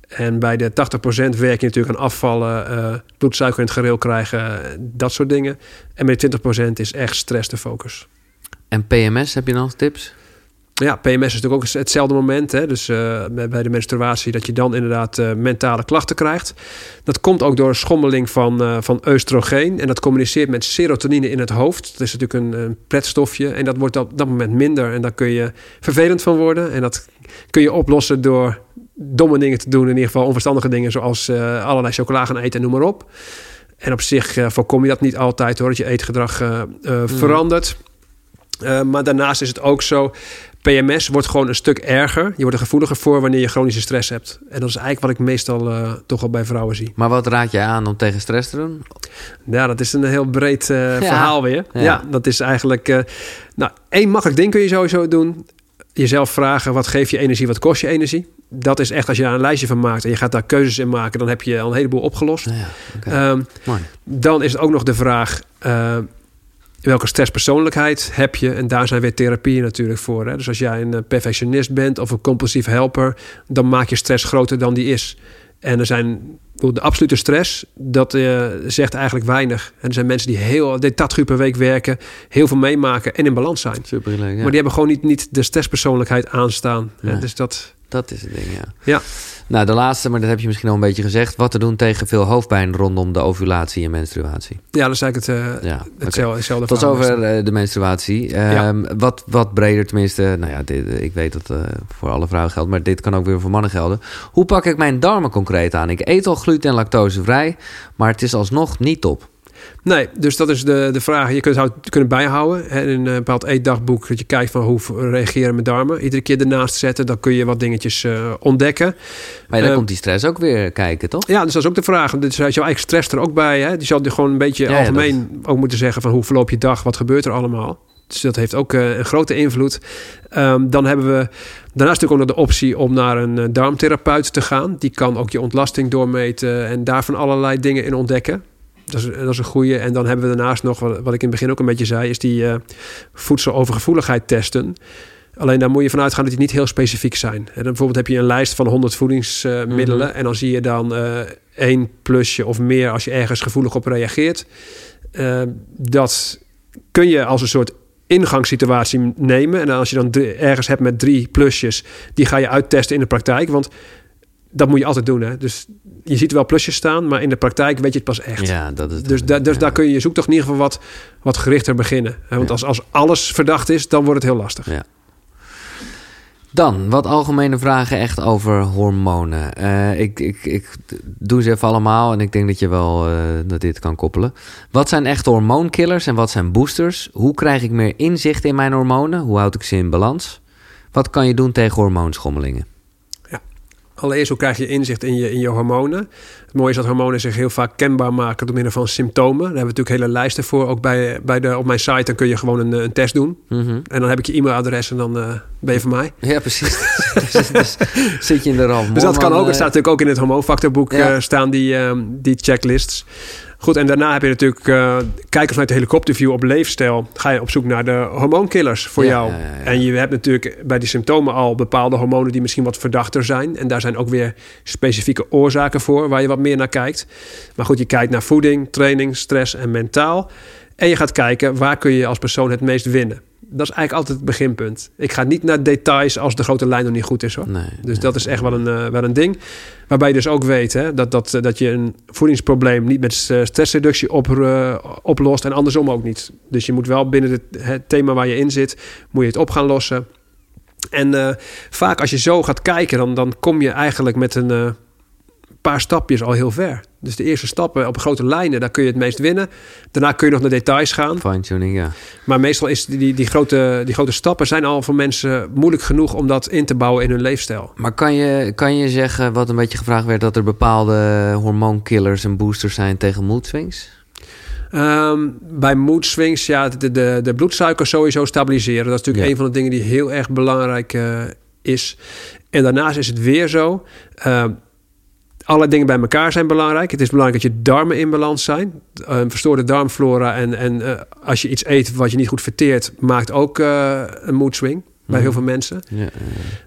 En bij de 80% werk je natuurlijk aan afvallen, eh, bloedsuiker in het gereel krijgen, eh, dat soort dingen. En bij 20% is echt stress de focus. En PMS, heb je nog tips? Ja, PMS is natuurlijk ook hetzelfde moment. Hè? Dus eh, bij de menstruatie dat je dan inderdaad mentale klachten krijgt. Dat komt ook door een schommeling van, eh, van oestrogeen. En dat communiceert met serotonine in het hoofd. Dat is natuurlijk een, een pretstofje. En dat wordt op dat moment minder. En daar kun je vervelend van worden. En dat kun je oplossen door domme dingen te doen. In ieder geval onverstandige dingen. Zoals eh, allerlei chocola gaan eten en noem maar op. En op zich eh, voorkom je dat niet altijd hoor. Dat je eetgedrag eh, verandert. Maar daarnaast is het ook zo. PMS wordt gewoon een stuk erger. Je wordt er gevoeliger voor wanneer je chronische stress hebt. En dat is eigenlijk wat ik meestal toch wel bij vrouwen zie. Maar wat raad jij aan om tegen stress te doen? Ja, dat is een heel breed verhaal weer. Ja. Ja. dat is eigenlijk... nou, één makkelijk ding kun je sowieso doen. Jezelf vragen, wat geeft je energie, wat kost je energie? Dat is echt als je daar een lijstje van maakt en je gaat daar keuzes in maken, dan heb je al een heleboel opgelost. Ja, okay. Um, dan is het ook nog de vraag. Uh, welke stresspersoonlijkheid heb je? En daar zijn weer therapieën natuurlijk voor. Hè? Dus als jij een perfectionist bent of een compulsief helper, dan maak je stress groter dan die is. En er zijn de absolute stress, dat uh, zegt eigenlijk weinig. En er zijn mensen die heel uur per week werken, heel veel meemaken en in balans zijn. Super leuk, ja. Maar die hebben gewoon niet, niet de stresspersoonlijkheid aanstaan. Nee. Dus dat... Dat is het ding, ja. Ja. Nou, de laatste, maar dat heb je misschien al een beetje gezegd. Wat te doen tegen veel hoofdpijn rondom de ovulatie en menstruatie? Ja, dat is eigenlijk het, uh, ja, hetzelfde, hetzelfde Tot zover uh, de menstruatie. Ja. Um, wat, wat breder tenminste, nou ja, dit, ik weet dat uh, voor alle vrouwen geldt, maar dit kan ook weer voor mannen gelden. Hoe pak ik mijn darmen concreet aan? Ik eet al gluten en lactosevrij, maar het is alsnog niet top. Nee, dus dat is de, de vraag. Je kunt het kunnen bijhouden. Hè, in een bepaald eetdagboek dat je kijkt van hoe reageren mijn darmen. Iedere keer ernaast zetten, dan kun je wat dingetjes uh, ontdekken. Maar dan uh, komt die stress ook weer kijken, toch? Ja, dus dat is ook de vraag. Dus je eigen stress er ook bij. Hè? Die zal je gewoon een beetje ja, algemeen ja, ook moeten zeggen van hoe verloop je dag, wat gebeurt er allemaal. Dus dat heeft ook uh, een grote invloed. Um, dan hebben we daarnaast natuurlijk ook nog de optie om naar een darmtherapeut te gaan. Die kan ook je ontlasting doormeten en daarvan allerlei dingen in ontdekken. Dat is, dat is een goede. En dan hebben we daarnaast nog, wat, wat ik in het begin ook een beetje zei, is die uh, voedselovergevoeligheid testen. Alleen daar moet je vanuit gaan dat die niet heel specifiek zijn. En dan bijvoorbeeld heb je een lijst van 100 voedingsmiddelen. Mm -hmm. En dan zie je dan uh, één plusje of meer als je ergens gevoelig op reageert. Uh, dat kun je als een soort ingangssituatie nemen. En als je dan ergens hebt met drie plusjes, die ga je uittesten in de praktijk. Want dat moet je altijd doen. Hè? Dus je ziet wel plusjes staan, maar in de praktijk weet je het pas echt. Ja, dat is dus da, dus ja. daar kun je je zoektocht in ieder geval wat, wat gerichter beginnen. Hè? Want ja. als, als alles verdacht is, dan wordt het heel lastig. Ja. Dan wat algemene vragen echt over hormonen. Uh, ik, ik, ik doe ze even allemaal en ik denk dat je wel uh, dat dit kan koppelen. Wat zijn echt hormoonkillers en wat zijn boosters? Hoe krijg ik meer inzicht in mijn hormonen? Hoe houd ik ze in balans? Wat kan je doen tegen hormoonschommelingen? Allereerst, hoe krijg je inzicht in je, in je hormonen? Het mooie is dat hormonen zich heel vaak kenbaar maken door middel van symptomen. Daar hebben we natuurlijk hele lijsten voor. Ook bij, bij de, op mijn site dan kun je gewoon een, een test doen. Mm -hmm. En dan heb ik je e-mailadres en dan uh, ben je van mij. Ja, precies. dus, dus, zit je in de ram. Dus dat kan ook. Het staat natuurlijk ook in het hormoonfactorboek ja. uh, staan die, uh, die checklists. Goed, en daarna heb je natuurlijk uh, kijkers vanuit de helikopterview op leefstijl. Ga je op zoek naar de hormoonkillers voor Ja, jou. ja, ja, ja. En je hebt natuurlijk bij die symptomen al bepaalde hormonen die misschien wat verdachter zijn. En daar zijn ook weer specifieke oorzaken voor waar je wat meer naar kijkt. Maar goed, je kijkt naar voeding, training, stress en mentaal. En je gaat kijken waar kun je als persoon het meest winnen. Dat is eigenlijk altijd het beginpunt. Ik ga niet naar details als de grote lijn nog niet goed is hoor. Nee, Dus nee. dat is echt wel een, uh, wel een ding. Waarbij je dus ook weet hè, dat, dat, dat je een voedingsprobleem niet met uh, stressreductie op, uh, oplost. En andersom ook niet. Dus je moet wel binnen het, het, thema waar je in zit, moet je het op gaan lossen. En vaak als je zo gaat kijken, dan, dan kom je eigenlijk met een paar stapjes al heel ver. Dus de eerste stappen op grote lijnen, daar kun je het meest winnen. Daarna kun je nog naar details gaan. Fine-tuning, ja. Maar meestal is die, die, grote, die grote stappen zijn al voor mensen moeilijk genoeg om dat in te bouwen in hun leefstijl. Maar kan je, kan je zeggen, wat een beetje gevraagd werd, dat er bepaalde hormoonkillers en boosters zijn tegen mood swings? Um, bij mood swings, ja, de, de, de bloedsuiker sowieso stabiliseren. Dat is natuurlijk ja. een van de dingen die heel erg belangrijk uh, is. En daarnaast is het weer zo. Uh, alle dingen bij elkaar zijn belangrijk. Het is belangrijk dat je darmen in balans zijn. Uh, verstoorde darmflora en, en uh, als je iets eet wat je niet goed verteert, maakt ook uh, een mood swing bij mm. heel veel mensen. Ja, ja.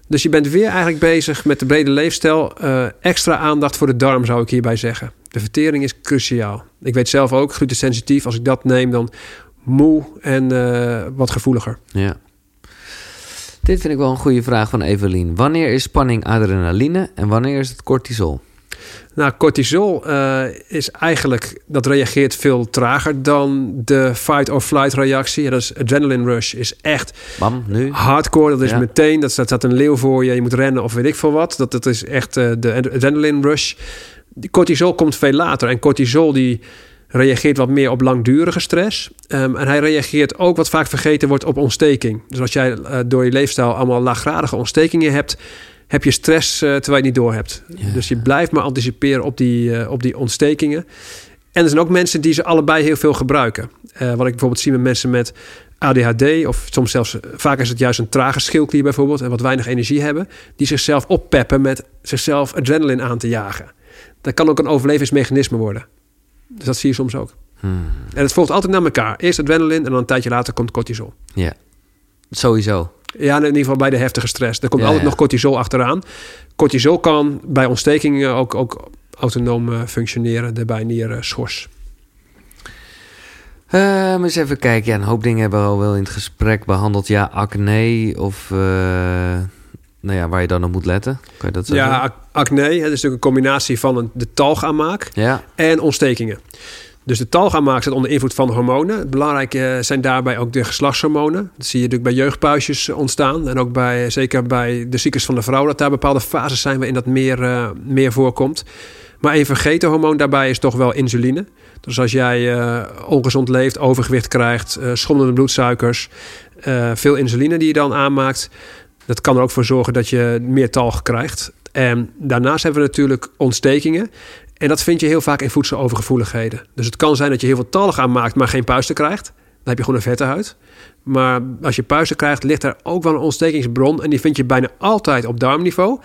Dus je bent weer eigenlijk bezig met de brede leefstijl. extra aandacht voor de darm zou ik hierbij zeggen. De vertering is cruciaal. Ik weet zelf ook, glutensensitief. Als ik dat neem, dan moe en wat gevoeliger. Ja. Dit vind ik wel een goede vraag van Evelien. Wanneer is spanning adrenaline en wanneer is het cortisol? Nou, cortisol uh, is eigenlijk, dat reageert veel trager dan de fight-or-flight reactie. Ja, dat is adrenaline rush, is echt Bam, nu. hardcore. Dat is Ja. meteen, dat staat, staat een leeuw voor je, je moet rennen of weet ik veel wat. Dat, dat is echt uh, de adrenaline rush. Die cortisol komt veel later en cortisol die reageert wat meer op langdurige stress. Um, en hij reageert ook, wat vaak vergeten wordt, op ontsteking. Dus als jij uh, door je leefstijl allemaal laaggradige ontstekingen hebt heb je stress uh, terwijl je het niet door hebt. Ja. Dus je blijft maar anticiperen op die, uh, op die ontstekingen. En er zijn ook mensen die ze allebei heel veel gebruiken. wat ik bijvoorbeeld zie met mensen met ADHD, of soms zelfs vaak is het juist een trage schildklier bijvoorbeeld, en wat weinig energie hebben, die zichzelf oppeppen met zichzelf adrenaline aan te jagen. Dat kan ook een overlevingsmechanisme worden. Dus dat zie je soms ook. Hmm. En het volgt altijd naar elkaar. Eerst adrenaline en dan een tijdje later komt cortisol. Ja, sowieso. Ja, in ieder geval bij de heftige stress. Er komt Ja, altijd ja. nog cortisol achteraan. Cortisol kan bij ontstekingen ook, ook autonoom eh, functioneren, de bijnierenschors. Eh, maar eens even kijken. Ja, een hoop dingen hebben we al wel in het gesprek behandeld. Ja, acne of... eh, nou ja, waar je dan op moet letten. Kan je dat? Ja, ac- acne, dat is natuurlijk een combinatie van een, de talgaanmaak Ja, en ontstekingen. Dus de talgaanmaak staat onder invloed van hormonen. Belangrijk eh, zijn daarbij ook de geslachtshormonen. Dat zie je natuurlijk bij jeugdpuisjes ontstaan. En ook bij, zeker bij de ziektes van de vrouw... dat daar bepaalde fases zijn waarin dat meer, eh, meer voorkomt. Maar een vergeten hormoon daarbij is toch wel insuline. Dus als jij eh, ongezond leeft, overgewicht krijgt... eh schommelende bloedsuikers, eh, veel insuline die je dan aanmaakt... dat kan er ook voor zorgen dat je meer talg krijgt. En daarnaast hebben we natuurlijk ontstekingen... En dat vind je heel vaak in voedselovergevoeligheden. Dus het kan zijn dat je heel veel talg aanmaakt, maar geen puisten krijgt. Dan heb je gewoon een vette huid. Maar als je puisten krijgt, ligt er ook wel een ontstekingsbron. En die vind je bijna altijd op darmniveau.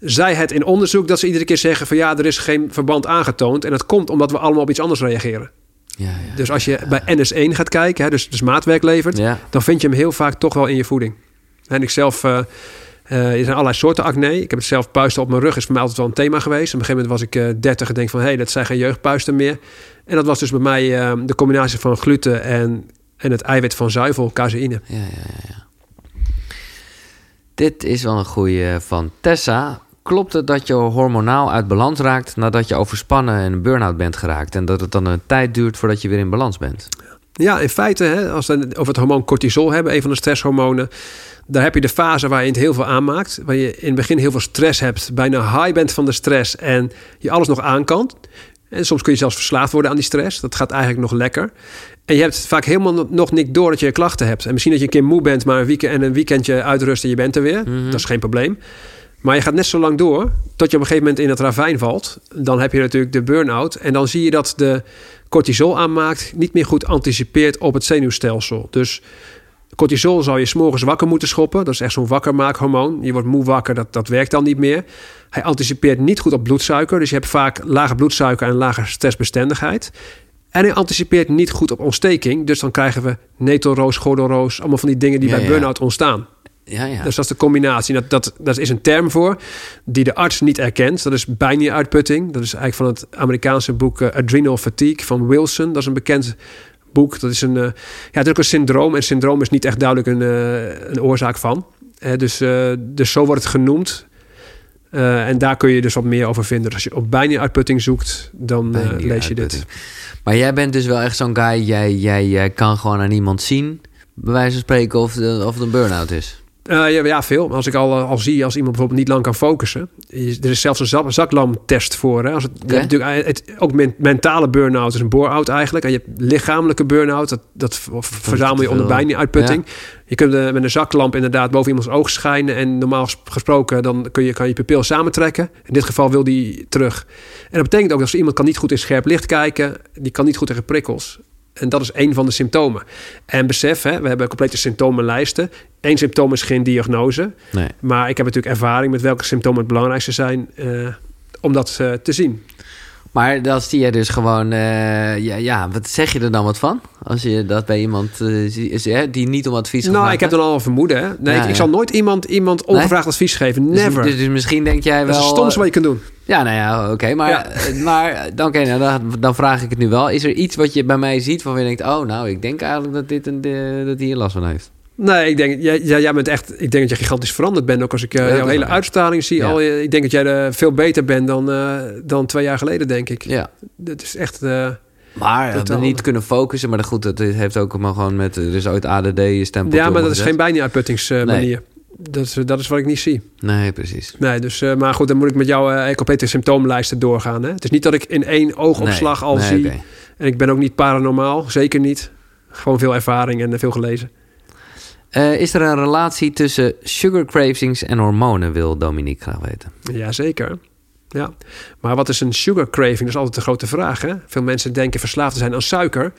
Zij het in onderzoek dat ze iedere keer zeggen van ja, er is geen verband aangetoond. En dat komt omdat we allemaal op iets anders reageren. ja, ja. Dus als je bij NS1 gaat kijken, hè, dus, dus maatwerk levert, ja. dan vind je hem heel vaak toch wel in je voeding. En ik zelf, eh, eh, er zijn allerlei soorten acne. Ik heb het zelf puisten op mijn rug, is voor mij altijd wel een thema geweest. Op een gegeven moment was ik eh 30 en denk van, hé, hey, dat zijn geen jeugdpuisten meer. En dat was dus bij mij eh, de combinatie van gluten en, en het eiwit van zuivel, caseïne. Ja, ja, ja. Dit is wel een goeie van Tessa. Klopt het dat je hormonaal uit balans raakt nadat je overspannen en een burn-out bent geraakt? En dat het dan een tijd duurt voordat je weer in balans bent? Ja, in feite, hè, als we het over het hormoon cortisol hebben, een van de stresshormonen, daar heb je de fase waar je het heel veel aanmaakt. Waar je in het begin heel veel stress hebt, bijna high bent van de stress en je alles nog aan kan. En soms kun je zelfs verslaafd worden aan die stress. Dat gaat eigenlijk nog lekker. En je hebt vaak helemaal nog niet door dat je klachten hebt. En misschien dat je een keer moe bent, maar een weekend, en een weekendje uitrust en je bent er weer. Dat is geen probleem. Maar je gaat net zo lang door tot je op een gegeven moment in het ravijn valt. Dan heb je natuurlijk de burn-out. En dan zie je dat de cortisol aanmaakt niet meer goed anticipeert op het zenuwstelsel. Dus cortisol zou je s'morgens wakker moeten schoppen. Dat is echt zo'n wakkermaakhormoon. Je wordt moe wakker, dat, dat werkt dan niet meer. Hij anticipeert niet goed op bloedsuiker. Dus je hebt vaak lage bloedsuiker en lage stressbestendigheid. En hij anticipeert niet goed op ontsteking. Dus dan krijgen we netelroos, gordelroos. Allemaal van die dingen die Ja, bij ja. burn-out ontstaan. Ja, ja. Dus dat is de combinatie. Dat, dat, dat is een term voor die de arts niet erkent. Dat is bijnieruitputting. Dat is eigenlijk van het Amerikaanse boek eh, Adrenal Fatigue van Wilson. Dat is een bekend boek. Dat is een, eh, ja, het is ook een syndroom. En syndroom is niet echt duidelijk een, eh, een oorzaak van. Dus, dus zo wordt het genoemd. En daar kun je dus wat meer over vinden. Dus als je op bijnieruitputting zoekt, dan lees je dit. Maar jij bent dus wel echt zo'n guy. Jij, jij, jij kan gewoon aan iemand zien, bij wijze van spreken, of, de, of het een burn-out is. Eh, ja, ja, veel. Als ik al, al zie als iemand bijvoorbeeld niet lang kan focussen. Er is zelfs een zak, zaklamtest voor. Hè? Als het, natuurlijk, het, ook men- mentale burn-out is een bore-out eigenlijk. En je hebt lichamelijke burn-out. Dat, dat verzamel je onder veel. bijnieruitputting. Je kunt eh, met een zaklamp inderdaad boven iemands oog schijnen. En normaal ges- gesproken dan kun je, kan je pupil samentrekken. In dit geval wil die terug. En dat betekent ook dat als iemand kan niet goed in scherp licht kijken. Die kan niet goed tegen prikkels. En dat is een van de symptomen. En besef, hè, we hebben complete symptomenlijsten. Eén symptoom is geen diagnose. Nee. Maar ik heb natuurlijk ervaring met welke symptomen het belangrijkste zijn eh, om dat eh, te zien. Maar dat zie je dus gewoon... eh, ja, ja, wat zeg je er dan wat van? Als je dat bij iemand eh, is, hè, die niet om advies nou, gevraagd ik heb dan al een vermoeden. Hè? Nee, Ja, ik, zal nooit iemand, iemand ongevraagd advies geven. Dus- Never. Dus, dus misschien denk jij wel... dat is het stomste wat je kunt doen. Ja, nou ja, oké. maar Ja. eh, maar dan, oké, nou, dan, dan vraag ik het nu wel. Is er iets wat je bij mij ziet waarvan je denkt... oh, nou, ik denk eigenlijk dat, dit een, dat hij hier last van heeft? Nee, ik denk, jij, jij, bent echt, ik denk dat je gigantisch veranderd bent. Ook als ik eh, Ja, dat jouw hele uitstraling zie. Ja. Al, eh, ik denk dat jij er veel beter bent dan, eh, dan twee jaar geleden, denk ik. Ja. Dat is echt... eh, Maar we niet kunnen focussen. Maar goed, dat heeft ook maar gewoon met... Er is ooit ADD-stempel ja, maar dat is geen bijnieruitputtingsmanier. Dat, is, dat is wat ik niet zie. Nee, precies. Nee, dus, eh, maar goed, dan moet ik met jou eh complete symptoomlijsten doorgaan. Hè? Het is niet dat ik in één oogopslag Nee, al nee, zie. En ik ben ook niet paranormaal, zeker niet. Gewoon veel ervaring en eh, veel gelezen. Eh, is er een relatie tussen sugar cravings en hormonen, wil Dominique graag weten. Jazeker. Ja. Maar wat is een sugar craving? Dat is altijd de grote vraag. Hè? Veel mensen denken verslaafd te zijn aan suiker.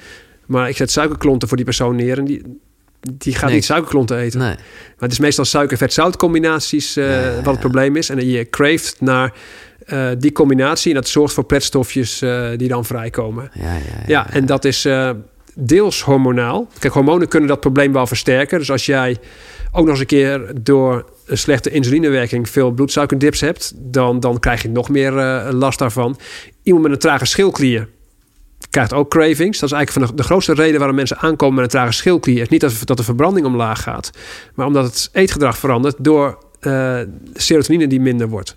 Maar ik zet suikerklonten voor die persoon neer en die, die gaat Nee. niet suikerklonten eten. Nee. Maar het is meestal suiker-vet-zout combinaties eh, Ja, ja, wat het probleem is. En je craeft naar eh, die combinatie. En dat zorgt voor pretstofjes die dan vrijkomen. Ja, ja, ja. Ja, en dat is deels hormonaal. Kijk, hormonen kunnen dat probleem wel versterken. Dus als jij ook nog eens een keer door een slechte insulinewerking veel bloedsuikerdips hebt, dan, dan krijg je nog meer eh, last daarvan. Iemand met een trage schildklier krijgt ook cravings. Dat is eigenlijk van de, grootste reden waarom mensen aankomen met een trage schildklier. Is niet dat, dat de verbranding omlaag gaat, maar omdat het eetgedrag verandert door eh, serotonine die minder wordt.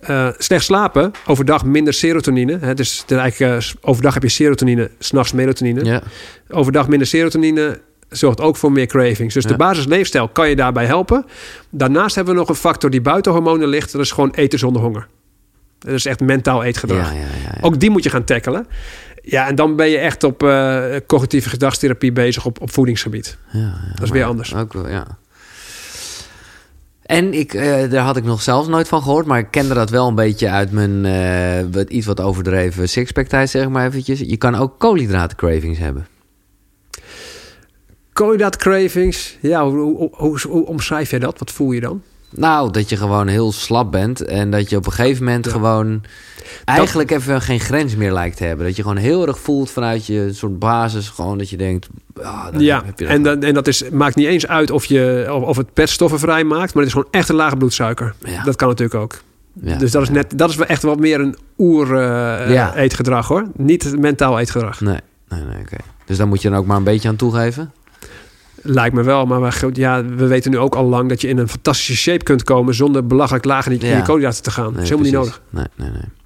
Eh, slecht slapen, overdag minder serotonine. Hè, dus eigenlijk, eh, overdag heb je serotonine, s'nachts melatonine. Ja. Overdag minder serotonine zorgt ook voor meer cravings. Dus Ja. de basisleefstijl kan je daarbij helpen. Daarnaast hebben we nog een factor die buiten hormonen ligt. Dat is gewoon eten zonder honger. Dat is echt mentaal eetgedrag. Ja, ja, ja, ja. Ook die moet je gaan tackelen. Ja, en dan ben je echt op eh, cognitieve gedragstherapie bezig op, op voedingsgebied. Ja, ja, Dat is weer anders. Ook wel, ja. En ik, eh, daar had ik nog zelfs nooit van gehoord, maar ik kende dat wel een beetje uit mijn eh, wat, iets wat overdreven sixpack tijd, zeg maar eventjes. Je kan ook koolhydraatcravings hebben. Koolhydraatcravings. Ja, hoe, hoe, hoe, hoe omschrijf jij dat? Wat voel je dan? Nou, dat je gewoon heel slap bent en dat je op een gegeven moment Ja. gewoon eigenlijk even geen grens meer lijkt te hebben. Dat je gewoon heel erg voelt vanuit je soort basis, gewoon dat je denkt, Ja, heb je en, dat, en dat is, maakt niet eens uit of, je, of, of het petstoffen vrijmaakt, maar het is gewoon echt een lage bloedsuiker. Ja. Dat kan natuurlijk ook. Ja. Dus dat is, net, dat is wel echt wat meer een oer eh, eetgedrag hoor. Niet mentaal eetgedrag. Nee, nee, nee, oké. Dus daar moet je dan ook maar een beetje aan toegeven. Lijkt me wel, maar we, ja, we weten nu ook al lang dat je in een fantastische shape kunt komen zonder belachelijk laag in, je koolhydraten te gaan. dat is helemaal niet nodig. Nee, nee, nee.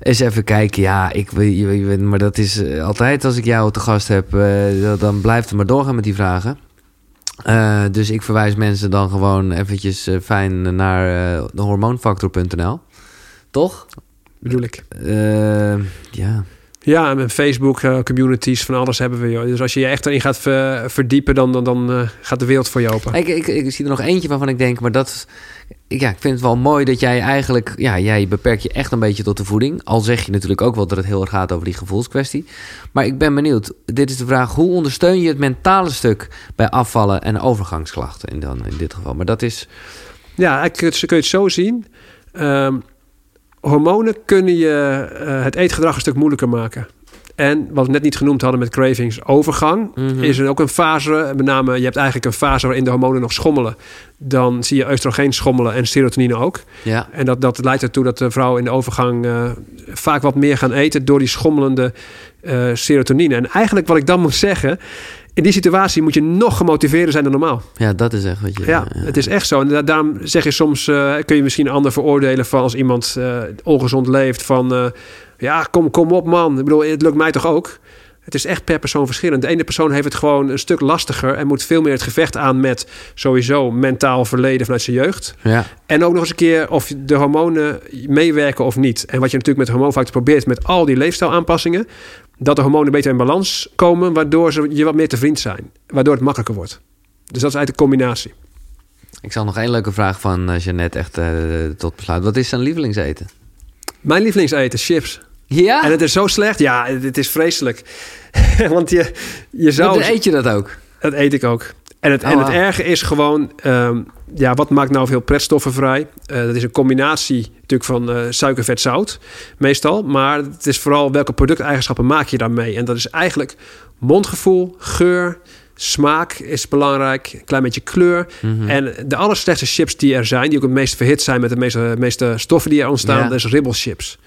Eens even kijken. Ja, ik, weet- je maar dat is eh, altijd als ik jou te gast heb, eh, dan blijft het maar doorgaan met die vragen. Eh, dus ik verwijs mensen dan gewoon eventjes fijn naar eh, de hormoonfactor.nl. Toch? Bedoel ik. Ja. Ja, en Facebook communities van alles hebben we. Joh. Dus als je je echt erin gaat ver- verdiepen, dan, dan, dan gaat de wereld voor je open. Ik, ik, ik zie er nog eentje waarvan ik denk, maar dat ja, ik vind het wel mooi dat jij eigenlijk, ja, jij beperkt je echt een beetje tot de voeding. Al zeg je natuurlijk ook wel dat het heel erg gaat over die gevoelskwestie. Maar ik ben benieuwd, dit is de vraag, hoe ondersteun je het mentale stuk bij afvallen en overgangsklachten in, dan, in dit geval? Maar dat is, Ja, eigenlijk kun je het zo zien. Ehm, hormonen kunnen je eh, het eetgedrag een stuk moeilijker maken. En wat we net niet genoemd hadden met cravings, overgang, Mhm. is er ook een fase. Met name, je hebt eigenlijk een fase waarin de hormonen nog schommelen. Dan zie je oestrogeen schommelen en serotonine ook. ja, En dat, dat leidt ertoe dat de vrouwen in de overgang eh, vaak wat meer gaan eten door die schommelende eh, serotonine. En eigenlijk wat ik dan moet zeggen, in die situatie moet je nog gemotiveerder zijn dan normaal. ja, dat is echt wat je... Ja, het is echt zo. En da- daarom zeg je soms, eh, kun je misschien een ander veroordelen van als iemand ongezond leeft van, ja, kom, kom op man. Ik bedoel, het lukt mij toch ook? Het is echt per persoon verschillend. De ene persoon heeft het gewoon een stuk lastiger en moet veel meer het gevecht aan met sowieso mentaal verleden vanuit zijn jeugd. Ja, En ook nog eens een keer of de hormonen meewerken of niet. En wat je natuurlijk met hormoonfactor probeert met al die leefstijlaanpassingen, dat de hormonen beter in balans komen, waardoor ze je wat meer te vriend zijn. Waardoor het makkelijker wordt. Dus dat is eigenlijk de combinatie. ik zal nog één leuke vraag van uh, Jeannette echt uh, tot besluit. Wat is zijn lievelingseten? Mijn lievelingseten, chips. Ja? En het is zo slecht. Ja, het is vreselijk. Want je, je zou... Maar eet je dat ook? Dat eet ik ook. En het, Oh, en het wow. erge is gewoon... um, ja, wat maakt nou veel pretstoffen vrij? Uh, dat is een combinatie natuurlijk van uh, suiker, vet, zout. Meestal. Maar het is vooral welke producteigenschappen maak je daarmee. En dat is eigenlijk mondgevoel, geur... Smaak is belangrijk, een klein beetje kleur. Mhm. Mm -hmm. En de allerslechtste chips die er zijn, die ook het meest verhit zijn met de meeste, meeste stoffen die er ontstaan, ja. dat is ribbelchips.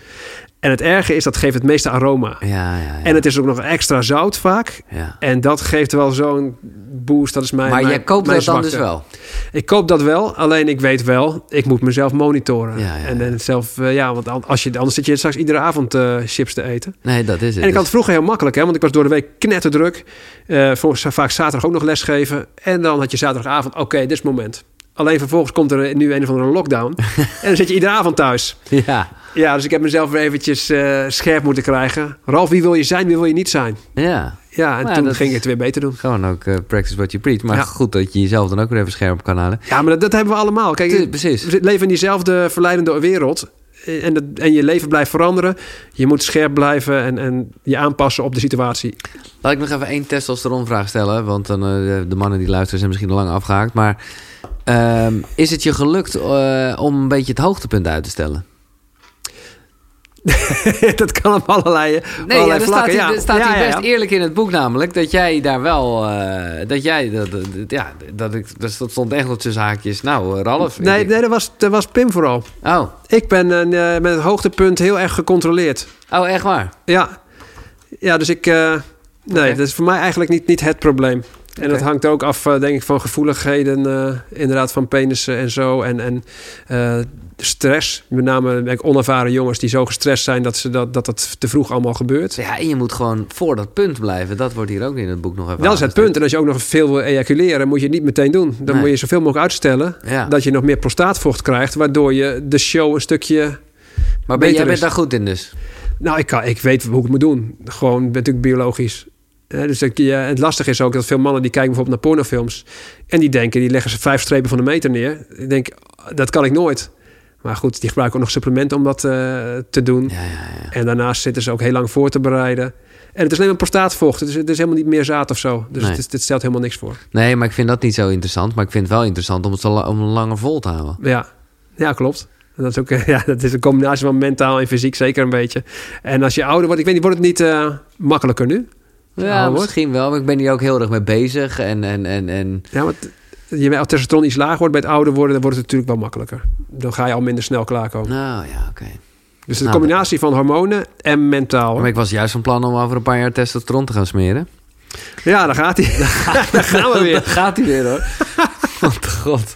En het erge is, dat geeft het meeste aroma. Ja, ja, ja. En het is ook nog extra zout vaak. Ja. En dat geeft wel zo'n boost. Dat is mijn Maar mijn, jij koopt dat dan dus wel? Ik koop dat wel, alleen ik weet wel, ik moet mezelf monitoren. En, en zelf, uh, ja, want als je, anders zit je straks iedere avond uh, chips te eten. Nee, dat is het. En ik had het vroeger heel makkelijk, hè, want ik was door de week knetterdruk. Uh, volgens vaak zaterdag ook nog lesgeven. En dan had je zaterdagavond, oké, okay, dit is het moment. Alleen vervolgens komt er nu een of andere lockdown. en dan zit je iedere avond thuis. Ja. Ja, dus ik heb mezelf weer eventjes uh, scherp moeten krijgen. Ralf, wie wil je zijn, wie wil je niet zijn? Ja. Ja, en toen ging ik het weer beter doen. Gewoon ook uh, practice what you preach. Maar Ja. goed dat je jezelf dan ook weer even scherp kan halen. Ja, maar dat, dat hebben we allemaal. Kijk, precies. we leven in diezelfde verleidende wereld. en, dat, en je leven blijft veranderen. Je moet scherp blijven en, en je aanpassen op de situatie. Laat ik nog even één testosteronvraag stellen. Want dan, eh, de, mannen die luisteren zijn misschien al lang afgehaakt. Maar ehm, is het je gelukt eh, om een beetje het hoogtepunt uit te stellen? dat kan op allerlei, Nee, ja, allerlei er vlakken. staat, hier- er staat ja, ja, best ja. eerlijk in het boek namelijk... dat jij daar wel... eh, dat jij... Dat, dat- ja, dat, ik, dat stond echt tussen haakjes. Nou, eh, Ralf... Nee, nee dat, was, dat was Pim vooral. Oh. Ik ben eh, met het hoogtepunt heel erg gecontroleerd. oh, echt waar? Ja, ja dus ik... nee, dat is voor mij eigenlijk niet, niet het probleem. En dat hangt ook af, denk ik, van gevoeligheden. inderdaad, van penissen en zo. En, en stress. Met name onervaren jongens die zo gestrest zijn... dat ze dat, dat, dat te vroeg allemaal gebeurt. Ja, en je moet gewoon voor dat punt blijven. Dat wordt hier ook in het boek nog even Dat is het punt. En als je ook nog veel wil ejaculeren, moet je het niet meteen doen. Dan Nee. moet je zoveel mogelijk uitstellen. Ja. Dat je nog meer prostaatvocht krijgt, waardoor je de show een stukje. Maar ben, jij bent is. daar goed in dus? Nou, ik, kan, ik weet hoe ik het moet doen. Gewoon natuurlijk biologisch. Dus ik, ja, het lastige is ook dat veel mannen die kijken bijvoorbeeld naar pornofilms. En die denken, die leggen ze vijf strepen van de meter neer. Ik denk, dat kan ik nooit. Maar goed, die gebruiken ook nog supplementen om dat eh, te doen. Ja, ja, ja. En daarnaast zitten ze ook heel lang voor te bereiden. En het is alleen maar prostaatvocht. Het is, het is helemaal niet meer zaad of zo. Dus Nee. het, is- het stelt helemaal niks voor. Nee, maar ik vind dat niet zo interessant. Maar ik vind het wel interessant om het la- om langer vol te houden. Ja, ja klopt. Dat is ook ja, dat is een combinatie van mentaal en fysiek zeker een beetje. En als je ouder wordt, ik weet niet, wordt het niet eh, makkelijker nu? Ja, misschien wel. Maar ik ben hier ook heel erg mee bezig. En, en, en, en Ja, want je, als testosteron iets lager wordt bij het ouder worden, dan wordt het natuurlijk wel makkelijker. Dan ga je al minder snel klaarkomen. nou ja, oké. Dus de Nou, combinatie van hormonen en mentaal. Maar ik was juist van plan om over een paar jaar testosteron te gaan smeren. Ja, daar gaat hij. daar gaan we weer. Daar gaat hij weer hoor. Want god.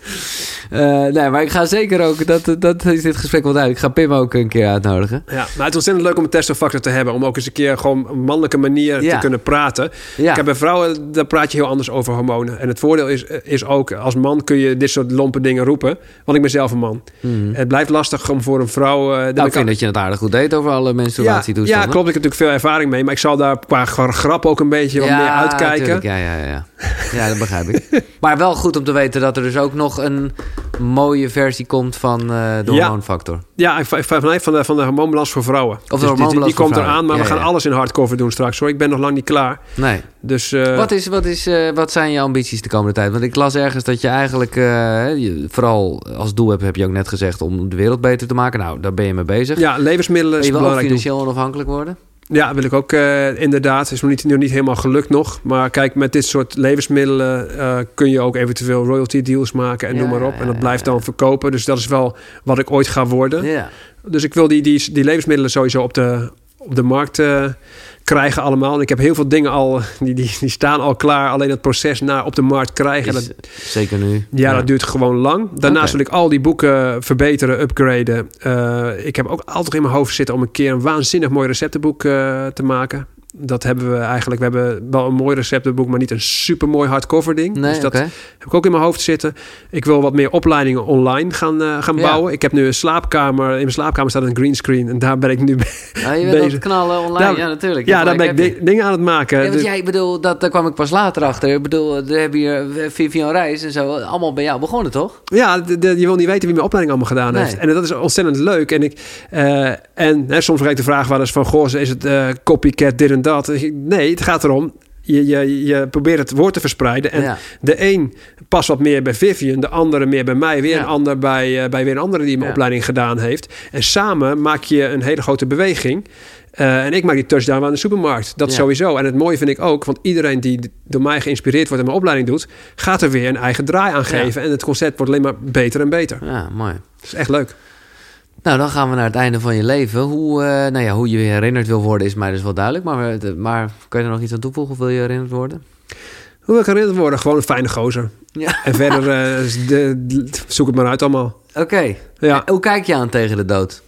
Eh, nee, maar ik ga zeker ook, dat, dat is dit gesprek wel duidelijk. Ik ga Pim ook een keer uitnodigen. Ja, maar het is ontzettend leuk om een testofactor te hebben. Om ook eens een keer gewoon een mannelijke manier Ja. te kunnen praten. Ja. Ik heb bij vrouwen, daar praat je heel anders over hormonen. En het voordeel is, is ook, als man kun je dit soort lompe dingen roepen. Want ik ben zelf een man. Mhm. Het blijft lastig om voor een vrouw... eh, Nou, ik vind dat je het aardig goed deed over alle ja, menstruatietoestanden. ja, klopt. Ik heb natuurlijk veel ervaring mee. Maar ik zal daar qua grap ook een beetje wat meer uitkijken. tuurlijk. Ja, ja, ja. Ja, dat begrijp ik. Maar wel goed om te weten dat er dus ook nog een mooie versie komt van eh de hormoonfactor. Ja, ik- van de, van de hormoonbalans voor vrouwen. de Dus die- die, komt eraan, maar Ja, we gaan ja. alles in hardcover doen straks hoor. Ik ben nog lang niet klaar. Nee. Dus eh, Wat, is, wat, is, eh, wat zijn je ambities de komende tijd? Want ik las ergens dat je eigenlijk, je- vooral als doel hebt, heb je ook net gezegd, om de wereld beter te maken. Nou, daar ben je mee bezig. ja, levensmiddelen Wil is je doen. financieel onafhankelijk worden? Ja, wil ik ook eh, inderdaad. Is nog niet, nog niet helemaal gelukt nog. Maar kijk, met dit soort levensmiddelen eh, kun je ook eventueel royalty deals maken en Ja, noem maar op. en dat blijft dan verkopen. Dus dat is wel wat ik ooit ga worden. Ja. Dus ik wil die, die, die levensmiddelen sowieso op de, op de markt eh, krijgen allemaal. En ik heb heel veel dingen al, die, die, die staan al klaar. Alleen het proces naar op de markt krijgen. Is, dat, zeker nu. ja, dat duurt gewoon lang. Daarnaast wil ik al die boeken verbeteren, upgraden. Eh, ik heb ook altijd in mijn hoofd zitten om een keer een waanzinnig mooi receptenboek eh, te maken. Dat hebben we eigenlijk. We hebben wel een mooi receptenboek, maar niet een super mooi hardcover ding. Nee, dus dat heb ik ook in mijn hoofd zitten. Ik wil wat meer opleidingen online gaan, eh, gaan Ja. bouwen. Ik heb nu een slaapkamer. In mijn slaapkamer staat een greenscreen. En daar ben ik nu. Ah, je bent bezig. het knallen online, Daar- ja natuurlijk. ja, daar ben ik di- dingen aan het maken. Ja, want Dus- jij, bedoel, dat, daar kwam ik pas later achter. Ik bedoel, er hebben hier eh, Vivian Reis en zo, allemaal bij jou begonnen, toch? Ja, de- de- je wil niet weten wie mijn opleiding allemaal gedaan Nee. heeft. En dat is ontzettend leuk. En, ik, eh, en hè, soms krijg ik de vraag wel eens van... Goh, is het eh, copycat dit en dat? Nee, het gaat erom... Je, je, je probeert het woord te verspreiden. En ja. de een past wat meer bij Vivian, de andere meer bij mij. Weer Ja. een ander bij, eh, bij weer een andere die mijn opleiding gedaan heeft. En samen maak je een hele grote beweging. Eh, en ik maak die touchdown aan de supermarkt. Dat Ja. sowieso. En het mooie vind ik ook, want iedereen die door mij geïnspireerd wordt en mijn opleiding doet, gaat er weer een eigen draai aan geven. En het concept wordt alleen maar beter en beter. ja, mooi. Dat is echt leuk. Nou, dan gaan we naar het einde van je leven. Hoe, eh, nou ja, hoe je herinnerd wil worden is mij dus wel duidelijk. Maar, eh, maar kan je er nog iets aan toevoegen? Of wil je herinnerd worden? Hoe wil ik herinnerd worden? Gewoon een fijne gozer. Ja. En verder eh, is de, de- zoek het maar uit allemaal. Oké. Ja. Hoe kijk je aan tegen de dood?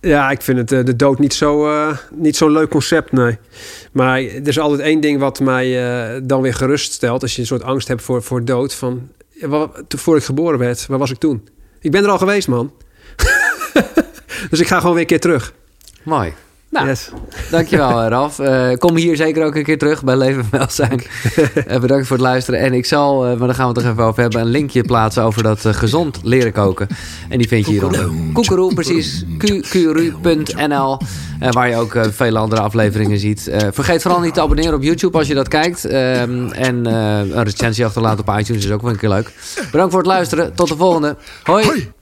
Ja, ik vind het, de dood niet zo, eh, niet zo'n leuk concept, nee. Maar er is altijd één ding wat mij dan weer gerust stelt. Als je een soort angst hebt voor, voor dood. Van, wat, voor ik geboren werd, waar was ik toen? Ik ben er al geweest, man. dus ik ga gewoon weer een keer terug. Mooi. Nou, Yes. dankjewel Ralf. Eh, kom hier zeker ook een keer terug bij Leven en Welzijn. Eh, bedankt voor het luisteren. En ik zal, eh, maar daar gaan we het toch even over hebben, een linkje plaatsen over dat eh, gezond leren koken. En die vind je hieronder. Koekeroe, precies. qqru.nl eh, Waar je ook eh, vele andere afleveringen ziet. Eh, vergeet vooral niet te abonneren op YouTube als je dat kijkt. Ehm, en eh, een recensie achterlaten op iTunes is ook wel een keer leuk. Bedankt voor het luisteren. Tot de volgende. Hoi. Hoi.